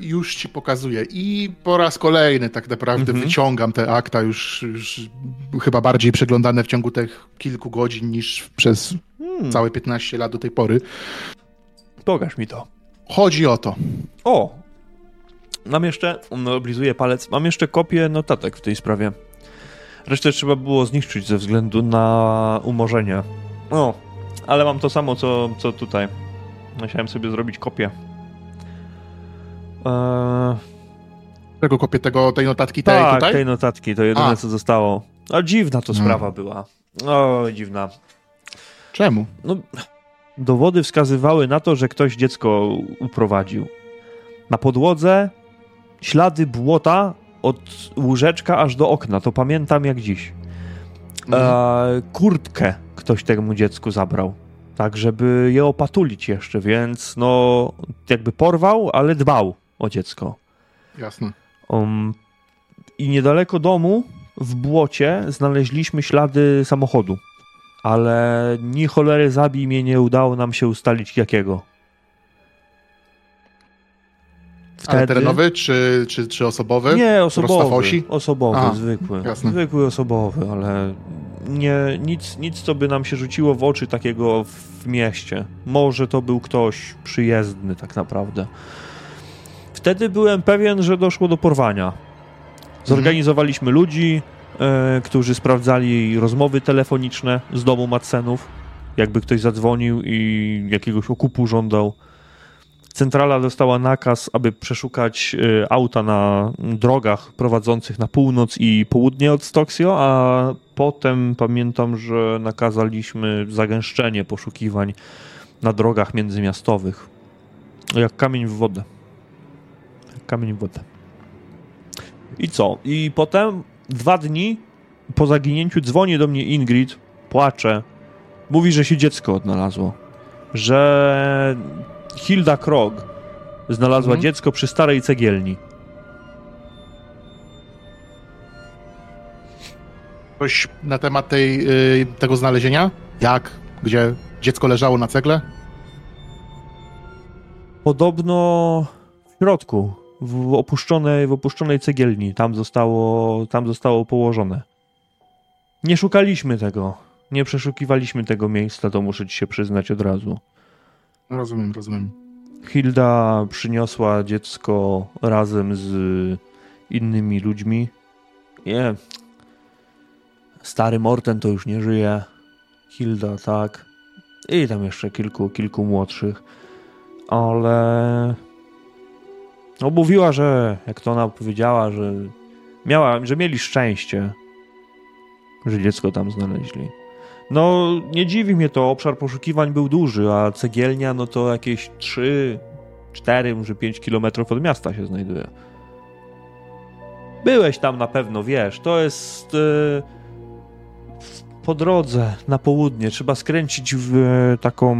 Już ci pokazuję. I po raz kolejny tak naprawdę Mhm. wyciągam te akta już, już chyba bardziej przeglądane w ciągu tych kilku godzin niż przez Hmm, całe 15 lat do tej pory. Pokaż mi to. Chodzi o to. O! Mam jeszcze, on oblizuje palec, mam jeszcze kopię notatek w tej sprawie. Resztę trzeba było zniszczyć ze względu na umorzenie. O, ale mam to samo, co, co tutaj. Musiałem sobie zrobić kopię. Eee, Tego kopię tego, tej notatki tej tak, tutaj? tej notatki, to jedyne A. co zostało. A dziwna to No. sprawa była. O, dziwna. Czemu? No, dowody wskazywały na to, że ktoś dziecko uprowadził. Na podłodze ślady błota od łóżeczka aż do okna. To pamiętam jak dziś. E, kurtkę ktoś temu dziecku zabrał. Tak, żeby je opatulić jeszcze, więc no, jakby porwał, ale dbał o dziecko. Jasne. Um, I niedaleko domu, w błocie, znaleźliśmy ślady samochodu. Ale ni cholery zabij mnie nie udało nam się ustalić jakiego. Ale terenowy czy, czy, czy osobowy? Nie, osobowy. Prostafosi? Osobowy, A, zwykły. jasne. Zwykły osobowy, ale nie, nic, nic, co by nam się rzuciło w oczy takiego w mieście. Może to był ktoś przyjezdny tak naprawdę. Wtedy byłem pewien, że doszło do porwania. Zorganizowaliśmy ludzi, e, którzy sprawdzali rozmowy telefoniczne z domu Madsenów, jakby ktoś zadzwonił i jakiegoś okupu żądał. Centrala dostała nakaz, aby przeszukać e, auta na drogach prowadzących na północ i południe od Stoksio, a potem pamiętam, że nakazaliśmy zagęszczenie poszukiwań na drogach międzymiastowych. Jak kamień w wodę. Jak kamień w wodę. I co? I potem dwa dni po zaginięciu dzwoni do mnie Ingrid, płacze. Mówi, że się dziecko odnalazło. Że Hilda Krog znalazła Mhm. dziecko przy starej cegielni. Coś na temat tej, y, tego znalezienia? Jak? Gdzie dziecko leżało na cegle? Podobno w środku, w opuszczonej, w opuszczonej cegielni. Tam zostało, tam zostało położone. Nie szukaliśmy tego. Nie przeszukiwaliśmy tego miejsca, to muszę ci się przyznać od razu. Rozumiem, rozumiem. Hilda przyniosła dziecko razem z innymi ludźmi. Nie. Stary Morten to już nie żyje. Hilda, tak. I tam jeszcze kilku, kilku młodszych. Ale. No, mówiła, że jak to ona powiedziała, że miała, że mieli szczęście, że dziecko tam znaleźli. No, nie dziwi mnie to, obszar poszukiwań był duży, a cegielnia, no to jakieś 3, 4, może 5 kilometrów od miasta się znajduje. Byłeś tam na pewno, wiesz, to jest e, po drodze na południe. Trzeba skręcić w e, taką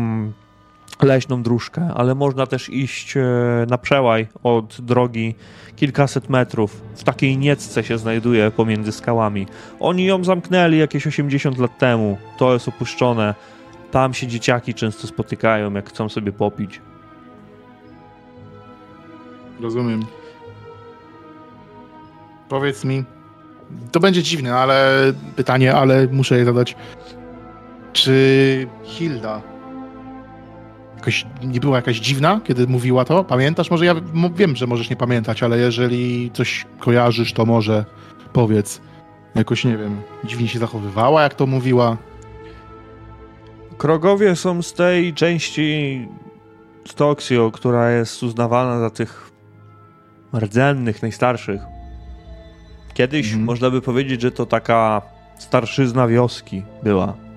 leśną dróżkę, ale można też iść e, na przełaj od drogi kilkaset metrów. W takiej niecce się znajduje pomiędzy skałami. Oni ją zamknęli jakieś 80 lat temu. To jest opuszczone. Tam się dzieciaki często spotykają, jak chcą sobie popić. Rozumiem. Powiedz mi, to będzie dziwne, ale pytanie, ale muszę je zadać. Czy Hilda jakoś nie była jakaś dziwna, kiedy mówiła to? Pamiętasz? Może ja wiem, że możesz nie pamiętać, ale jeżeli coś kojarzysz, to może powiedz. Jakoś, nie wiem, dziwnie się zachowywała, jak to mówiła. Krogowie są z tej części Stoksio, która jest uznawana za tych rdzennych, najstarszych. Kiedyś Mhm. można by powiedzieć, że to taka starszyzna wioski była.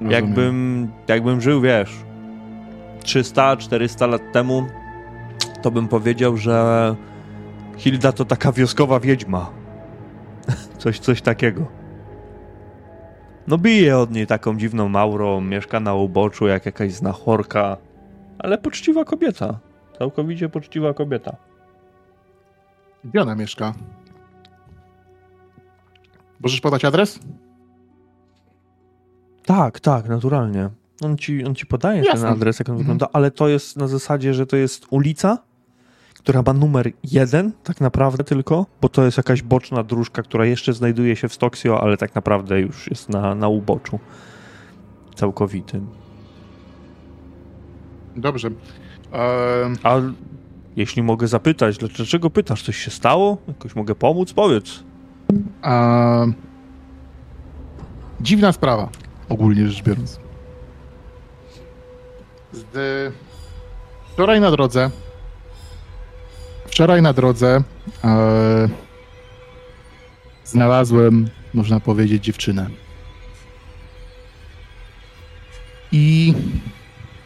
Rozumiem. Jakbym, jakbym żył, wiesz, 300-400 lat temu, to bym powiedział, że Hilda to taka wioskowa wiedźma. Coś, coś takiego. No bije od niej taką dziwną maurą, mieszka na uboczu jak jakaś znachorka, ale poczciwa kobieta. Całkowicie poczciwa kobieta. Gdzie ona mieszka? Możesz podać adres? Tak, tak, naturalnie. On ci, on ci podaje Jasne. ten adres, jak on mhm. wygląda, ale to jest na zasadzie, że to jest ulica, która ma numer jeden, tak naprawdę tylko, bo to jest jakaś boczna dróżka, która jeszcze znajduje się w Stoksio, ale tak naprawdę już jest na, na uboczu całkowitym. Dobrze. Ehm... A jeśli mogę zapytać, dlaczego pytasz? Coś się stało? Jakoś mogę pomóc? Powiedz. Ehm... Dziwna sprawa, ogólnie rzecz biorąc. Z... Wczoraj na drodze Wczoraj na drodze e, znalazłem, można powiedzieć, dziewczynę. I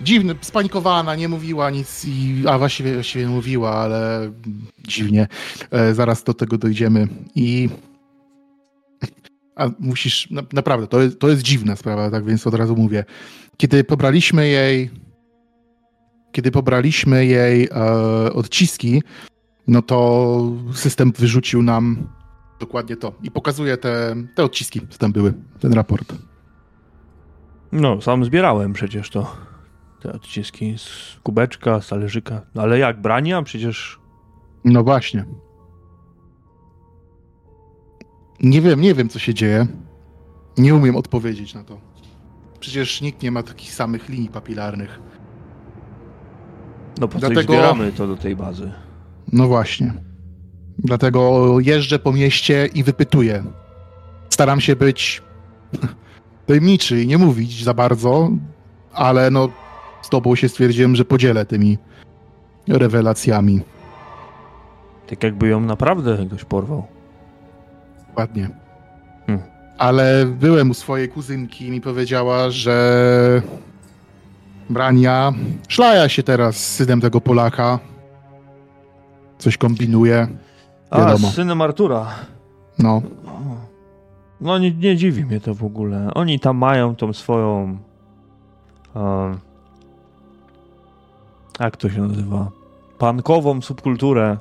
dziwny, spanikowana, nie mówiła nic, i, a właściwie, właściwie mówiła, ale dziwnie. E, zaraz do tego dojdziemy. I a musisz, na, naprawdę, to jest, to jest dziwna sprawa, tak więc od razu mówię. Kiedy pobraliśmy jej, kiedy pobraliśmy jej e, odciski, no to system wyrzucił nam dokładnie to i pokazuje te, te odciski, co tam były, ten raport. No, sam zbierałem przecież to. Te odciski z kubeczka, z talerzyka. No, ale jak, brania? Przecież... No właśnie. Nie wiem, nie wiem, co się dzieje. Nie umiem odpowiedzieć na to. Przecież nikt nie ma takich samych linii papilarnych. No po Dlatego... coś zbieramy to do tej bazy. No właśnie. Dlatego jeżdżę po mieście i wypytuję. Staram się być tajemniczy i nie mówić za bardzo, ale no z tobą się stwierdziłem, że podzielę tymi rewelacjami. Tak jakby ją naprawdę ktoś porwał. Ładnie. Hmm. Ale byłem u swojej kuzynki i mi powiedziała, że Brania szlaja się teraz z synem tego Polaka coś kombinuje. Wiadomo. A, z synem Artura. No. No nie, nie dziwi mnie to w ogóle. Oni tam mają tą swoją... Um, jak to się nazywa? Pankową subkulturę.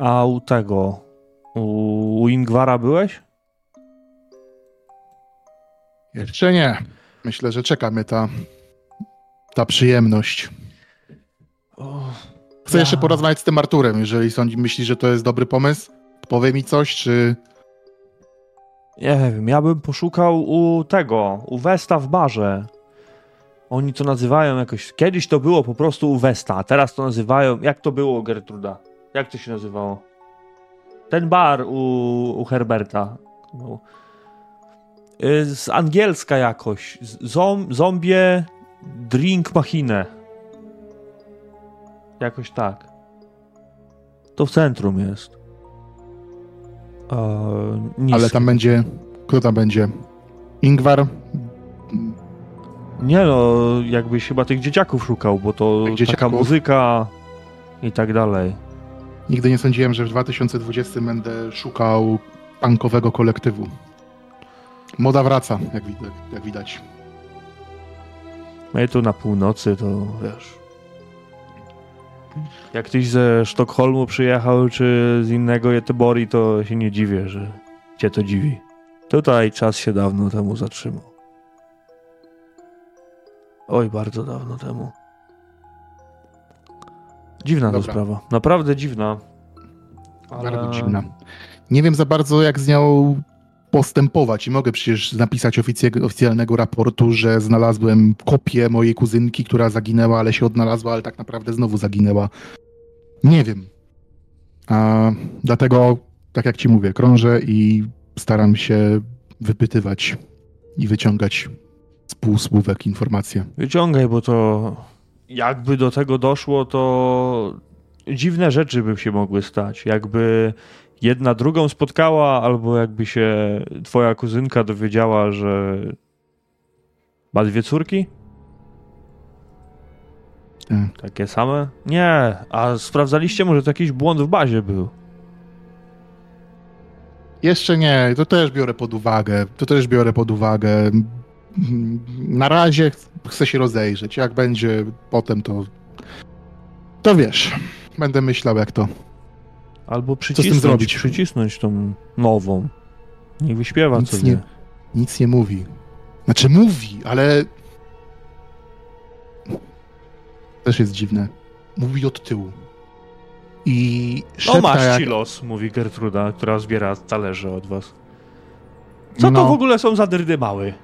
A u tego... U, Ingwara byłeś? Jeszcze nie. Myślę, że czeka mnie ta ta przyjemność. Chcę jeszcze porozmawiać z tym Arturem, jeżeli sądzi, myśli, że to jest dobry pomysł. Powie mi coś, czy... Nie wiem, ja bym poszukał u tego, u Westa w barze. Oni to nazywają jakoś... Kiedyś to było po prostu u Westa, a teraz to nazywają... Jak to było, Gertruda? Jak to się nazywało? Ten bar u, u Herberta. No. Z angielska jakoś. Zom, zombie Drink machinę. Jakoś tak. To w centrum jest. Eee, Ale tam będzie. Kto tam będzie? Ingwar? Nie no, jakbyś chyba tych dzieciaków szukał, bo to taka muzyka i tak dalej. Nigdy nie sądziłem, że w 2020 będę szukał punkowego kolektywu. Moda wraca, jak, jak widać. My tu na północy to wiesz. Jak ktoś ze Sztokholmu przyjechał, czy z innego Jetebori, to się nie dziwię, że cię to dziwi. Tutaj czas się dawno temu zatrzymał. Oj, bardzo dawno temu. Dziwna Dobra. to sprawa. Naprawdę dziwna. Ale... Bardzo dziwna. Nie wiem za bardzo, jak z nią postępować i mogę przecież napisać oficjalnego raportu, że znalazłem kopię mojej kuzynki, która zaginęła, ale się odnalazła, ale tak naprawdę znowu zaginęła. Nie wiem. A, dlatego, tak jak ci mówię, krążę i staram się wypytywać i wyciągać z półsłówek informacje. Wyciągaj, bo to jakby do tego doszło, to dziwne rzeczy by się mogły stać. Jakby jedna drugą spotkała, albo jakby się twoja kuzynka dowiedziała, że ma dwie córki? Tak. Takie same? Nie. A sprawdzaliście, może to jakiś błąd w bazie był? Jeszcze nie, to też biorę pod uwagę. To też biorę pod uwagę. Na razie chcę się rozejrzeć. Jak będzie potem, to. To wiesz. Będę myślał, jak to. Albo Co z tym przycisnąć, zrobić? przycisnąć tą nową. Niech wyśpiewa Nic co nie- nie. Nic nie mówi. Znaczy mówi, ale. Też jest dziwne. Mówi od tyłu. I No szepta masz jak... ci los, mówi Gertruda, która zbiera talerze od was. Co to No. w ogóle są za dyrdy mały?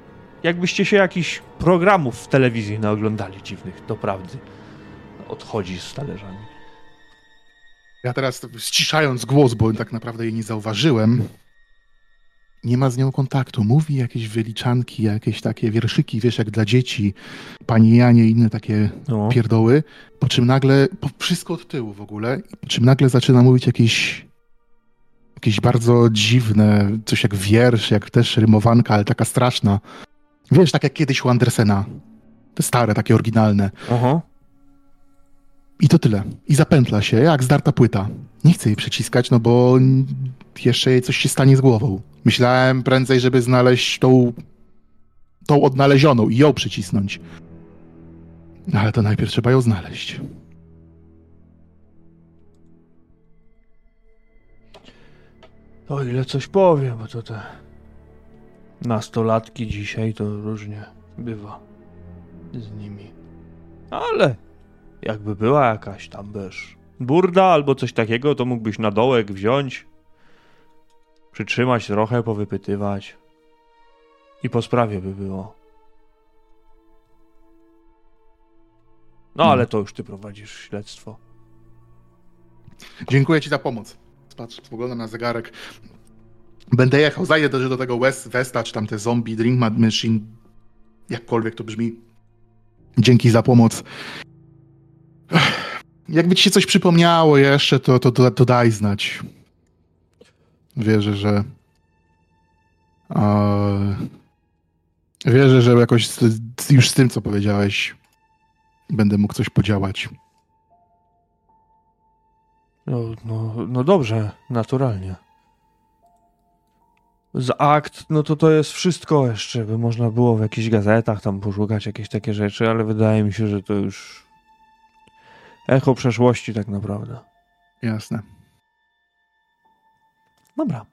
Jakbyście się jakichś programów w telewizji naoglądali dziwnych, doprawdy. Odchodzi z talerzami. Ja teraz ściszając głos, bo tak naprawdę jej nie zauważyłem. Nie ma z nią kontaktu. Mówi jakieś wyliczanki, jakieś takie wierszyki, wiesz, jak dla dzieci. Pani Janie i inne takie No. pierdoły. Po czym nagle, po, wszystko od tyłu w ogóle, po czym nagle zaczyna mówić jakieś jakieś bardzo dziwne, coś jak wiersz, jak też rymowanka, ale taka straszna. Wiesz, tak jak kiedyś u Andersena. Te stare, takie oryginalne. Aha. I to tyle. I zapętla się, jak zdarta płyta. Nie chcę jej przyciskać, no bo jeszcze jej coś się stanie z głową. Myślałem prędzej, żeby znaleźć tą, tą odnalezioną i ją przycisnąć. Ale to najpierw trzeba ją znaleźć. O ile coś powiem, bo to te nastolatki dzisiaj to różnie bywa z nimi. Ale jakby była jakaś tam wiesz, burda albo coś takiego, to mógłbyś na dołek wziąć, przytrzymać trochę, powypytywać i po sprawie by było. No ale to już ty prowadzisz śledztwo. Dziękuję ci za pomoc. Patrz, spoglądam na zegarek. Będę jechał, zajdę też do tego West, Westa, czy tam te zombie, Drink Machine. Jakkolwiek to brzmi. Dzięki za pomoc. Jakby ci się coś przypomniało jeszcze, to, to, to, to daj znać. Wierzę, że... e, wierzę, że jakoś z, z, już z tym, co powiedziałeś, będę mógł coś podziałać. No, no, no dobrze, naturalnie. Z akt, no to to jest wszystko jeszcze, by można było w jakichś gazetach tam poszukać jakieś takie rzeczy, ale wydaje mi się, że to już echo przeszłości tak naprawdę. Jasne. Dobra.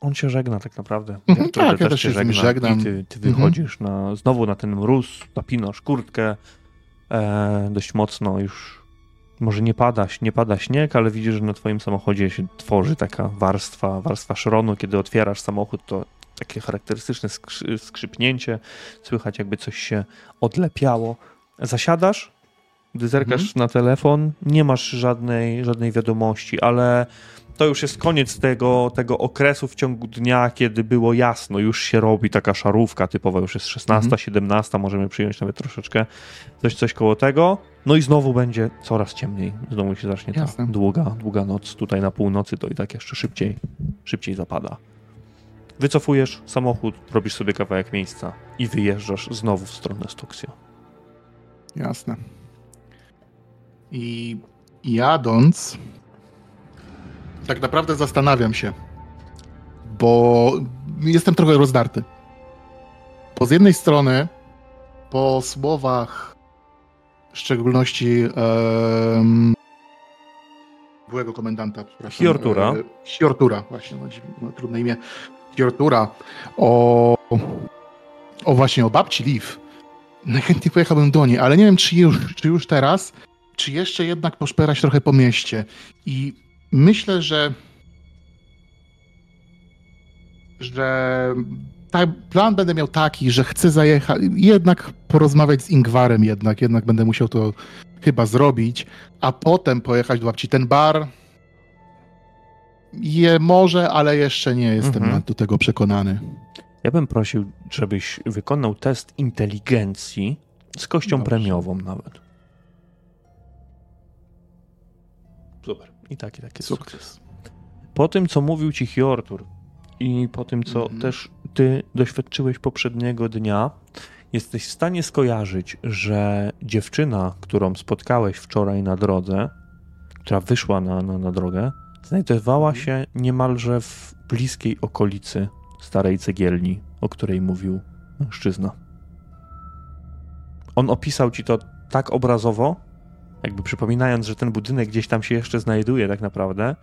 On się żegna tak naprawdę. Mhm, Gertruda tak, ja też się nim żegnam. I ty, ty Mhm. wychodzisz na, znowu na ten mróz, napinasz kurtkę e, dość mocno już. Może nie pada, nie pada śnieg, ale widzisz, że na twoim samochodzie się tworzy taka warstwa, warstwa szronu. Kiedy otwierasz samochód, to takie charakterystyczne skrzy, skrzypnięcie. Słychać jakby coś się odlepiało. Zasiadasz, gdy zerkasz Mhm. na telefon, nie masz żadnej, żadnej wiadomości, ale to już jest koniec tego, tego okresu w ciągu dnia, kiedy było jasno, już się robi taka szarówka typowa, już jest 16, Mhm. 17, możemy przyjąć nawet troszeczkę, coś, coś koło tego. No i znowu będzie coraz ciemniej, znowu się zacznie ta Jasne. długa, długa noc. Tutaj na północy to i tak jeszcze szybciej, szybciej zapada. Wycofujesz samochód, robisz sobie kawałek miejsca i wyjeżdżasz znowu w stronę Stuxio. Jasne. I jadąc, tak naprawdę zastanawiam się, bo jestem trochę rozdarty. Bo z jednej strony, po słowach, w szczególności byłego komendanta, przepraszam. Hiortura. e, Hiortura, właśnie, no, no, trudne imię. Hiortura, o, o właśnie, o babci Liv. Najchętniej pojechałbym do niej, ale nie wiem, czy już, czy już teraz, czy jeszcze jednak poszperać trochę po mieście. I myślę, że że ta, plan będę miał taki, że chcę zajechać, jednak porozmawiać z Ingwarem jednak, jednak będę musiał to chyba zrobić, a potem pojechać do babci. Ten bar je może, ale jeszcze nie jestem Mhm. do tego przekonany. Ja bym prosił, żebyś wykonał test inteligencji z kością Dobrze. premiową nawet. Super. I taki, taki sukces. Sukces. Po tym, co mówił ci Hiortur i po tym, co Mhm. też ty doświadczyłeś poprzedniego dnia, jesteś w stanie skojarzyć, że dziewczyna, którą spotkałeś wczoraj na drodze, która wyszła na, na, na drogę, znajdowała Mhm. się niemalże w bliskiej okolicy starej cegielni, o której mówił mężczyzna. On opisał ci to tak obrazowo, jakby przypominając, że ten budynek gdzieś tam się jeszcze znajduje tak naprawdę,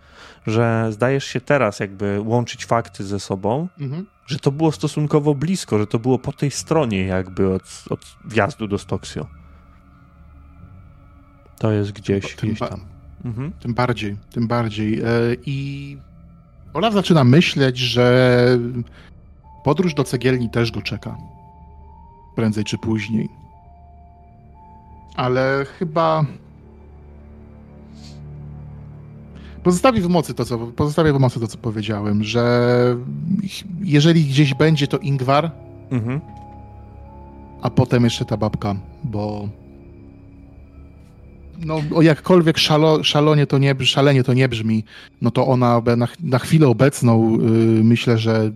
że zdajesz się teraz jakby łączyć fakty ze sobą, Mhm. że to było stosunkowo blisko, że to było po tej stronie jakby od, od wjazdu do Stoksio. To jest gdzieś, Tym gdzieś tam. Mhm. Tym bardziej, tym bardziej. E, I Olaf zaczyna myśleć, że podróż do cegielni też go czeka. Prędzej czy później. Ale chyba. Pozostawię w mocy to, co, pozostawię w mocy to, co powiedziałem, że jeżeli gdzieś będzie, to Ingwar, Mhm. a potem jeszcze ta babka, bo no o jakkolwiek szalo, szalonie to nie, szalenie to nie brzmi, no to ona na, na chwilę obecną yy, myślę, że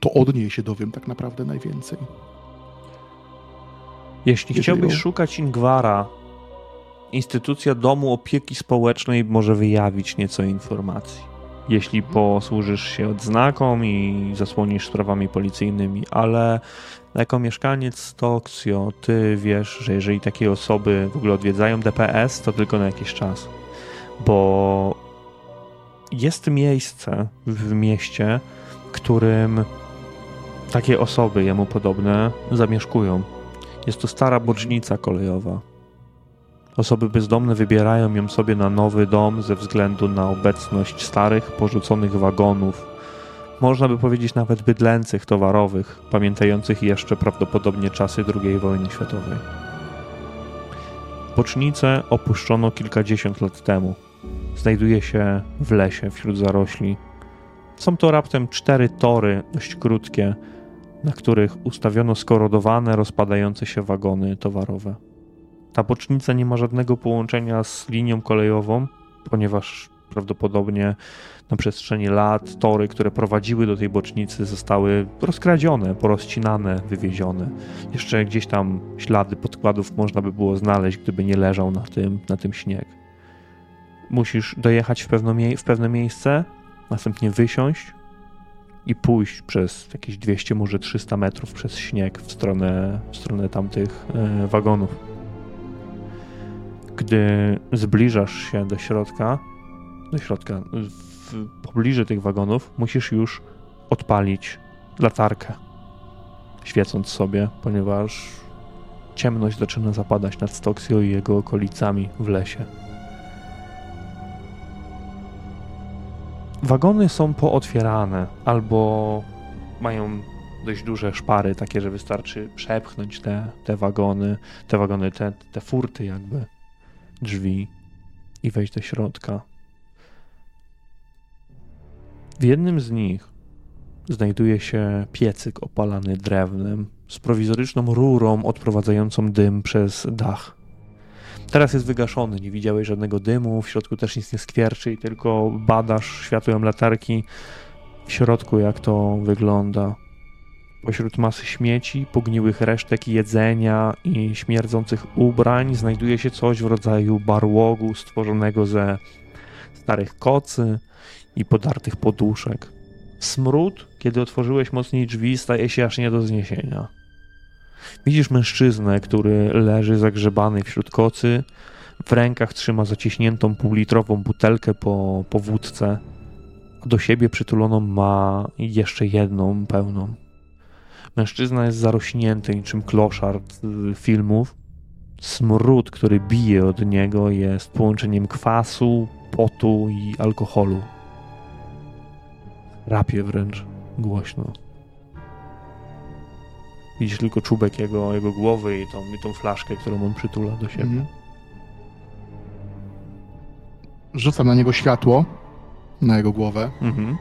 to od niej się dowiem tak naprawdę najwięcej. Jeśli Jeżeli chciałbyś ją- szukać Ingwara, instytucja Domu Opieki Społecznej może wyjawić nieco informacji. Jeśli posłużysz się odznaką i zasłonisz sprawami policyjnymi, ale jako mieszkaniec Stoksio, ty wiesz, że jeżeli takie osoby w ogóle odwiedzają DPS, to tylko na jakiś czas. Bo jest miejsce w mieście, w którym takie osoby jemu podobne zamieszkują. Jest to stara bocznica kolejowa. Osoby bezdomne wybierają ją sobie na nowy dom ze względu na obecność starych, porzuconych wagonów. Można by powiedzieć nawet bydlęcych, towarowych, pamiętających jeszcze prawdopodobnie czasy II wojny światowej. Bocznicę opuszczono kilkadziesiąt lat temu. Znajduje się w lesie wśród zarośli. Są to raptem cztery tory, dość krótkie, na których ustawiono skorodowane, rozpadające się wagony towarowe. Ta bocznica nie ma żadnego połączenia z linią kolejową, ponieważ prawdopodobnie na przestrzeni lat tory, które prowadziły do tej bocznicy, zostały rozkradzione, porozcinane, wywiezione. Jeszcze gdzieś tam ślady podkładów można by było znaleźć, gdyby nie leżał na tym, na tym śnieg. Musisz dojechać w, w pewne miejsce, następnie wysiąść, i pójść przez jakieś 200, może 300 metrów przez śnieg w stronę, w stronę tamtych e, wagonów. Gdy zbliżasz się do środka, do środka, w pobliżu tych wagonów, musisz już odpalić latarkę, świecąc sobie, ponieważ ciemność zaczyna zapadać nad Stoksio i jego okolicami w lesie. Wagony są pootwierane albo mają dość duże szpary, takie, że wystarczy przepchnąć te, te wagony, te wagony, te, te furty jakby, drzwi i wejść do środka. W jednym z nich znajduje się piecyk opalany drewnem z prowizoryczną rurą odprowadzającą dym przez dach. Teraz jest wygaszony, nie widziałeś żadnego dymu, w środku też nic nie skwierczy tylko badasz światłem latarki w środku, jak to wygląda. Pośród masy śmieci, pogniłych resztek jedzenia i śmierdzących ubrań znajduje się coś w rodzaju barłogu stworzonego ze starych kocy i podartych poduszek. Smród, kiedy otworzyłeś mocniej drzwi, staje się aż nie do zniesienia. Widzisz mężczyznę, który leży zagrzebany wśród kocy. W rękach trzyma zaciśniętą półlitrową butelkę po, po wódce, a do siebie przytuloną ma jeszcze jedną pełną. Mężczyzna jest zarośnięty niczym kloszard z filmów. Smród, który bije od niego, jest połączeniem kwasu, potu i alkoholu. Rapie wręcz głośno. Widzisz tylko czubek jego, jego głowy i tą, i tą flaszkę, którą on przytula do siebie. Mhm. Rzucam na niego światło, na jego głowę. Mhm.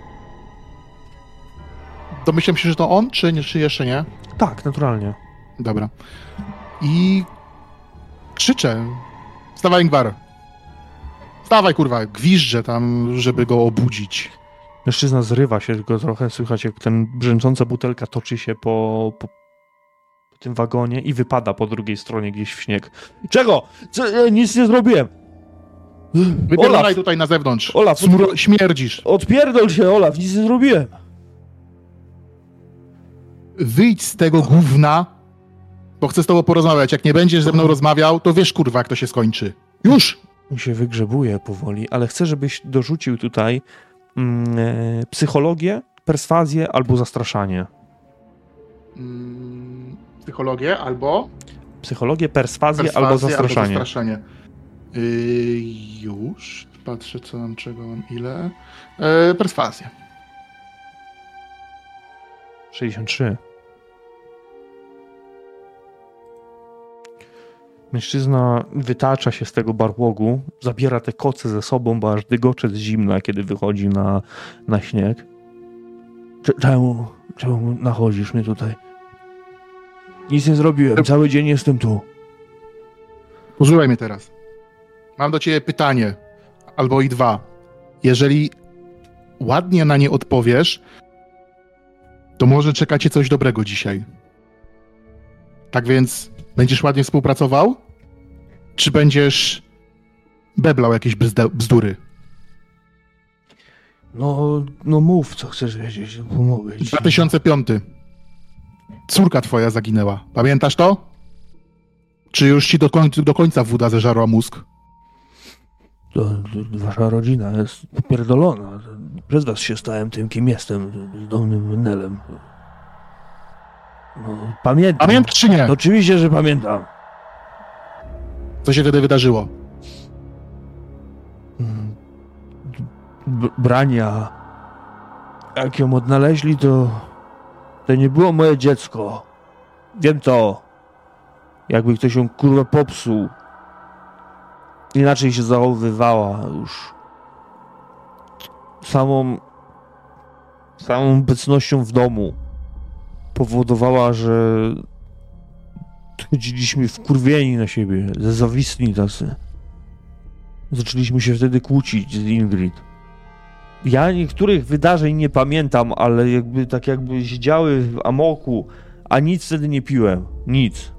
Domyślam się, że to on, czy, nie- czy jeszcze nie? Tak, naturalnie. Dobra. I krzyczę. Wstawaj, Ingvar. Wstawaj, kurwa. Gwiżdżę tam, żeby go obudzić. Mężczyzna zrywa się tylko trochę, słychać jak ten brzęcząca butelka toczy się po, po, po tym wagonie i wypada po drugiej stronie gdzieś w śnieg. Czego? Co? Nic nie zrobiłem. Wypierdalaj tutaj na zewnątrz. Olaf, Smro- śmierdzisz. Odpierdol się, Olaf, nic nie zrobiłem. Wyjdź z tego gówna, bo chcę z tobą porozmawiać. Jak nie będziesz ze mną rozmawiał, to wiesz, kurwa, jak to się skończy. Już! On się wygrzebuje powoli, ale chcę, żebyś dorzucił tutaj mm, e, psychologię, perswazję albo zastraszanie. Mm, psychologię albo... Psychologię, perswazję, perswazję albo zastraszanie. Albo zastraszanie. Yy, już. Patrzę, co mam, czego mam, ile. Yy, perswazję. 63. Mężczyzna wytacza się z tego barłogu, zabiera te koce ze sobą, bo aż dygocze z zimna, kiedy wychodzi na, na śnieg. Cze- Czemu, czemu nachodzisz mnie tutaj? Nic nie zrobiłem, cały dzień jestem tu. Posłuchaj mnie teraz. Mam do ciebie pytanie, albo i dwa. Jeżeli ładnie na nie odpowiesz, to może czeka cię coś dobrego dzisiaj. Tak więc będziesz ładnie współpracował? Czy będziesz beblał jakieś bzdury? No, no mów, co chcesz wiedzieć, pomogę ci. 2005. Córka twoja zaginęła. Pamiętasz to? Czy już ci do, koń- do końca woda zeżarła mózg? To, to wasza rodzina jest popierdolona. Przez was się stałem tym, kim jestem, z domnym Menelem. No, pamiętam. Pamiętasz czy nie? Oczywiście, że pamiętam. Co się wtedy wydarzyło? Mm. Brania. Jak ją odnaleźli, to to nie było moje dziecko. Wiem to. Jakby ktoś ją kurwa popsuł. Inaczej się zachowywała już. Samą samą obecnością w domu powodowała, że chodziliśmy wkurwieni na siebie, zawistni tacy. Zaczęliśmy się wtedy kłócić z Ingrid. Ja niektórych wydarzeń nie pamiętam, ale jakby tak jakby się działy w amoku, a nic wtedy nie piłem. Nic.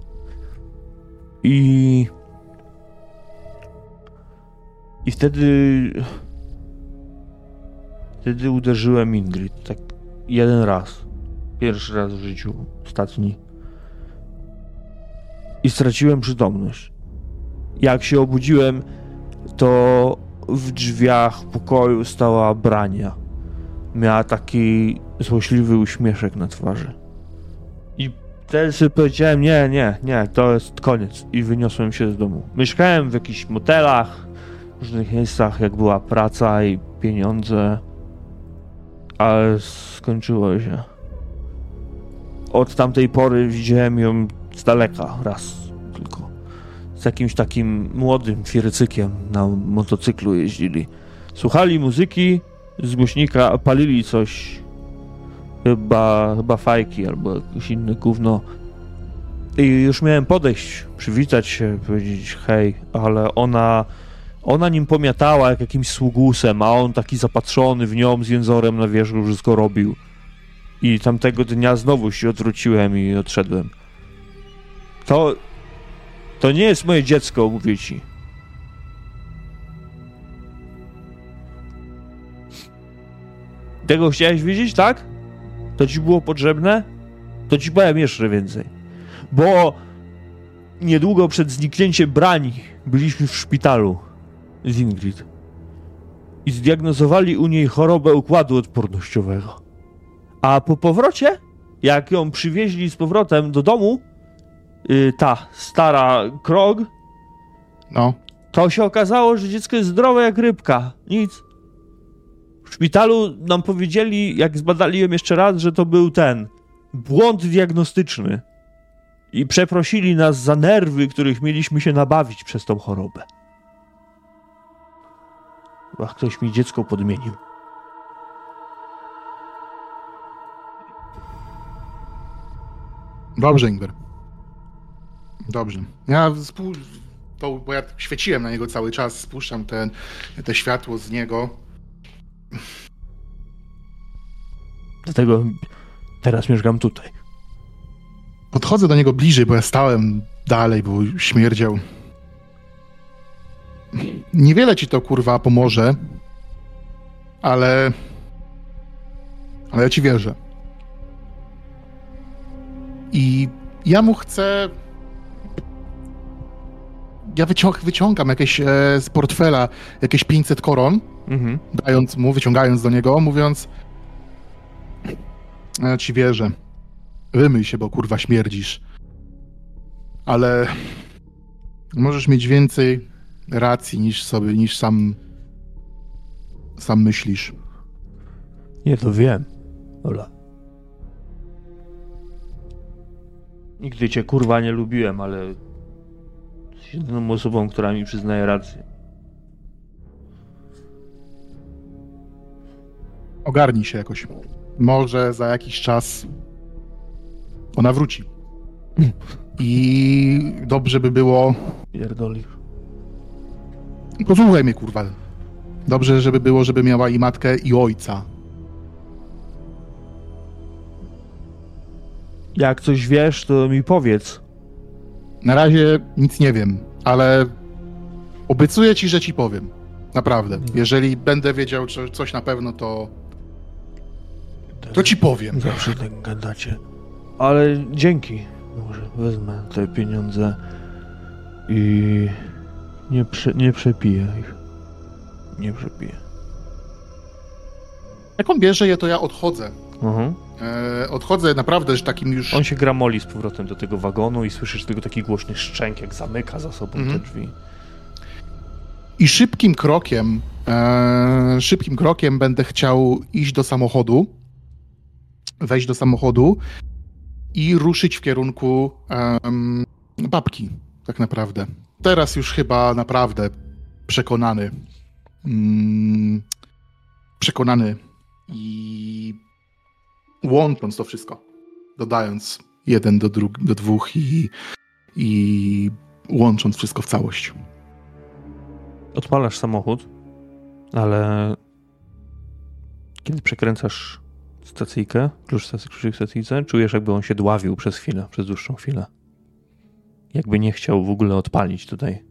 I... I wtedy... Wtedy uderzyłem Ingrid. Tak jeden raz. Pierwszy raz w życiu. Ostatni. I straciłem przytomność. Jak się obudziłem, to w drzwiach pokoju stała Brania. Miała taki złośliwy uśmieszek na twarzy. I wtedy sobie powiedziałem, nie, nie, nie, to jest koniec. I wyniosłem się z domu. Mieszkałem w jakichś motelach, w różnych miejscach, jak była praca i pieniądze. Ale skończyło się. Od tamtej pory widziałem ją daleka, raz tylko z jakimś takim młodym firycykiem na motocyklu jeździli. Słuchali muzyki z głośnika, palili coś. Chyba, chyba fajki albo jakieś inne gówno. I już miałem podejść, przywitać się, powiedzieć hej, ale ona, ona nim pomiatała jak jakimś sługusem, a on taki zapatrzony w nią z jęzorem na wierzchu wszystko robił. I tamtego dnia znowu się odwróciłem i odszedłem. To to nie jest moje dziecko, mówię ci. Tego chciałeś wiedzieć, tak? To ci było potrzebne? To ci powiem jeszcze więcej. Bo niedługo przed zniknięciem brani byliśmy w szpitalu z Ingrid. I zdiagnozowali u niej chorobę układu odpornościowego. A po powrocie, jak ją przywieźli z powrotem do domu, y, ta stara krog, No. to się okazało, że dziecko jest zdrowe jak rybka. Nic. W szpitalu nam powiedzieli, jak zbadali ją jeszcze raz, że to był ten błąd diagnostyczny. I przeprosili nas za nerwy, których mieliśmy się nabawić przez tą chorobę. Chyba ktoś mi dziecko podmienił. Dobrze, Ingwer. Dobrze. Ja spół... to, bo ja świeciłem na niego cały czas, spuszczam ten, te światło z niego. Dlatego teraz mieszkam tutaj. Podchodzę do niego bliżej, bo ja stałem dalej, bo śmierdział. Niewiele ci to kurwa pomoże, ale. Ale ja ci wierzę. I ja mu chcę. Ja wyciąg wyciągam jakieś e, z portfela jakieś 500 koron, mhm. dając mu, wyciągając do niego, mówiąc: Ja ci wierzę. Wymyj się, bo kurwa śmierdzisz. Ale możesz mieć więcej racji niż sobie, niż sam sam myślisz. Nie, to wiem. Ola. Nigdy cię kurwa nie lubiłem, ale jesteś jedyną osobą, która mi przyznaje rację. Ogarnij się jakoś. Może za jakiś czas ona wróci. I dobrze by było. Pierdolisz. Posłuchaj mnie, kurwa. Dobrze, żeby było, żeby miała i matkę, i ojca. Jak coś wiesz, to mi powiedz. Na razie nic nie wiem, ale obiecuję ci, że ci powiem. Naprawdę. Jeżeli będę wiedział coś na pewno, to. To ci powiem. Zawsze tak gadacie. Ale dzięki. Może wezmę te pieniądze i nie, prze, nie przepiję ich. Nie przepiję. Jak on bierze je, to ja odchodzę. Mhm. E, odchodzę naprawdę, że takim już... On się gramoli z powrotem do tego wagonu i słyszysz tego taki głośny szczęk, jak zamyka za sobą mhm. te drzwi. I szybkim krokiem, e, szybkim krokiem będę chciał iść do samochodu, wejść do samochodu i ruszyć w kierunku babki, tak naprawdę. Teraz już chyba naprawdę przekonany. Mm, przekonany i łącząc to wszystko, dodając jeden do, dru- do dwóch i, i łącząc wszystko w całość. Odpalasz samochód, ale kiedy przekręcasz stacyjkę, klucz, klucz stacyjce, czujesz jakby on się dławił przez chwilę, przez dłuższą chwilę. Jakby nie chciał w ogóle odpalić tutaj.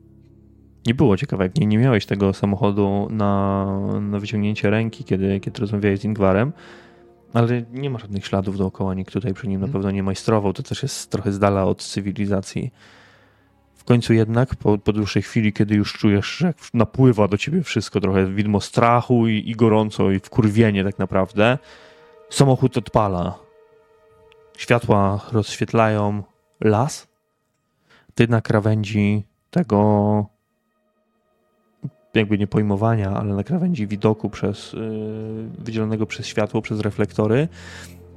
Nie było ciekawe, jak nie, nie miałeś tego samochodu na, na wyciągnięcie ręki, kiedy, kiedy rozmawiałeś z Ingwarem, ale nie ma żadnych śladów dookoła, nikt tutaj przy nim na mhm. pewno nie majstrował, to też jest trochę z dala od cywilizacji. W końcu jednak, po, po dłuższej chwili, kiedy już czujesz, że napływa do ciebie wszystko, trochę widmo strachu i, i gorąco i wkurwienie tak naprawdę, samochód odpala. Światła rozświetlają las. Ty na krawędzi tego jakby nie pojmowania, ale na krawędzi widoku przez, yy, wydzielonego przez światło, przez reflektory,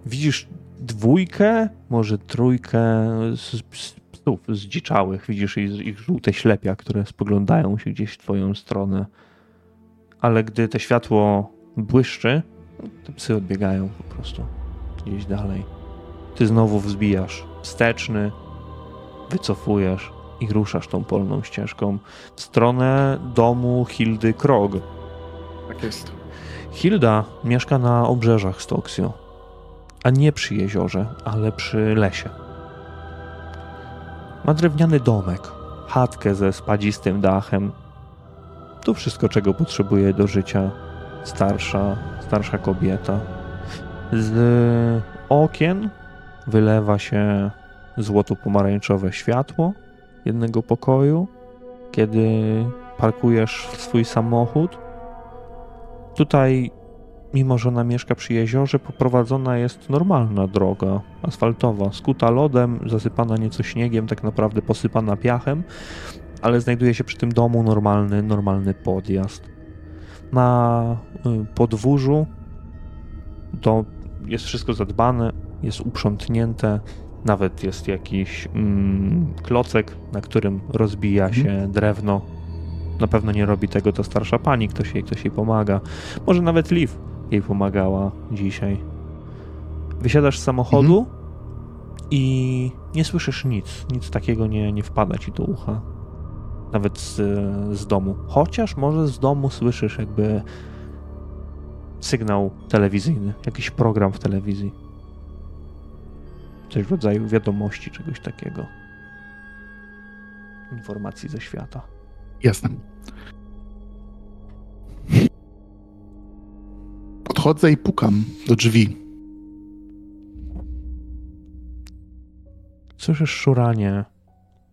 widzisz dwójkę, może trójkę z, psów zdziczałych. Widzisz ich, ich żółte ślepia, które spoglądają się gdzieś w twoją stronę. Ale gdy to światło błyszczy, te psy odbiegają po prostu gdzieś dalej. Ty znowu wzbijasz wsteczny, wycofujesz i ruszasz tą polną ścieżką w stronę domu Hildy Krog. Tak jest. Hilda mieszka na obrzeżach Stoksio, a nie przy jeziorze, ale przy lesie. Ma drewniany domek, chatkę ze spadzistym dachem. To wszystko, czego potrzebuje do życia starsza, starsza kobieta. Z okien wylewa się złoto-pomarańczowe światło, jednego pokoju, kiedy parkujesz swój samochód. Tutaj, mimo że ona mieszka przy jeziorze, poprowadzona jest normalna droga asfaltowa, skuta lodem, zasypana nieco śniegiem, tak naprawdę posypana piachem, ale znajduje się przy tym domu normalny, normalny podjazd. Na y, podwórzu to jest wszystko zadbane, jest uprzątnięte, nawet jest jakiś mm, klocek, na którym rozbija mhm. się drewno. Na pewno nie robi tego to starsza pani, ktoś jej, ktoś jej pomaga. Może nawet Liv jej pomagała dzisiaj. Wysiadasz z samochodu mhm. i nie słyszysz nic. Nic takiego nie, nie wpada ci do ucha. Nawet z, z domu. Chociaż może z domu słyszysz jakby sygnał telewizyjny, jakiś program w telewizji. Coś w rodzaju wiadomości, czegoś takiego. Informacji ze świata. Jasne. Podchodzę i pukam do drzwi. Słyszysz szuranie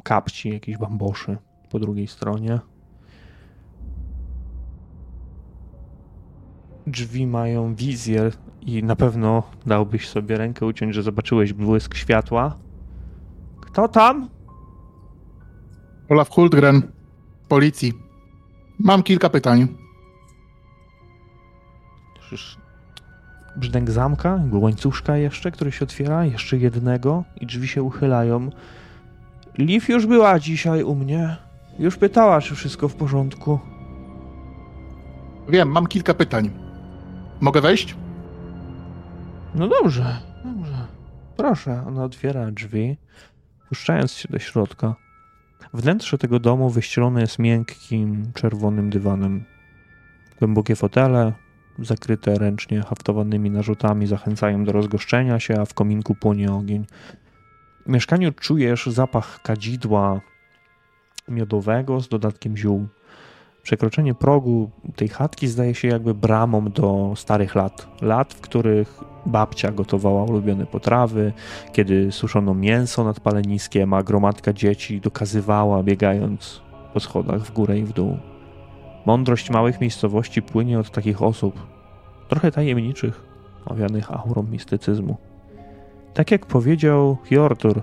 kapci, jakichś bamboszy po drugiej stronie. Drzwi mają wizję i na pewno dałbyś sobie rękę uciąć, że zobaczyłeś błysk światła. Kto tam? Olaf Huldgren, policji. Mam kilka pytań. Słyszysz brzdęk zamka, łańcuszka jeszcze, który się otwiera, jeszcze jednego i drzwi się uchylają. Liv już była dzisiaj u mnie. Już pytała, czy wszystko w porządku. Wiem, mam kilka pytań. Mogę wejść? No dobrze, dobrze. Proszę, ona otwiera drzwi, puszczając się do środka. Wnętrze tego domu wyścielone jest miękkim, czerwonym dywanem. Głębokie fotele, zakryte ręcznie haftowanymi narzutami, zachęcają do rozgoszczenia się, a w kominku płonie ogień. W mieszkaniu czujesz zapach kadzidła miodowego z dodatkiem ziół. Przekroczenie progu tej chatki zdaje się jakby bramą do starych lat. Lat, w których babcia gotowała ulubione potrawy, kiedy suszono mięso nad paleniskiem, a gromadka dzieci dokazywała, biegając po schodach w górę i w dół. Mądrość małych miejscowości płynie od takich osób, trochę tajemniczych, owianych aurą mistycyzmu. Tak jak powiedział Hjortur,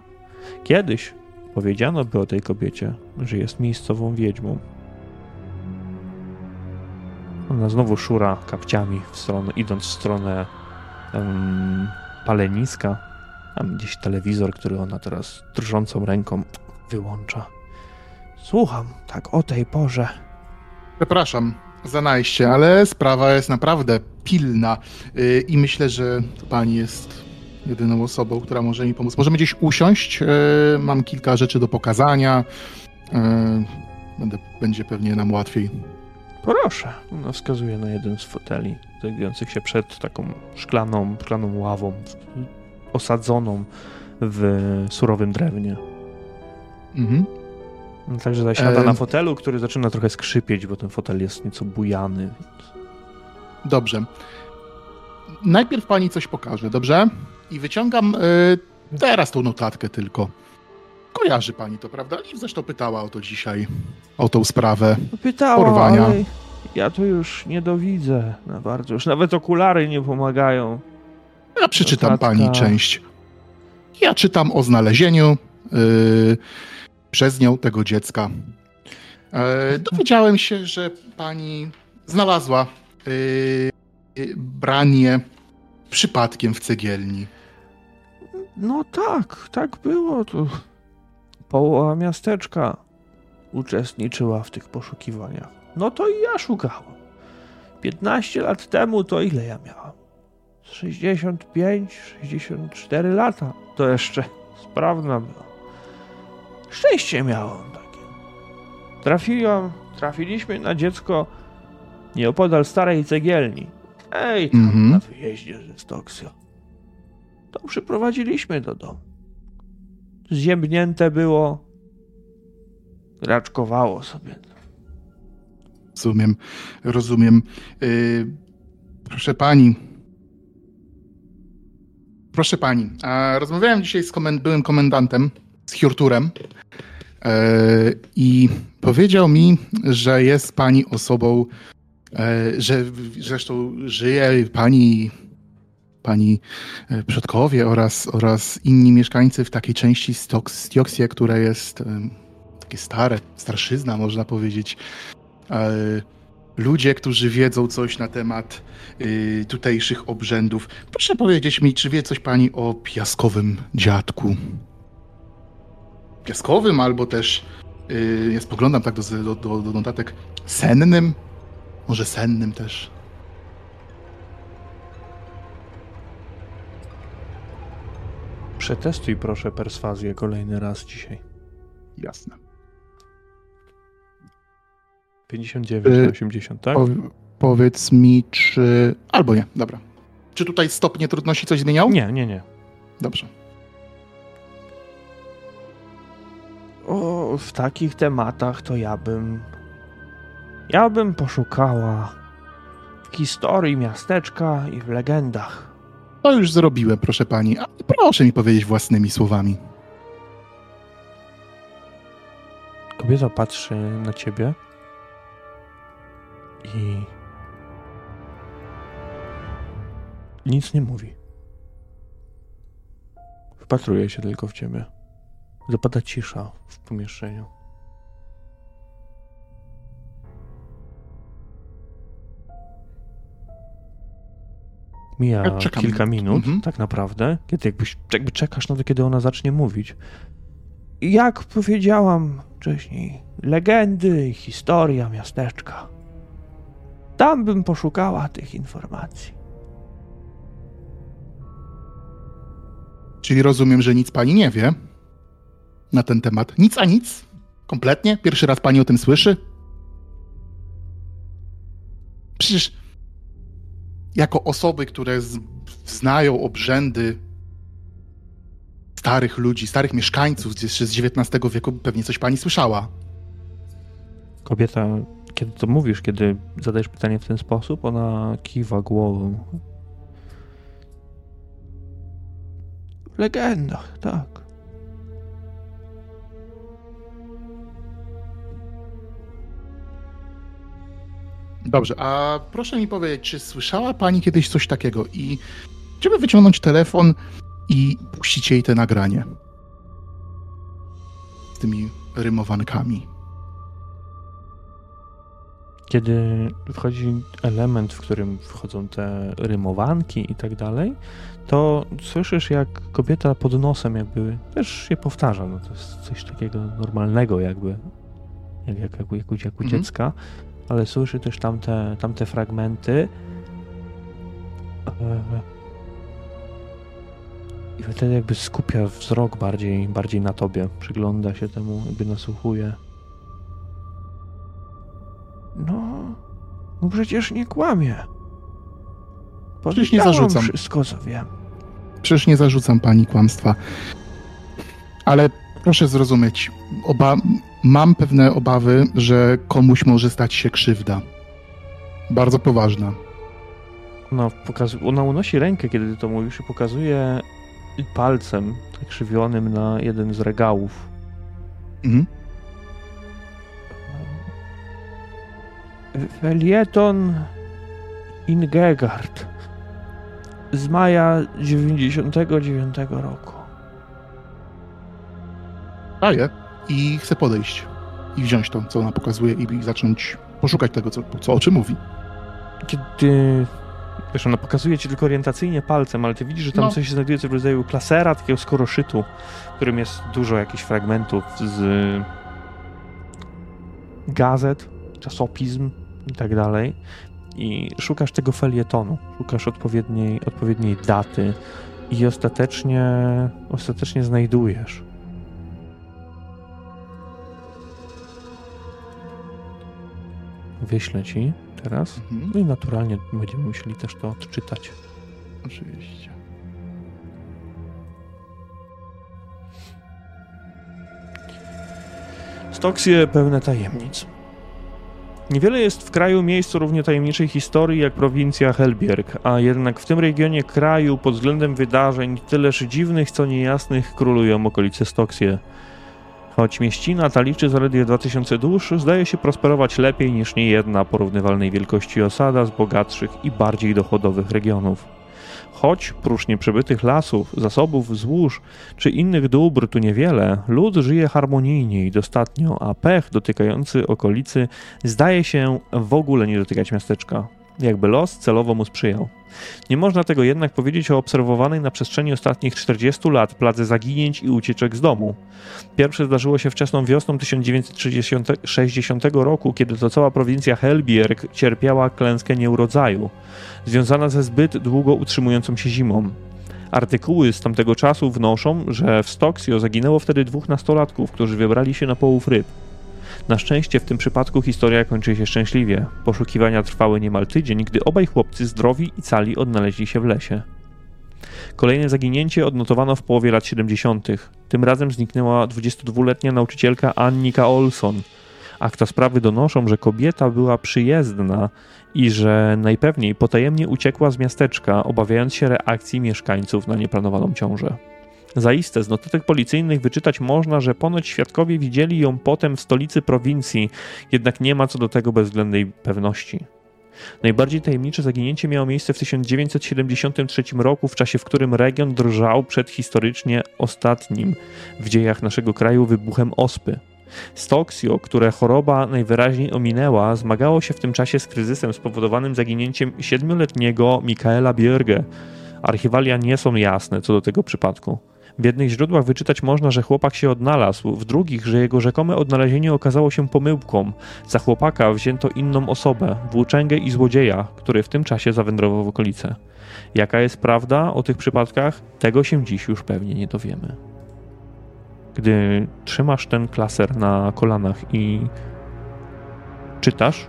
kiedyś powiedziano by o tej kobiecie, że jest miejscową wiedźmą. Ona znowu szura kapciami, w stronę, idąc w stronę um, paleniska. Mam gdzieś telewizor, który ona teraz drżącą ręką wyłącza. Słucham, tak o tej porze. Przepraszam za najście, ale sprawa jest naprawdę pilna yy, i myślę, że pani jest jedyną osobą, która może mi pomóc. Możemy gdzieś usiąść. Yy, mam kilka rzeczy do pokazania. Yy, będę, będzie pewnie nam łatwiej. Proszę. Ona wskazuje na jeden z foteli, znajdujących się przed taką szklaną, szklaną ławą, osadzoną w surowym drewnie. Mhm. No, także zasiada e... na fotelu, który zaczyna trochę skrzypieć, bo ten fotel jest nieco bujany. Dobrze. Najpierw pani coś pokaże, dobrze? I wyciągam y, teraz tą notatkę tylko. Kojarzy pani to, prawda? I zresztą pytała o to dzisiaj, o tą sprawę no pytała, porwania. Ale ja to już nie dowidzę na bardzo. Już nawet okulary nie pomagają. Ja przeczytam pani część. Ja czytam o znalezieniu yy, przez nią tego dziecka. Yy, dowiedziałem się, że pani znalazła yy, branie przypadkiem w cegielni. No tak, tak było. Tu połowa miasteczka uczestniczyła w tych poszukiwaniach. No to i ja szukałem. 15 lat temu to ile ja miałam? 65, 64 lata. To jeszcze sprawna była. Szczęście miałam takie. Trafiłam, trafiliśmy na dziecko nieopodal starej cegielni. Ej, tam mm -hmm. na wyjeździe ze Stoksio. To przyprowadziliśmy do domu. Zziębnięte było, raczkowało sobie. Rozumiem, rozumiem. Yy, proszę pani. Proszę pani, a rozmawiałem dzisiaj z komend byłym komendantem, z Hjurturem yy, i powiedział mi, że jest pani osobą, yy, że zresztą żyje pani pani e, przodkowie oraz, oraz inni mieszkańcy w takiej części Stioksie, która jest takie stare, starszyzna można powiedzieć, ludzie, którzy wiedzą coś na temat y, tutejszych obrzędów. Proszę powiedzieć mi, czy wie coś pani o piaskowym dziadku? Piaskowym albo też, y, ja spoglądam tak do, do, do, do notatek, sennym? Może sennym też. Przetestuj proszę perswazję kolejny raz dzisiaj. Jasne. 59 na 80, tak? Po- powiedz mi, czy. Albo nie, dobra. Czy tutaj stopnie trudności coś zmieniał? Nie, nie, nie. Dobrze. O, w takich tematach to ja bym. Ja bym poszukała w historii miasteczka i w legendach. To już zrobiłem, proszę pani. A proszę mi powiedzieć własnymi słowami. Kobieta patrzy na ciebie i nic nie mówi. Wpatruje się tylko w ciebie. Zapada cisza w pomieszczeniu. Mija Ja czekam. kilka minut, Mhm. tak naprawdę, kiedy jakbyś, jakby czekasz na to, kiedy ona zacznie mówić. I Jak powiedziałam wcześniej, legendy i historia miasteczka. Tam bym poszukała tych informacji. Czyli rozumiem, że nic pani nie wie na ten temat. Nic a nic? Kompletnie? Pierwszy raz pani o tym słyszy? Przecież jako osoby, które z, znają obrzędy starych ludzi, starych mieszkańców jeszcze z XIX wieku, pewnie coś pani słyszała. Kobieta, kiedy to mówisz, kiedy zadajesz pytanie w ten sposób, ona kiwa głową. W legendach, tak. Dobrze, a proszę mi powiedzieć, czy słyszała pani kiedyś coś takiego i chciałbym wyciągnąć telefon i puścić jej te nagranie z tymi rymowankami. Kiedy wchodzi element, w którym wchodzą te rymowanki i tak dalej, to słyszysz, jak kobieta pod nosem jakby też się powtarza. No to jest coś takiego normalnego jakby, jak, jak, jak, jak, u- Mhm. Ale słyszy też tamte, tamte fragmenty. E, I wtedy jakby skupia wzrok bardziej, bardziej na tobie. Przygląda się temu, jakby nasłuchuje. No, no przecież nie kłamie. Przecież nie zarzucam. wszystko, co wiem. Przecież nie zarzucam pani kłamstwa. Ale proszę zrozumieć, oba, mam pewne obawy, że komuś może stać się krzywda. Bardzo poważna. Ona, pokazu- ona unosi rękę, kiedy ty to mówisz i pokazuje palcem tak krzywionym na jeden z regałów. Mhm. Felieton Ingegard z maja 99 roku. Daję. I chcę podejść i wziąć to, co ona pokazuje i zacząć poszukać tego, co, co o czym mówi. Kiedy... Wiesz, ona pokazuje ci tylko orientacyjnie palcem, ale ty widzisz, że tam No. coś się znajduje w rodzaju klasera, takiego skoroszytu, w którym jest dużo jakichś fragmentów z gazet, czasopism i tak dalej. I szukasz tego felietonu, szukasz odpowiedniej, odpowiedniej daty i ostatecznie, ostatecznie znajdujesz. Wyślę ci teraz. Mhm. No i naturalnie będziemy musieli też to odczytać. Oczywiście. Stoksje pełne tajemnic. Niewiele jest w kraju miejsc o równie tajemniczej historii jak prowincja Helbierg, a jednak w tym regionie kraju pod względem wydarzeń tyleż dziwnych co niejasnych królują okolice Stoksje. Choć mieścina ta liczy zaledwie 2000 dusz, zdaje się prosperować lepiej niż niejedna porównywalnej wielkości osada z bogatszych i bardziej dochodowych regionów. Choć, prócz nieprzebytych lasów, zasobów złóż czy innych dóbr tu niewiele, lud żyje harmonijnie i dostatnio, a pech dotykający okolicy zdaje się w ogóle nie dotykać miasteczka. Jakby los celowo mu sprzyjał. Nie można tego jednak powiedzieć o obserwowanej na przestrzeni ostatnich 40 lat pladze zaginięć i ucieczek z domu. Pierwsze zdarzyło się wczesną wiosną 1960 roku, kiedy to cała prowincja Helbierg cierpiała klęskę nieurodzaju, związana ze zbyt długo utrzymującą się zimą. Artykuły z tamtego czasu wnoszą, że w Stoksio zaginęło wtedy dwóch nastolatków, którzy wybrali się na połów ryb. Na szczęście w tym przypadku historia kończy się szczęśliwie. Poszukiwania trwały niemal tydzień, gdy obaj chłopcy zdrowi i cali odnaleźli się w lesie. Kolejne zaginięcie odnotowano w połowie lat 70. Tym razem zniknęła 22-letnia nauczycielka Annika Olson. Akta sprawy donoszą, że kobieta była przyjezdna i że najpewniej potajemnie uciekła z miasteczka, obawiając się reakcji mieszkańców na nieplanowaną ciążę. Zaiste z notatek policyjnych wyczytać można, że ponoć świadkowie widzieli ją potem w stolicy prowincji, jednak nie ma co do tego bezwzględnej pewności. Najbardziej tajemnicze zaginięcie miało miejsce w 1973 roku, w czasie w którym region drżał przed historycznie ostatnim w dziejach naszego kraju wybuchem ospy. Stoksio, które choroba najwyraźniej ominęła, zmagało się w tym czasie z kryzysem spowodowanym zaginięciem siedmioletniego Mikaela Björge. Archiwalia nie są jasne co do tego przypadku. W jednych źródłach wyczytać można, że chłopak się odnalazł, w drugich, że jego rzekome odnalezienie okazało się pomyłką. Za chłopaka wzięto inną osobę, włóczęgę i złodzieja, który w tym czasie zawędrował w okolice. Jaka jest prawda o tych przypadkach, tego się dziś już pewnie nie dowiemy. Gdy trzymasz ten klaser na kolanach i czytasz,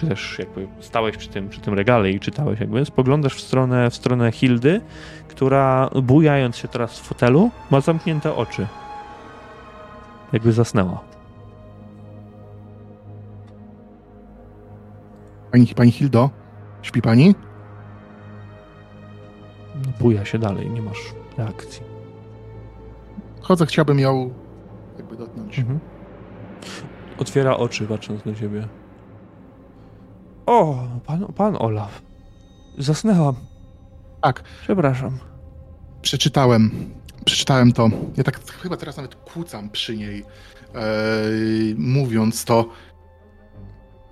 czy też jakby stałeś przy tym, przy tym regale i czytałeś jakby, spoglądasz w stronę, w stronę Hildy, która bujając się teraz w fotelu, ma zamknięte oczy. Jakby zasnęła. Pani, pani Hildo, śpi pani? No, buja się dalej, nie masz reakcji. Chodzę, chciałbym ją jakby dotknąć. Mhm. Otwiera oczy, patrząc na ciebie. O, pan, pan Olaf. Zasnęłam. Tak. Przepraszam. Przeczytałem. Przeczytałem to. Ja tak chyba teraz nawet kłócam przy niej, e, mówiąc to.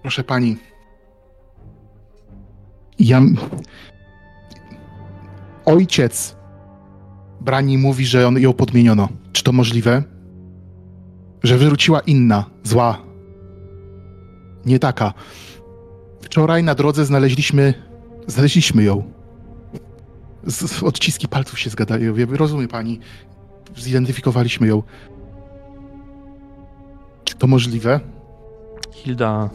Proszę pani. Ja. Ojciec Brani mówi, że on ją podmieniono. Czy to możliwe? Że wyrzuciła inna, zła. Nie taka. Wczoraj na drodze znaleźliśmy. Znaleźliśmy ją. Z, odciski palców się zgadają. Rozumie pani. Zidentyfikowaliśmy ją. Czy to możliwe? Hilda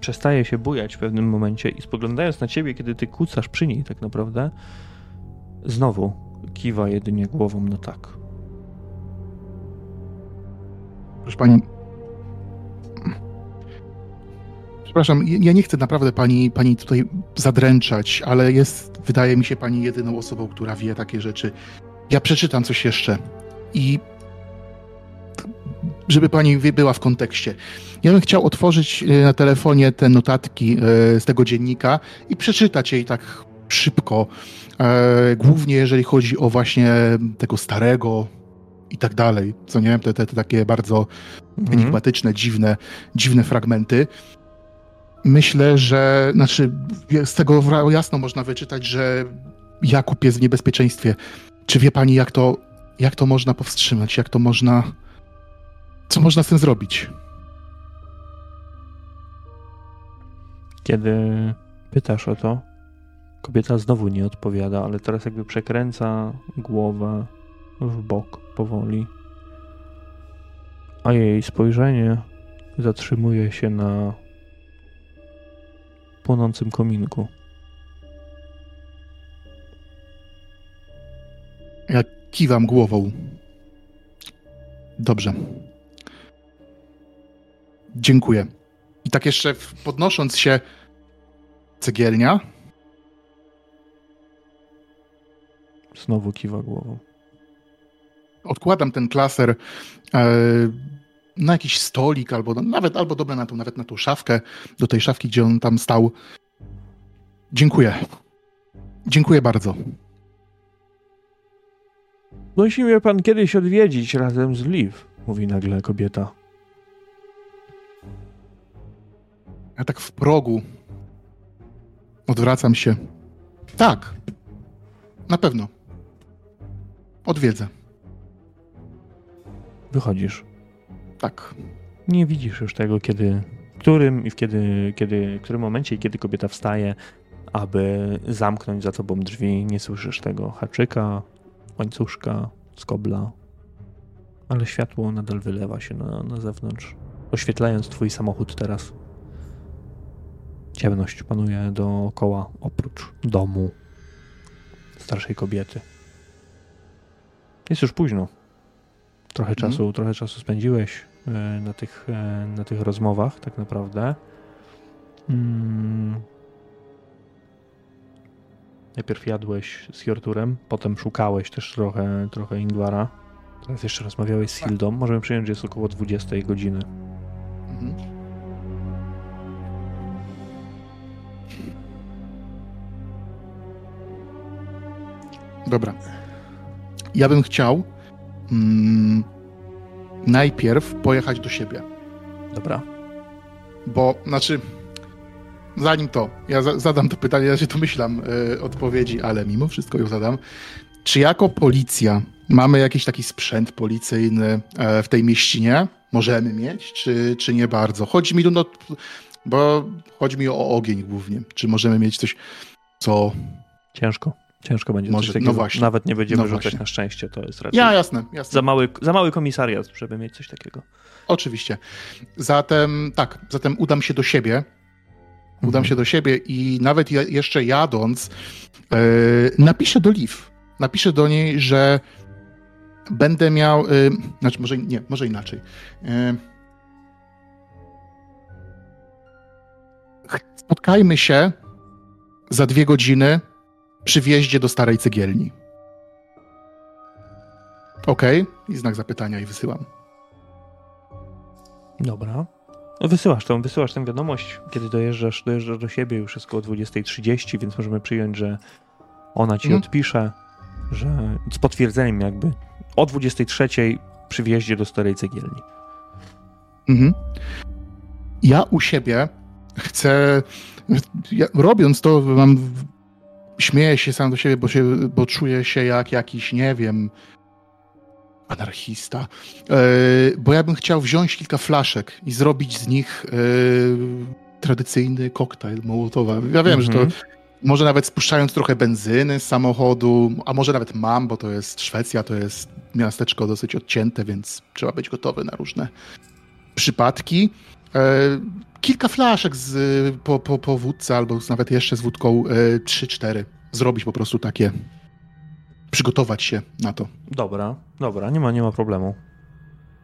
przestaje się bujać w pewnym momencie i spoglądając na ciebie, kiedy ty kucasz przy niej tak naprawdę, znowu kiwa jedynie głową no tak. Proszę pani, Przepraszam, ja nie chcę naprawdę pani, pani tutaj zadręczać, ale jest, wydaje mi się, pani jedyną osobą, która wie takie rzeczy. Ja przeczytam coś jeszcze i żeby pani była w kontekście. Ja bym chciał otworzyć e, na telefonie te notatki e, z tego dziennika i przeczytać jej tak szybko, e, głównie jeżeli chodzi o właśnie tego starego i tak dalej, co nie? Te, te, te takie bardzo mhm. enigmatyczne, dziwne, dziwne fragmenty myślę, że znaczy z tego jasno można wyczytać, że Jakub jest w niebezpieczeństwie. Czy wie pani, jak to, jak to można powstrzymać? Jak to można. Co można z tym zrobić? Kiedy pytasz o to, kobieta znowu nie odpowiada, ale teraz jakby przekręca głowę w bok powoli. A jej spojrzenie zatrzymuje się na płonącym kominku. Ja kiwam głową. Dobrze. Dziękuję. I tak jeszcze podnosząc się, cegielnia. Znowu kiwa głową. Odkładam ten klaser e, na jakiś stolik, albo nawet, albo dobra, na tą, nawet na tą szafkę, do tej szafki, gdzie on tam stał. Dziękuję. Dziękuję bardzo. Musi mnie pan kiedyś odwiedzić razem z Liv, mówi nagle kobieta. Ja tak w progu odwracam się. Tak. Na pewno. Odwiedzę. Wychodzisz. Tak. Nie widzisz już tego, kiedy, którym i w kiedy, kiedy, którym momencie i kiedy kobieta wstaje, aby zamknąć za tobą drzwi. Nie słyszysz tego haczyka, łańcuszka, skobla, ale światło nadal wylewa się na, na zewnątrz, oświetlając twój samochód teraz. Ciemność panuje dookoła, oprócz domu. starszej kobiety. Jest już późno. Trochę mhm. czasu, trochę czasu spędziłeś e, na tych, e, na tych rozmowach, tak naprawdę. Hmm. Najpierw jadłeś z Jorturem, potem szukałeś też trochę, trochę Ingwara. Teraz jeszcze rozmawiałeś z Hildą. Możemy przyjąć, że jest około 20 godziny. Mhm. Dobra. Ja bym chciał mm, najpierw pojechać do siebie. Dobra. Bo, znaczy, zanim to, ja za, zadam to pytanie, ja się domyślam y, odpowiedzi, ale mimo wszystko ją zadam. Czy jako policja mamy jakiś taki sprzęt policyjny e, w tej mieścinie? Możemy mieć, czy, czy nie bardzo? Chodzi mi tu, no, bo chodzi mi o ogień głównie. Czy możemy mieć coś, co... Ciężko. Ciężko będzie Może, coś takiego. No właśnie. Nawet nie będziemy no rzucać właśnie. na szczęście, to jest raczej... Ja, jasne, jasne. Za mały, za mały komisariat, żeby mieć coś takiego. Oczywiście. Zatem, tak, zatem udam się do siebie. Udam mhm. się do siebie i nawet ja, jeszcze jadąc, yy, napiszę do Liv. Napiszę do niej, że będę miał, yy, znaczy może nie, może inaczej. Yy, spotkajmy się za dwie godziny przy wjeździe do starej cegielni. Okej, okay. i znak zapytania i wysyłam. Dobra. No wysyłasz tą, wysyłasz tę wiadomość, kiedy dojeżdżasz, dojeżdżasz do siebie, już jest około 20.30, więc możemy przyjąć, że ona ci hmm. odpisze, że z potwierdzeniem jakby o 23.00 przy wjeździe do starej cegielni. Mhm. Ja u siebie chcę, ja, robiąc to, mam śmieję się sam do siebie, bo, się, bo czuję się jak jakiś, nie wiem, anarchista. Yy, bo ja bym chciał wziąć kilka flaszek i zrobić z nich yy, tradycyjny koktajl Mołotowa. Ja wiem, że to mhm. może nawet spuszczając trochę benzyny z samochodu, a może nawet mam, bo to jest Szwecja, to jest miasteczko dosyć odcięte, więc trzeba być gotowy na różne przypadki. Kilka flaszek z, po, po, po wódce, albo nawet jeszcze z wódką e, 3-4. Zrobić po prostu takie. Przygotować się na to. Dobra, dobra, nie ma, nie ma problemu.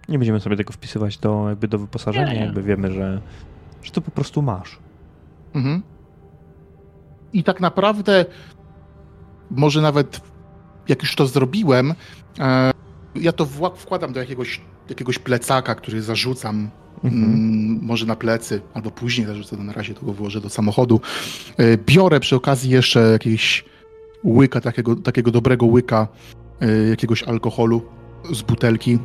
Nie będziemy sobie tego wpisywać do, jakby do wyposażenia, jakby wiemy, że, że to po prostu masz. Mhm. I tak naprawdę, może nawet jak już to zrobiłem, e, ja to wkładam do jakiegoś, jakiegoś plecaka, który zarzucam Mhm. Może na plecy, albo później zarzucę na razie, to go włożę do samochodu. E, biorę przy okazji jeszcze jakieś łyka, takiego, takiego dobrego łyka e, jakiegoś alkoholu z butelki.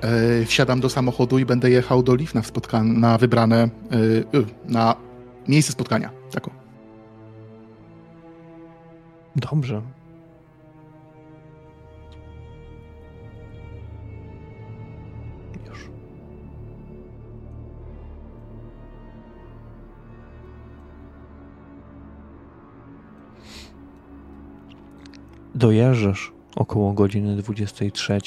E, wsiadam do samochodu i będę jechał do Liv na, na wybrane, na miejsce spotkania. Tak Dobrze. Dojeżdżasz około godziny 23,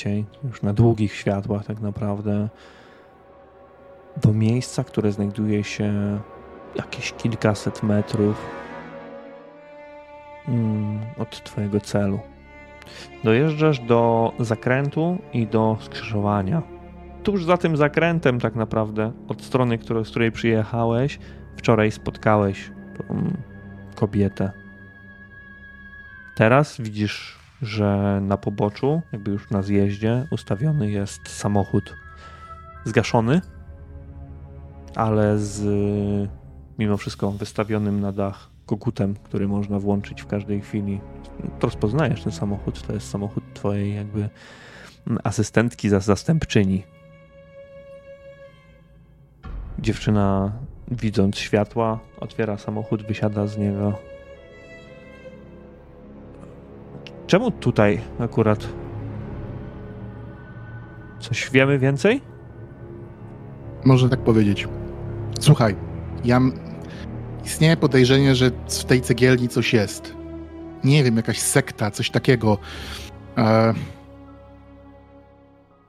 już na długich światłach tak naprawdę, do miejsca, które znajduje się jakieś kilkaset metrów mm, od Twojego celu. Dojeżdżasz do zakrętu i do skrzyżowania. Tuż za tym zakrętem, tak naprawdę, od strony, z której przyjechałeś, wczoraj spotkałeś kobietę Teraz widzisz, że na poboczu, jakby już na zjeździe, ustawiony jest samochód zgaszony, ale z mimo wszystko wystawionym na dach kogutem, który można włączyć w każdej chwili. To rozpoznajesz ten samochód, to jest samochód twojej jakby asystentki, zastępczyni. Dziewczyna widząc światła, otwiera samochód, wysiada z niego, Czemu tutaj akurat? Coś wiemy więcej? Można tak powiedzieć. Słuchaj, ja. Istnieje podejrzenie, że w tej cegielni coś jest. Nie wiem, jakaś sekta, coś takiego. E...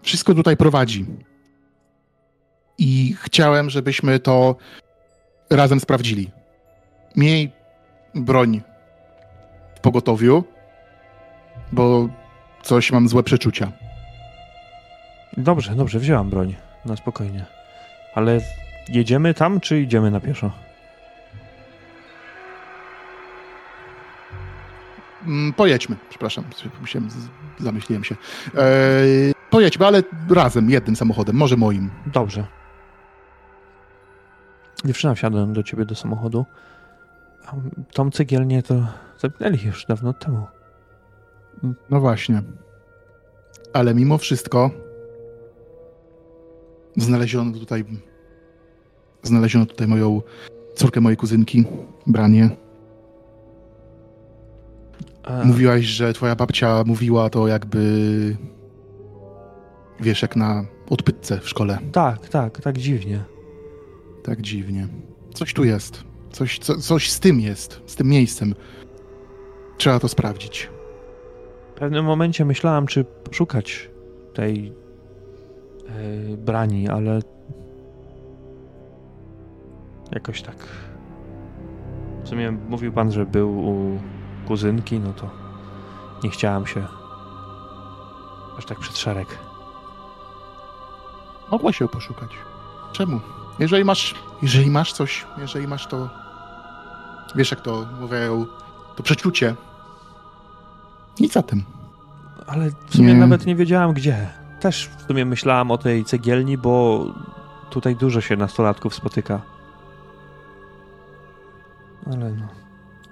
Wszystko tutaj prowadzi. I chciałem, żebyśmy to razem sprawdzili. Miej broń w pogotowiu bo coś mam złe przeczucia. Dobrze, dobrze, wzięłam broń. Na spokojnie. Ale jedziemy tam, czy idziemy na pieszo? Mm, pojedźmy, przepraszam, musiałem, zamyśliłem się. Eee, pojedźmy, ale razem, jednym samochodem, może moim. Dobrze. Dziewczyna wsiadłem do ciebie do samochodu. Tą cegielnię to zapinęli już dawno temu. No właśnie. Ale mimo wszystko znaleziono tutaj znaleziono tutaj moją córkę mojej kuzynki, Branie. A... Mówiłaś, że twoja babcia mówiła to jakby wiesz, jak na odpytce w szkole. Tak, tak, tak dziwnie. Tak dziwnie. Coś tu jest. Coś, co, coś z tym jest, z tym miejscem. Trzeba to sprawdzić. W pewnym momencie myślałam, czy szukać tej yy, brani, ale jakoś tak. W sumie mówił pan, że był u kuzynki, no to nie chciałam się aż tak przed szereg. Mogła się poszukać. Czemu? Jeżeli masz, jeżeli masz coś, jeżeli masz to, wiesz jak to mówią, to przeczucie, nic za tym. Ale w sumie nie. nawet nie wiedziałam gdzie. Też w sumie myślałam o tej cegielni, bo tutaj dużo się nastolatków spotyka. Ale no,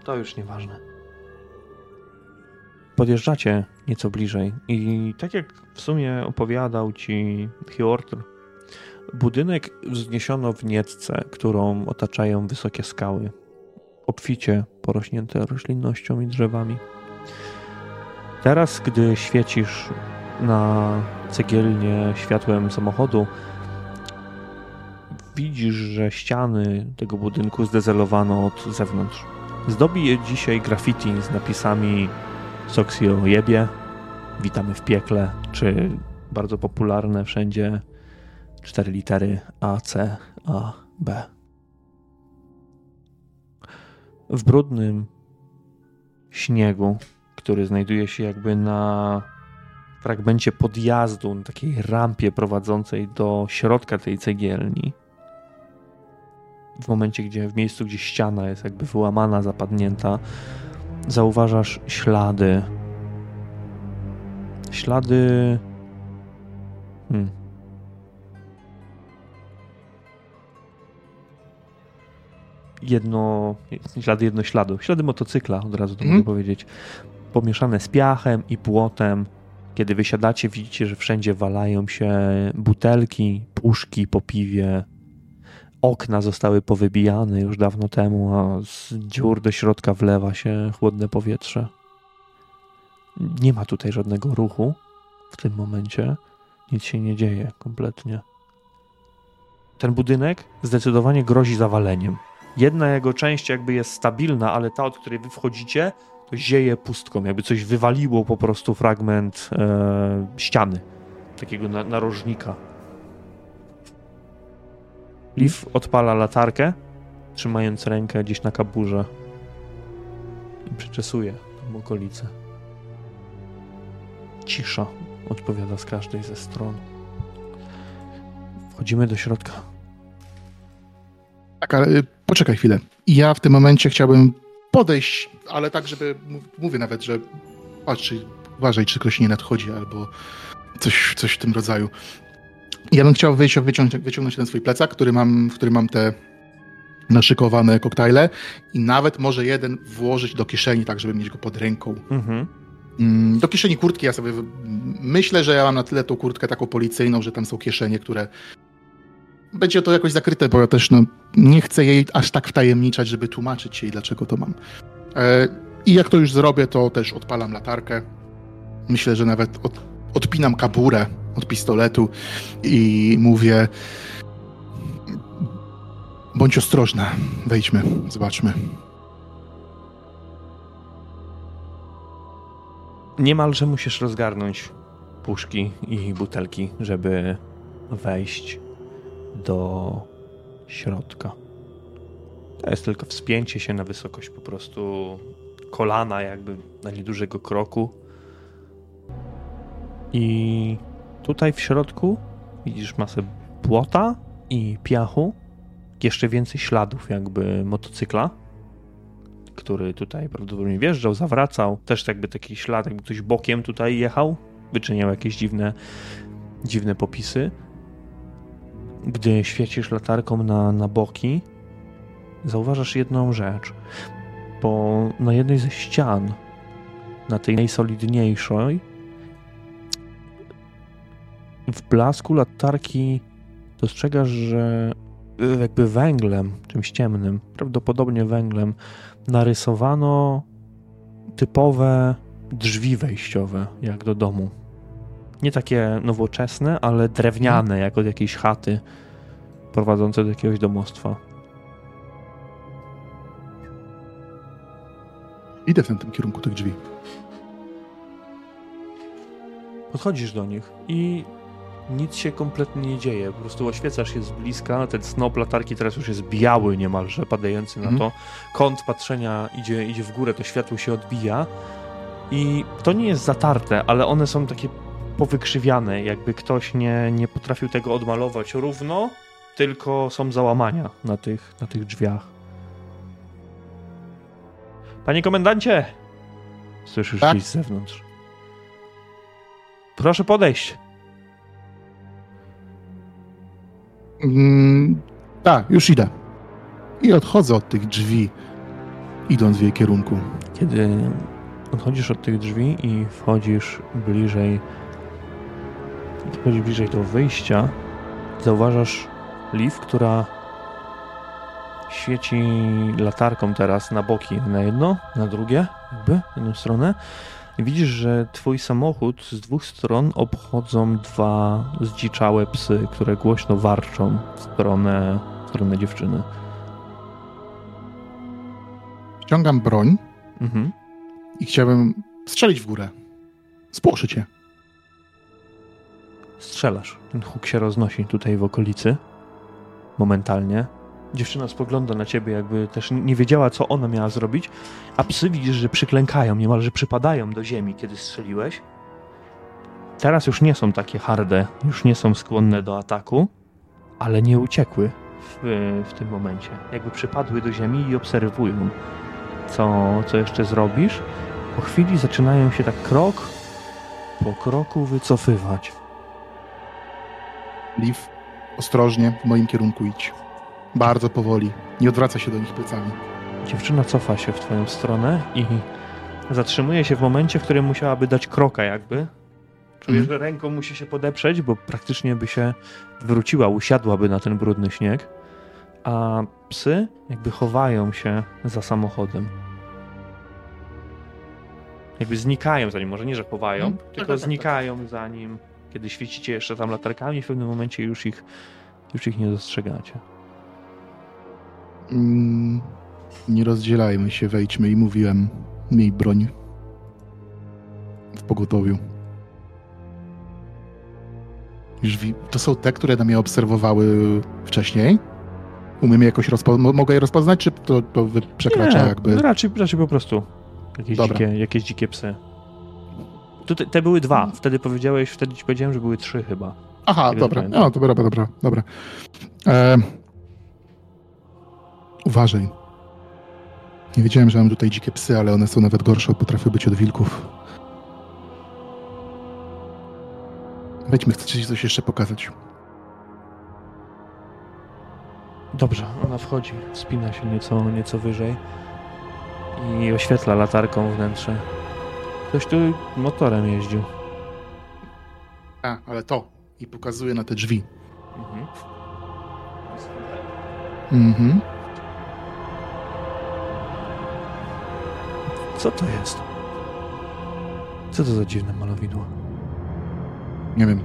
to już nieważne. Podjeżdżacie nieco bliżej i tak jak w sumie opowiadał ci Hjortr, budynek wzniesiono w nietce, którą otaczają wysokie skały, obficie porośnięte roślinnością i drzewami. Teraz, gdy świecisz na cegielnie światłem samochodu, widzisz, że ściany tego budynku zdezelowano od zewnątrz. Zdobi je dzisiaj graffiti z napisami Soxio jebie, witamy w piekle, czy bardzo popularne wszędzie cztery litery A, C, A, B. W brudnym śniegu który znajduje się jakby na fragmencie podjazdu, na takiej rampie prowadzącej do środka tej cegielni. W momencie, gdzie w miejscu, gdzie ściana jest jakby wyłamana, zapadnięta, zauważasz ślady. Ślady. Hmm. Jedno, ślady jednośladu, ślady motocykla, od razu to mm. mogę powiedzieć pomieszane z piachem i błotem. Kiedy wysiadacie, widzicie, że wszędzie walają się butelki, puszki po piwie. Okna zostały powybijane już dawno temu, a z dziur do środka wlewa się chłodne powietrze. Nie ma tutaj żadnego ruchu w tym momencie. Nic się nie dzieje kompletnie. Ten budynek zdecydowanie grozi zawaleniem. Jedna jego część jakby jest stabilna, ale ta, od której wy wchodzicie, zieje pustką, jakby coś wywaliło po prostu fragment e, ściany, takiego na, narożnika. Liv odpala latarkę, trzymając rękę gdzieś na kaburze i przeczesuje tą okolicę. Cisza odpowiada z każdej ze stron. Wchodzimy do środka. Tak, ale y, poczekaj chwilę. Ja w tym momencie chciałbym podejść, ale tak, żeby, mówię nawet, że patrz, uważaj, czy ktoś nie nadchodzi, albo coś, coś w tym rodzaju. Ja bym chciał wyjść, wyciągnąć, wyciągnąć ten swój plecak, który mam, w którym mam te naszykowane koktajle i nawet może jeden włożyć do kieszeni, tak żeby mieć go pod ręką. Mhm. Mm, do kieszeni kurtki ja sobie myślę, że ja mam na tyle tą kurtkę taką policyjną, że tam są kieszenie, które będzie to jakoś zakryte, bo ja też no, nie chcę jej aż tak wtajemniczać, żeby tłumaczyć jej, dlaczego to mam. E, I jak to już zrobię, to też odpalam latarkę. Myślę, że nawet od, odpinam kaburę od pistoletu i mówię: Bądź ostrożna, wejdźmy, zobaczmy. Niemalże musisz rozgarnąć puszki i butelki, żeby wejść do środka. To jest tylko wspięcie się na wysokość po prostu kolana, jakby na niedużego kroku. I tutaj w środku widzisz masę błota i piachu, jeszcze więcej śladów jakby motocykla, który tutaj prawdopodobnie wjeżdżał, zawracał. Też jakby taki ślad, jakby ktoś bokiem tutaj jechał, wyczyniał jakieś dziwne, dziwne popisy. Gdy świecisz latarką na, na boki, zauważasz jedną rzecz. Bo na jednej ze ścian, na tej najsolidniejszej, w blasku latarki dostrzegasz, że jakby węglem, czymś ciemnym, prawdopodobnie węglem, narysowano typowe drzwi wejściowe, jak do domu. Nie takie nowoczesne, ale drewniane, jak od jakiejś chaty prowadzące do jakiegoś domostwa. Idę w tym kierunku tych drzwi. Podchodzisz do nich i nic się kompletnie nie dzieje. Po prostu oświecasz się z bliska, ten snop latarki teraz już jest biały niemalże, padający na Mhm. to. Kąt patrzenia idzie, idzie w górę, to światło się odbija i to nie jest zatarte, ale one są takie powykrzywiane, jakby ktoś nie, nie potrafił tego odmalować równo, tylko są załamania na tych, na tych drzwiach. Panie komendancie! Słyszysz Tak? gdzieś z zewnątrz. Proszę podejść. Mm, tak, już idę. I odchodzę od tych drzwi, idąc w jej kierunku. Kiedy odchodzisz od tych drzwi i wchodzisz bliżej, wchodzisz bliżej do wyjścia, zauważasz Liv, która świeci latarką teraz na boki, na jedno, na drugie, jakby, w jedną stronę. Widzisz, że twój samochód z dwóch stron obchodzą dwa zdziczałe psy, które głośno warczą w stronę, w stronę dziewczyny. Ściągam broń Mhm. i chciałbym strzelić w górę. Spłoszyć je. Strzelasz. Ten huk się roznosi tutaj w okolicy. Momentalnie. Dziewczyna spogląda na ciebie, jakby też nie wiedziała, co ona miała zrobić, a psy widzisz, że przyklękają, niemalże przypadają do ziemi, kiedy strzeliłeś. Teraz już nie są takie harde, już nie są skłonne do ataku, ale nie uciekły w, w tym momencie. Jakby przypadły do ziemi i obserwują, co, co jeszcze zrobisz. Po chwili zaczynają się tak krok po kroku wycofywać. Liv, ostrożnie, w moim kierunku idź. Bardzo powoli. Nie odwraca się do nich plecami. Dziewczyna cofa się w twoją stronę i zatrzymuje się w momencie, w którym musiałaby dać kroka jakby. Czujesz, Mhm. że ręką musi się podeprzeć, bo praktycznie by się wróciła, usiadłaby na ten brudny śnieg. A psy jakby chowają się za samochodem. Jakby znikają za nim, może nie, że chowają. Tak, tylko tak, tak, tak. znikają za nim. Kiedy świecicie jeszcze tam latarkami, w pewnym momencie już ich, już ich nie dostrzegacie. Mm, nie rozdzielajmy się, wejdźmy i mówiłem, miej broń w pogotowiu. To są te, które na mnie obserwowały wcześniej? Umiem je jakoś rozpo- mo- mogę je rozpoznać, czy to, to przekracza Nie, jakby... Raczej, raczej po prostu jakieś Dobra. dzikie, jakieś dzikie psy. Tutaj, te były dwa. Wtedy powiedziałeś, wtedy ci powiedziałem, że były trzy chyba. Aha, Tego dobra, no, dobra, dobra, dobra, dobra. E, uważaj. Nie wiedziałem, że mam tutaj dzikie psy, ale one są nawet gorsze, potrafią być od wilków. Wejdźmy, chcę ci coś jeszcze pokazać. Dobrze, ona wchodzi, wspina się nieco, nieco wyżej i oświetla latarką wnętrze. Ktoś tu motorem jeździł. A, ale to. I pokazuje na te drzwi. Mhm. Mhm. Co to jest? Co to za dziwne malowidło? Nie wiem.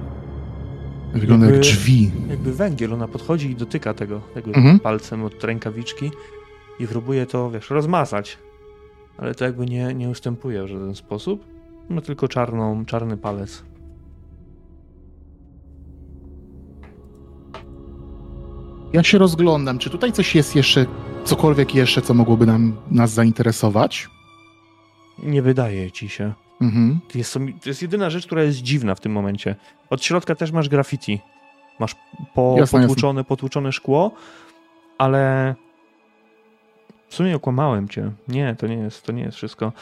Wygląda Jakby- jak drzwi. Jakby węgiel, ona podchodzi i dotyka tego, tego Mhm. palcem od rękawiczki i próbuje to, wiesz, rozmazać. Ale to jakby nie, nie ustępuje w żaden sposób. Ma tylko czarną, czarny palec. Ja się rozglądam, czy tutaj coś jest jeszcze, cokolwiek jeszcze, co mogłoby nam, nas zainteresować? Nie wydaje ci się. Mhm. To, jest, to jest jedyna rzecz, która jest dziwna w tym momencie. Od środka też masz graffiti. Masz po, jasne, potłuczone, jasne. potłuczone szkło, ale w sumie okłamałem cię. Nie, to nie jest, to nie jest wszystko.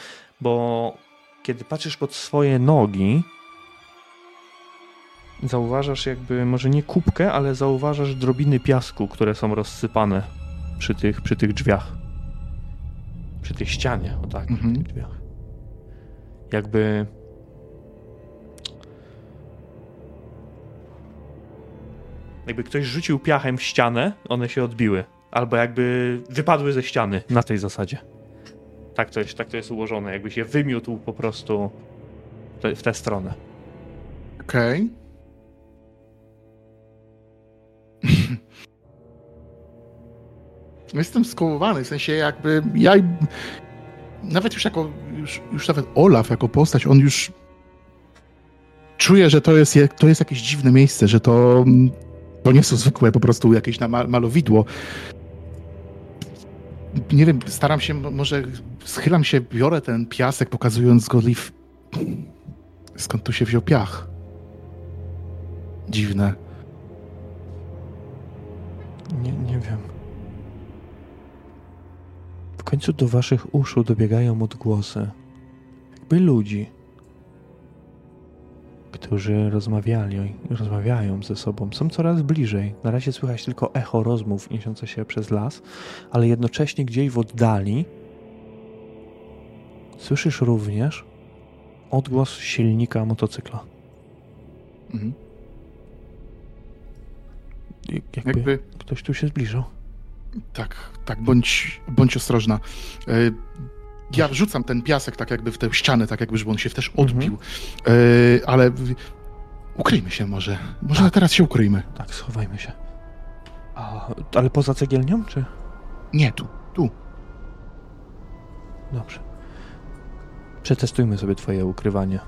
Bo kiedy patrzysz pod swoje nogi, zauważasz jakby, może nie kubkę, ale zauważasz drobiny piasku, które są rozsypane przy tych, przy tych drzwiach. Przy tej ścianie, o tak, mhm. przy tych drzwiach. Jakby... Jakby ktoś rzucił piachem w ścianę, one się odbiły. Albo jakby wypadły ze ściany na tej zasadzie. Tak to jest, tak to jest ułożone, jakby się wymiótł po prostu w tę stronę. Okej. Okay. Jestem skołowany, w sensie jakby ja nawet już jako, już, już nawet Olaf jako postać, on już czuje, że to jest, to jest jakieś dziwne miejsce, że to, to nie są zwykłe po prostu jakieś malowidło. Nie wiem, staram się, może schylam się, biorę ten piasek, pokazując go Liv. Skąd tu się wziął piach? Dziwne. Nie, nie wiem. W końcu do waszych uszu dobiegają odgłosy. Jakby ludzi, którzy rozmawiali, rozmawiają ze sobą, są coraz bliżej. Na razie słychać tylko echo rozmów niesiące się przez las, ale jednocześnie gdzieś w oddali słyszysz również odgłos silnika motocykla. Mhm. Jakby, jakby, ktoś tu się zbliżył. Tak, tak, bądź, bądź ostrożna. E, ja rzucam ten piasek tak jakby w tę ścianę, tak jakby, żeby on się też mhm. odbił. Mhm. Ale ukryjmy się może. Może tak. teraz się ukryjmy. Tak, schowajmy się. A, ale poza cegielnią, czy? Nie, tu, tu. Dobrze. Przetestujmy sobie twoje ukrywanie.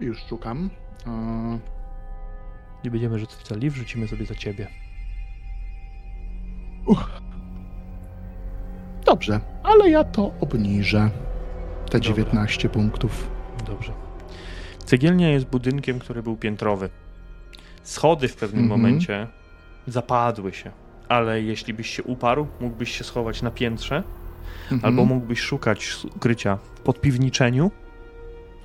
Już szukam. Nie będziemy rzucać celi, wrzucimy sobie za ciebie. Uch. Dobrze, ale ja to obniżę. Te Dobra. 19 punktów. Dobrze. Cegielnia jest budynkiem, który był piętrowy. Schody w pewnym mhm. momencie zapadły się, ale jeśli byś się uparł, mógłbyś się schować na piętrze, mhm. albo mógłbyś szukać ukrycia w podpiwniczeniu,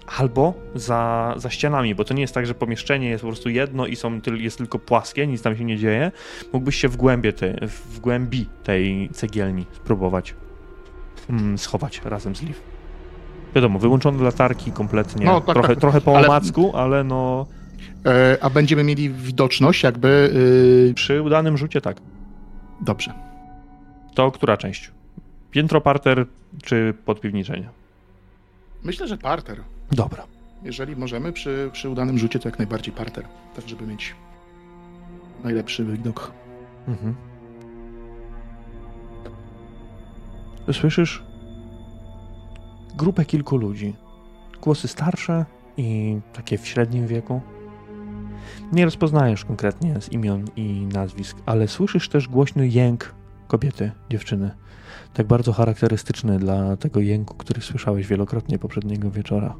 albo za, za ścianami, bo to nie jest tak, że pomieszczenie jest po prostu jedno i są, jest tylko płaskie, nic tam się nie dzieje. Mógłbyś się w, głębie te, w głębi tej cegielni spróbować mm, schować razem z Liv. Wiadomo, wyłączone latarki kompletnie, no, tak, trochę, tak, trochę po ale... omacku, ale no... E, a będziemy mieli widoczność jakby... Yy... Przy udanym rzucie tak. Dobrze. To która część? Piętro, parter czy podpiwniczenie? Myślę, że parter. Dobra. Jeżeli możemy, przy, przy udanym rzucie, to jak najbardziej parter. Tak, żeby mieć najlepszy widok. Mhm. Słyszysz grupę kilku ludzi. Głosy starsze i takie w średnim wieku. Nie rozpoznajesz konkretnie z imion i nazwisk, ale słyszysz też głośny jęk kobiety, dziewczyny. Tak bardzo charakterystyczny dla tego jęku, który słyszałeś wielokrotnie poprzedniego wieczora.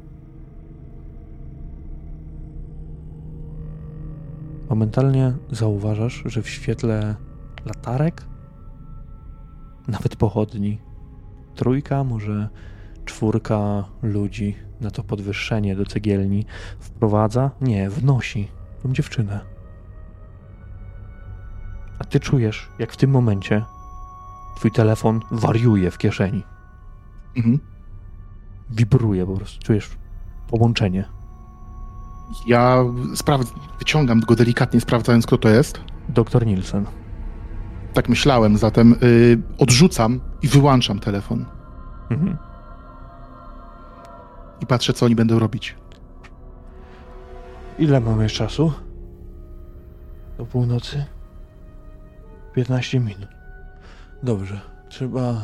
Momentalnie zauważasz, że w świetle latarek, nawet pochodni, trójka, może czwórka ludzi na to podwyższenie do cegielni wprowadza, nie, wnosi tą dziewczynę. A ty czujesz, jak w tym momencie twój telefon wariuje w kieszeni. Mhm. Wibruje po prostu, czujesz połączenie. Ja spraw- wyciągam go delikatnie, sprawdzając, kto to jest. Doktor Nielsen. Tak myślałem, zatem yy, odrzucam i wyłączam telefon. Mhm. I patrzę, co oni będą robić. Ile mamy czasu? Do północy? 15 minut. Dobrze. Trzeba.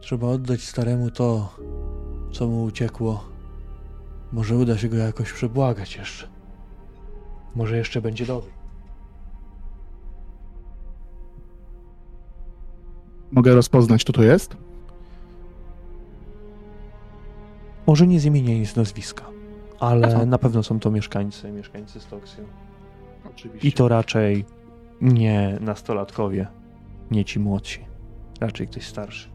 Trzeba oddać staremu to, co mu uciekło może uda się go jakoś przebłagać jeszcze. Może jeszcze będzie dobry. Mogę rozpoznać, kto to jest? Może nie z imienia i z nazwiska, ale na pewno są to mieszkańcy, mieszkańcy Stoksju. Oczywiście. I to raczej nie nastolatkowie, nie ci młodsi, raczej ktoś starszy.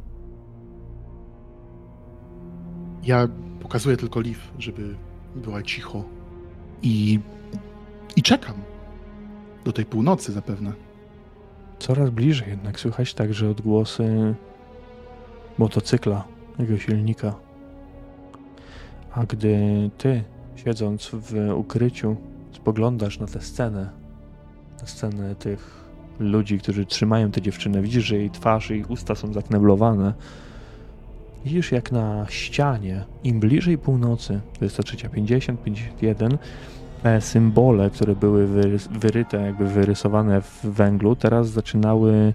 Ja pokazuję tylko Liv, żeby była cicho. I, I czekam. Do tej północy zapewne. Coraz bliżej jednak słychać także odgłosy motocykla, jego silnika. A gdy ty, siedząc w ukryciu, spoglądasz na tę scenę, na scenę tych ludzi, którzy trzymają tę dziewczynę, widzisz, że jej twarz i usta są zakneblowane. Widzisz, jak na ścianie, im bliżej północy, 23.50, 51, te symbole, które były wyryte, jakby wyrysowane w węglu, teraz zaczynały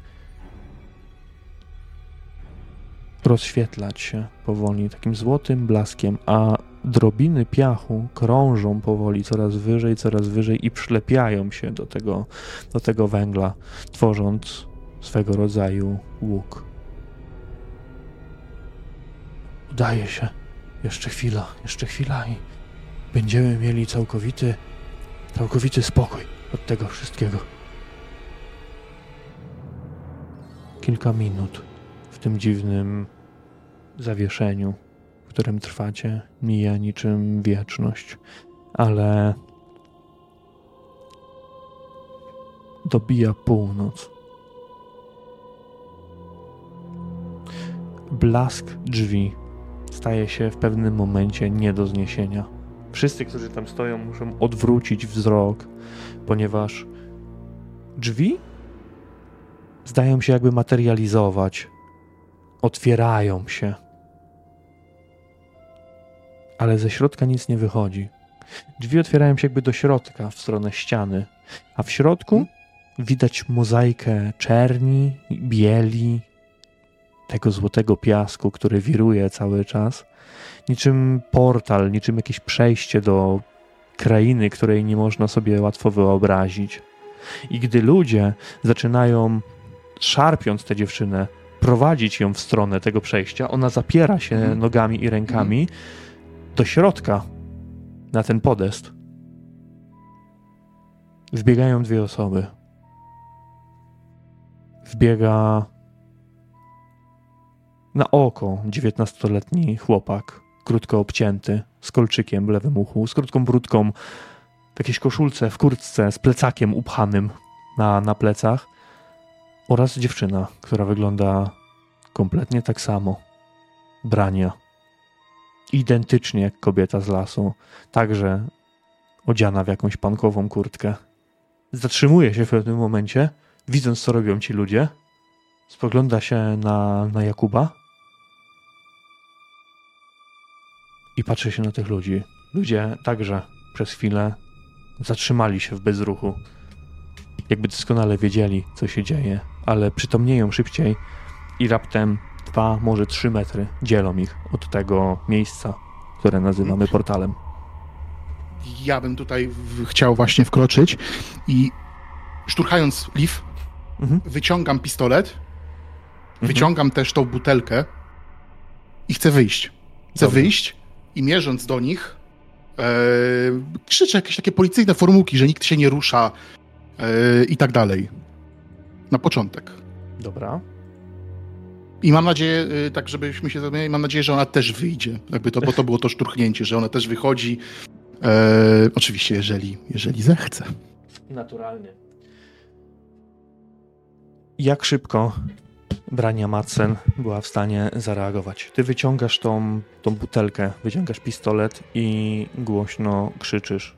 rozświetlać się powoli takim złotym blaskiem, a drobiny piachu krążą powoli coraz wyżej, coraz wyżej i przylepiają się do tego, do tego węgla, tworząc swego rodzaju łuk. Udaje się. Jeszcze chwila, jeszcze chwila i będziemy mieli całkowity, całkowity spokój od tego wszystkiego. Kilka minut w tym dziwnym zawieszeniu, w którym trwacie, mija niczym wieczność, ale dobija północ. Blask drzwi staje się w pewnym momencie nie do zniesienia. Wszyscy, którzy tam stoją, muszą odwrócić wzrok, ponieważ drzwi zdają się jakby materializować, otwierają się, ale ze środka nic nie wychodzi. Drzwi otwierają się jakby do środka, w stronę ściany, a w środku widać mozaikę czerni, bieli, tego złotego piasku, który wiruje cały czas, niczym portal, niczym jakieś przejście do krainy, której nie można sobie łatwo wyobrazić. I gdy ludzie zaczynają, szarpiąc tę dziewczynę, prowadzić ją w stronę tego przejścia, ona zapiera się mhm. nogami i rękami mhm. do środka, na ten podest. Wbiegają dwie osoby. Wbiega na oko dziewiętnastoletni chłopak, krótko obcięty, z kolczykiem w lewym uchu, z krótką brudką, w jakiejś koszulce, w kurtce, z plecakiem upchanym na, na plecach oraz dziewczyna, która wygląda kompletnie tak samo. Brania. Identycznie jak kobieta z lasu, także odziana w jakąś pankową kurtkę. Zatrzymuje się w pewnym momencie, widząc co robią ci ludzie, spogląda się na, na Jakuba i patrzy się na tych ludzi. Ludzie także przez chwilę zatrzymali się w bezruchu. Jakby doskonale wiedzieli, co się dzieje, ale przytomnieją szybciej i raptem dwa, może trzy metry dzielą ich od tego miejsca, które nazywamy portalem. Ja bym tutaj chciał właśnie wkroczyć i szturchając Liv, mhm. wyciągam pistolet, mhm. wyciągam też tą butelkę i chcę wyjść. Chcę Dobry. wyjść i mierząc do nich, e, krzyczę jakieś takie policyjne formułki, że nikt się nie rusza e, i tak dalej. Na początek. Dobra. I mam nadzieję, e, tak żebyśmy się zrozumieli, mam nadzieję, że ona też wyjdzie. Jakby to, bo to było to szturchnięcie, że ona też wychodzi. E, oczywiście, jeżeli, jeżeli zechce. Naturalnie. Jak szybko Brania Madsen była w stanie zareagować. Ty wyciągasz tą, tą butelkę, wyciągasz pistolet i głośno krzyczysz.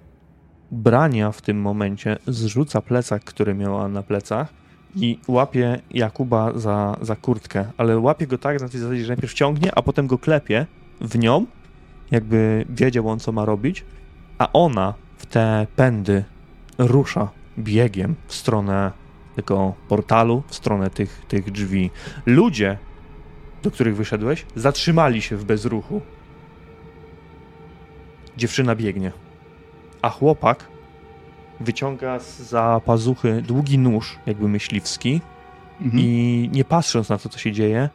Brania w tym momencie zrzuca plecak, który miała na plecach i łapie Jakuba za, za kurtkę, ale łapie go tak że najpierw ciągnie, a potem go klepie w nią, jakby wiedział on, co ma robić, a ona w te pędy rusza biegiem w stronę tylko portalu w stronę tych, tych drzwi. Ludzie, do których wyszedłeś, zatrzymali się w bezruchu. Dziewczyna biegnie, a chłopak wyciąga za pazuchy długi nóż, jakby myśliwski, mhm. i nie patrząc na to, co się dzieje,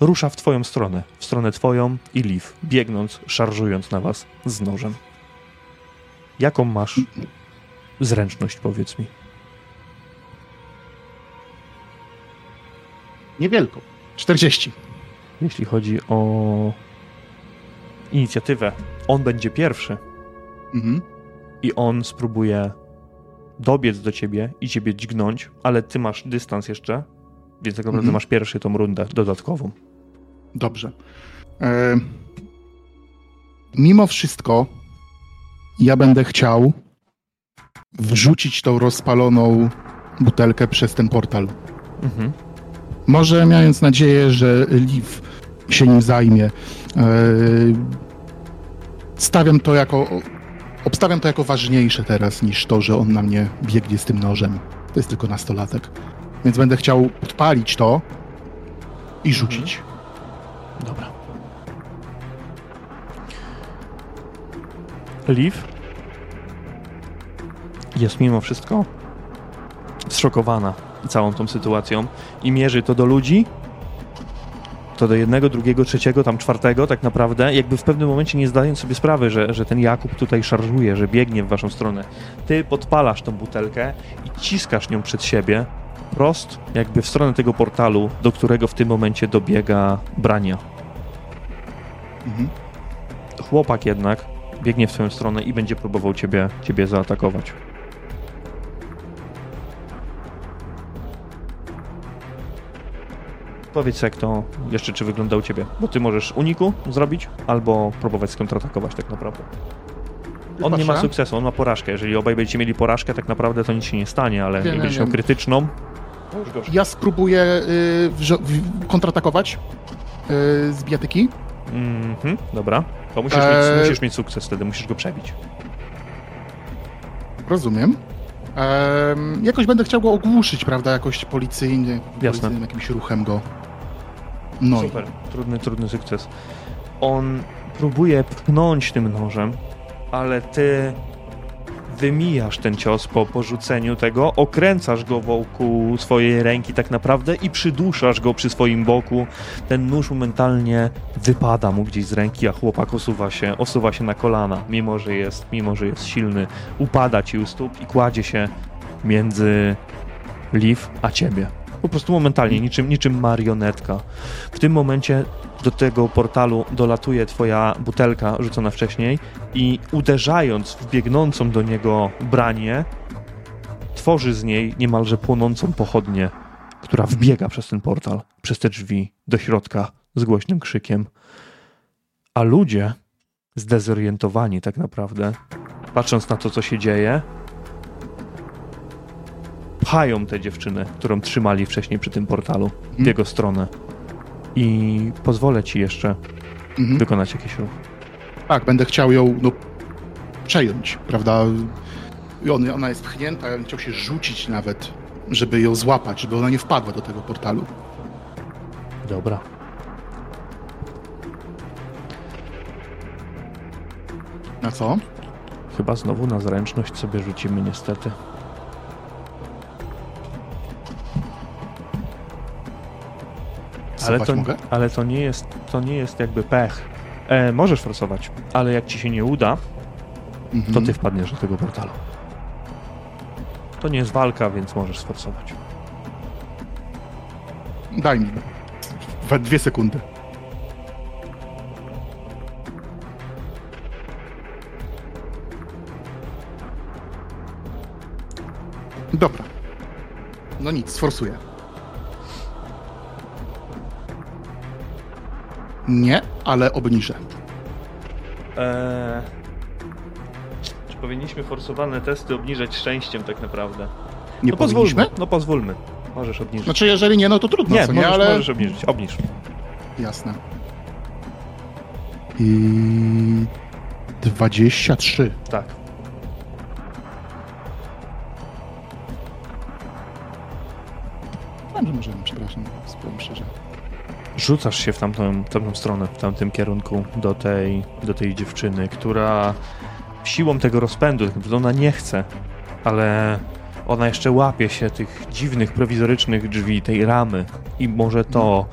rusza w twoją stronę, w stronę twoją i Liv, biegnąc, szarżując na was z nożem. Jaką masz zręczność, powiedz mi? Niewielką. 40. Jeśli chodzi o inicjatywę, on będzie pierwszy Mhm. i on spróbuje dobiec do ciebie i ciebie dźgnąć, ale ty masz dystans jeszcze, więc tak naprawdę Mhm. masz pierwszy tą rundę dodatkową. Dobrze. E, mimo wszystko, ja będę chciał wrzucić tą rozpaloną butelkę przez ten portal. Mhm. Może mając nadzieję, że Liv się nim zajmie. E, stawiam to jako. Obstawiam to jako ważniejsze teraz niż to, że on na mnie biegnie z tym nożem. To jest tylko nastolatek. Więc będę chciał podpalić to i rzucić. Dobra. Liv jest mimo wszystko zszokowana całą tą sytuacją i mierzy to do ludzi, to do jednego, drugiego, trzeciego, tam czwartego tak naprawdę, jakby w pewnym momencie nie zdając sobie sprawy, że, że ten Jakub tutaj szarżuje, że biegnie w waszą stronę. Ty podpalasz tą butelkę i ciskasz nią przed siebie, prost jakby w stronę tego portalu, do którego w tym momencie dobiega Brania. Mhm. Chłopak jednak biegnie w twoją stronę i będzie próbował ciebie, ciebie zaatakować. Powiedz jak to jeszcze czy wygląda u ciebie, bo ty możesz uniku zrobić albo próbować skontratakować tak naprawdę. On nie ma sukcesu, on ma porażkę. Jeżeli obaj będziecie mieli porażkę, tak naprawdę to nic się nie stanie, ale wiem, będziesz miał krytyczną, Ja spróbuję y, kontratakować y, z bijatyki. Mhm, dobra. To musisz, Eee. mieć, musisz mieć sukces wtedy, musisz go przebić. Rozumiem. Em, jakoś będę chciał go ogłuszyć, prawda? Jakoś policyjnie, policyjnym jakimś ruchem go. No Super, trudny, trudny sukces. On próbuje pchnąć tym nożem, ale ty wymijasz ten cios po porzuceniu tego, okręcasz go wokół swojej ręki tak naprawdę i przyduszasz go przy swoim boku. Ten nóż momentalnie wypada mu gdzieś z ręki, a chłopak osuwa się, osuwa się na kolana, mimo że jest, mimo że jest silny. Upada ci u stóp i kładzie się między Liv a ciebie. Po prostu momentalnie, niczym, niczym marionetka. W tym momencie do tego portalu dolatuje twoja butelka rzucona wcześniej i uderzając w biegnącą do niego branię, tworzy z niej niemalże płonącą pochodnię, która wbiega przez ten portal, przez te drzwi do środka z głośnym krzykiem. A ludzie, zdezorientowani tak naprawdę, patrząc na to, co się dzieje, pchają tę dziewczynę, którą trzymali wcześniej przy tym portalu, w Mhm. jego stronę. I pozwolę ci jeszcze mhm. wykonać jakiś ruch. tak, będę chciał ją no, przejąć, prawda? I on, ona jest pchnięta, ja bym chciał się rzucić nawet, żeby ją złapać, żeby ona nie wpadła do tego portalu. Dobra. Na co? Chyba znowu na zręczność sobie rzucimy niestety. Ale to, mogę? ale to nie jest to nie jest jakby pech. E, możesz forsować, ale jak ci się nie uda, Mhm. to ty wpadniesz do tego portalu. To nie jest walka, więc możesz sforsować. Daj mi dwie sekundy. Dobra. No nic, sforsuję. Nie, ale obniżę. Eee, czy powinniśmy forsowane testy obniżać szczęściem tak naprawdę? Nie no pozwólmy, no pozwólmy. Możesz obniżyć. Znaczy, jeżeli nie, no to trudno, nie, co nie, możesz, ale... możesz obniżyć, obniż. Jasne. I... 23. Tak. Dobrze, możemy, przepraszam. Rzucasz się w tamtą, tamtą stronę, w tamtym kierunku do tej, do tej dziewczyny, która siłą tego rozpędu, tak naprawdę ona nie chce, ale ona jeszcze łapie się tych dziwnych, prowizorycznych drzwi, tej ramy i może to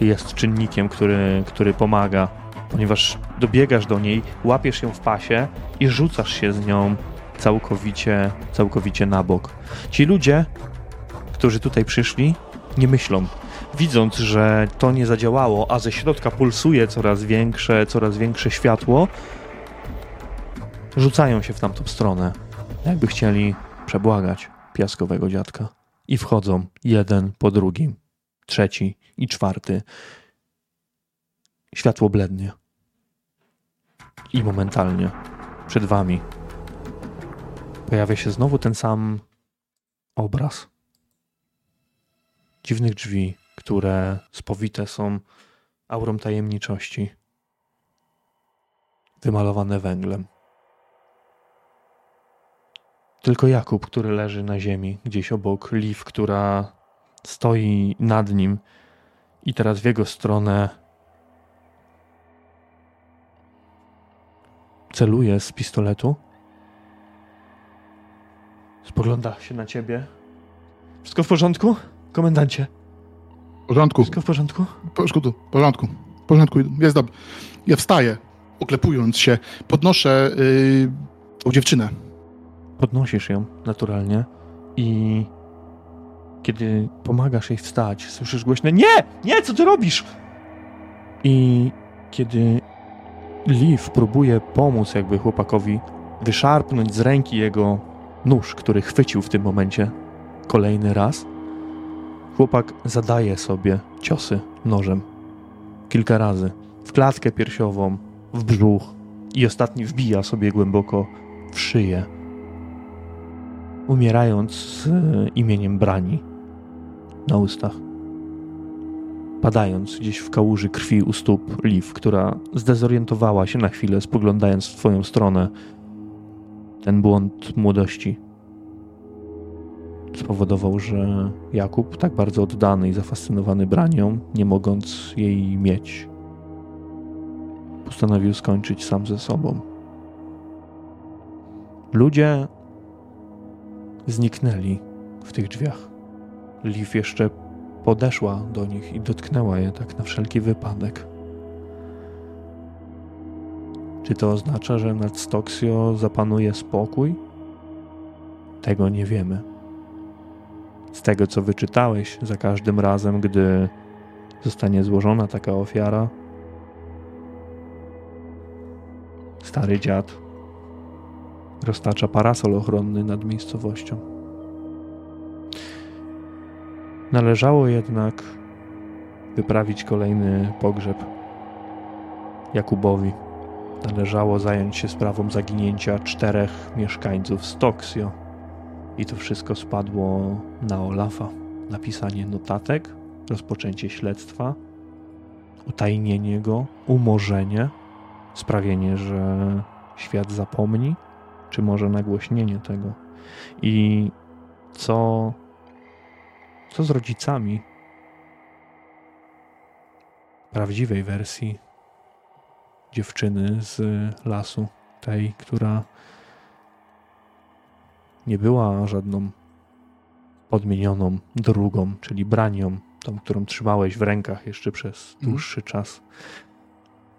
jest czynnikiem, który, który pomaga, ponieważ dobiegasz do niej, łapiesz ją w pasie i rzucasz się z nią całkowicie, całkowicie na bok. Ci ludzie, którzy tutaj przyszli, nie myślą. Widząc, że to nie zadziałało, a ze środka pulsuje coraz większe, coraz większe światło, rzucają się w tamtą stronę, jakby chcieli przebłagać piaskowego dziadka. I wchodzą jeden po drugim, trzeci i czwarty. Światło blednie. I momentalnie przed wami pojawia się znowu ten sam obraz. Dziwnych drzwi, które spowite są aurą tajemniczości, wymalowane węglem. Tylko Jakub, który leży na ziemi, gdzieś obok Liv, która stoi nad nim i teraz w jego stronę celuje z pistoletu. Spogląda się na ciebie. Wszystko w porządku, komendancie? W porządku. Wszystko w porządku? W porządku, w porządku. W porządku, jest dobrze. Ja wstaję, oklepując się, podnoszę yy, tą dziewczynę. Podnosisz ją naturalnie i kiedy pomagasz jej wstać, słyszysz głośne Nie! Nie, co ty robisz? I kiedy Liv próbuje pomóc jakby chłopakowi wyszarpnąć z ręki jego nóż, który chwycił w tym momencie kolejny raz, chłopak zadaje sobie ciosy nożem. Kilka razy. W klatkę piersiową, w brzuch i ostatni wbija sobie głęboko w szyję. Umierając z e, imieniem Brani na ustach. Padając gdzieś w kałuży krwi u stóp Liv, która zdezorientowała się na chwilę, spoglądając w twoją stronę. Ten błąd młodości spowodował, że Jakub, tak bardzo oddany i zafascynowany branią, nie mogąc jej mieć, postanowił skończyć sam ze sobą. Ludzie zniknęli w tych drzwiach. Liv jeszcze podeszła do nich i dotknęła je tak na wszelki wypadek. Czy to oznacza, że nad Stoksio zapanuje spokój? Tego nie wiemy. Z tego, co wyczytałeś, za każdym razem, gdy zostanie złożona taka ofiara, stary dziad roztacza parasol ochronny nad miejscowością. Należało jednak wyprawić kolejny pogrzeb Jakubowi. Należało zająć się sprawą zaginięcia czterech mieszkańców Stoksio. I to wszystko spadło na Olafa. Napisanie notatek, rozpoczęcie śledztwa, utajnienie go, umorzenie, sprawienie, że świat zapomni, czy może nagłośnienie tego. I co, co z rodzicami prawdziwej wersji dziewczyny z lasu, tej, która nie była żadną podmienioną drugą, czyli branią, tą, którą trzymałeś w rękach jeszcze przez mhm. dłuższy czas.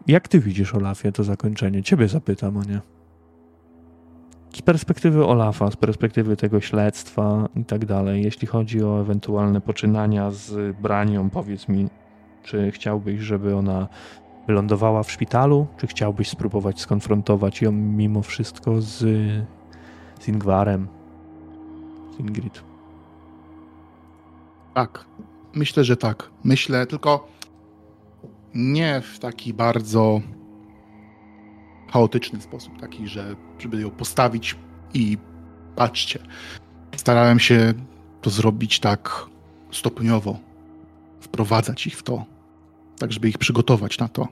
Jak ty widzisz, Olafie, to zakończenie? Ciebie zapytam, o nie. Z perspektywy Olafa, z perspektywy tego śledztwa i tak dalej, jeśli chodzi o ewentualne poczynania z branią, powiedz mi, czy chciałbyś, żeby ona wylądowała w szpitalu, czy chciałbyś spróbować skonfrontować ją mimo wszystko z, z Ingwarem, Ingrid. Tak, myślę, że tak. Myślę, tylko nie w taki bardzo chaotyczny sposób, taki, że żeby ją postawić i patrzcie. Starałem się to zrobić tak stopniowo, wprowadzać ich w to, tak żeby ich przygotować na to.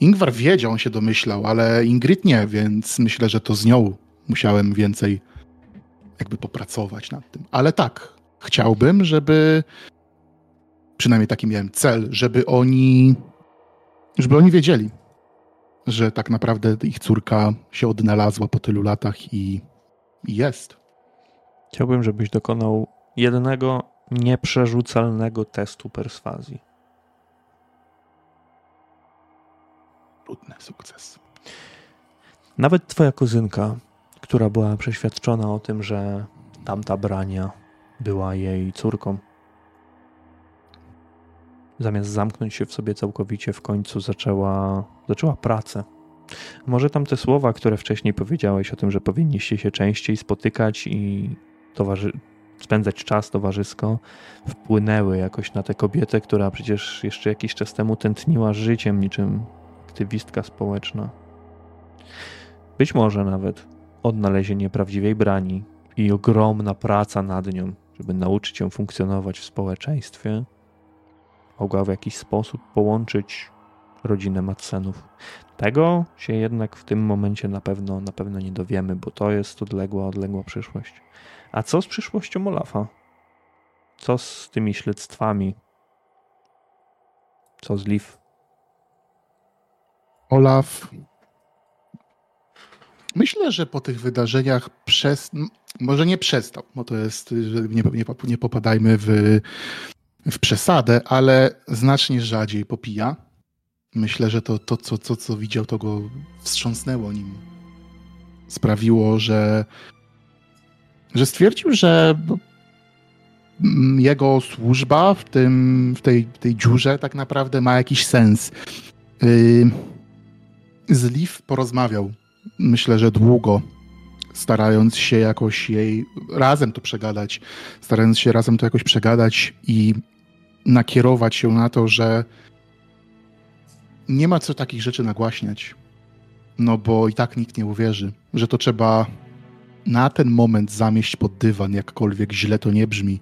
Ingwar wiedział, on się domyślał, ale Ingrid nie, więc myślę, że to z nią musiałem więcej jakby popracować nad tym. Ale tak, chciałbym, żeby przynajmniej taki miałem cel, żeby oni żeby oni wiedzieli, że tak naprawdę ich córka się odnalazła po tylu latach i, i jest. Chciałbym, żebyś dokonał jednego nieprzerzucalnego testu perswazji. Trudny sukces. Nawet twoja kuzynka, która była przeświadczona o tym, że tamta brania była jej córką, zamiast zamknąć się w sobie całkowicie, w końcu zaczęła, zaczęła pracę. Może tam te słowa, które wcześniej powiedziałeś o tym, że powinniście się częściej spotykać i towarzy spędzać czas towarzysko, wpłynęły jakoś na tę kobietę, która przecież jeszcze jakiś czas temu tętniła życiem niczym aktywistka społeczna. Być może nawet odnalezienie prawdziwej brani i ogromna praca nad nią, żeby nauczyć ją funkcjonować w społeczeństwie, mogła w jakiś sposób połączyć rodzinę Madsenów. Tego się jednak w tym momencie na pewno, na pewno nie dowiemy, bo to jest odległa, odległa przyszłość. A co z przyszłością Olafa? Co z tymi śledztwami? Co z Liv? Olaf. Myślę, że po tych wydarzeniach przez, może nie przestał, bo to jest, nie, nie, nie popadajmy w, w przesadę, ale znacznie rzadziej popija. Myślę, że to, to co, co, co widział, to go wstrząsnęło nim. Sprawiło, że, że stwierdził, że jego służba w, tym, w tej, tej dziurze tak naprawdę ma jakiś sens. Yy, z Liv porozmawiał, myślę, że długo, starając się jakoś jej razem to przegadać, starając się razem to jakoś przegadać i nakierować się na to, że nie ma co takich rzeczy nagłaśniać. No bo i tak nikt nie uwierzy, że to trzeba na ten moment zamieść pod dywan, jakkolwiek źle to nie brzmi,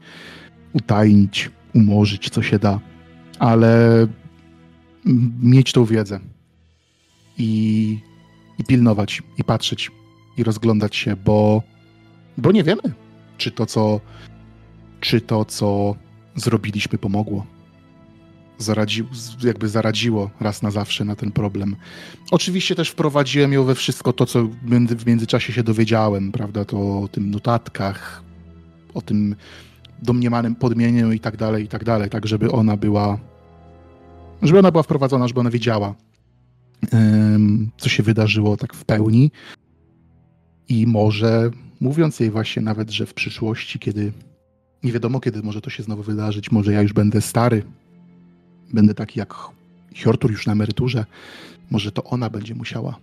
utajnić, umorzyć, co się da, ale mieć tą wiedzę i, i pilnować, i patrzeć, i rozglądać się, bo, bo nie wiemy, czy to, co, czy to, co zrobiliśmy, pomogło. Zaradzi, jakby zaradziło raz na zawsze na ten problem. Oczywiście też wprowadziłem ją we wszystko to, co w międzyczasie się dowiedziałem, prawda, to o tym notatkach, o tym domniemanym podmieniu i tak dalej, i tak dalej, tak żeby ona była, żeby ona była wprowadzona, żeby ona wiedziała, co się wydarzyło tak w pełni. I może mówiąc jej właśnie nawet, że w przyszłości, kiedy nie wiadomo, kiedy może to się znowu wydarzyć, może ja już będę stary, będę taki jak Hjortur już na emeryturze, może to ona będzie musiała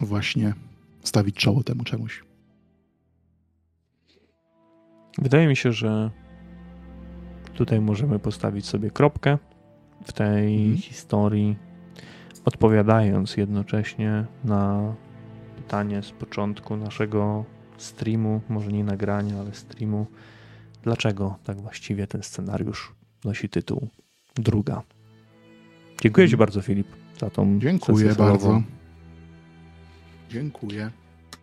właśnie stawić czoło temu czemuś. Wydaje mi się, że tutaj możemy postawić sobie kropkę w tej hmm. historii odpowiadając jednocześnie na pytanie z początku naszego streamu, może nie nagrania, ale streamu, dlaczego tak właściwie ten scenariusz nosi tytuł Druga. Dziękuję Ci bardzo, Filip, za tą Dziękuję bardzo. Dziękuję.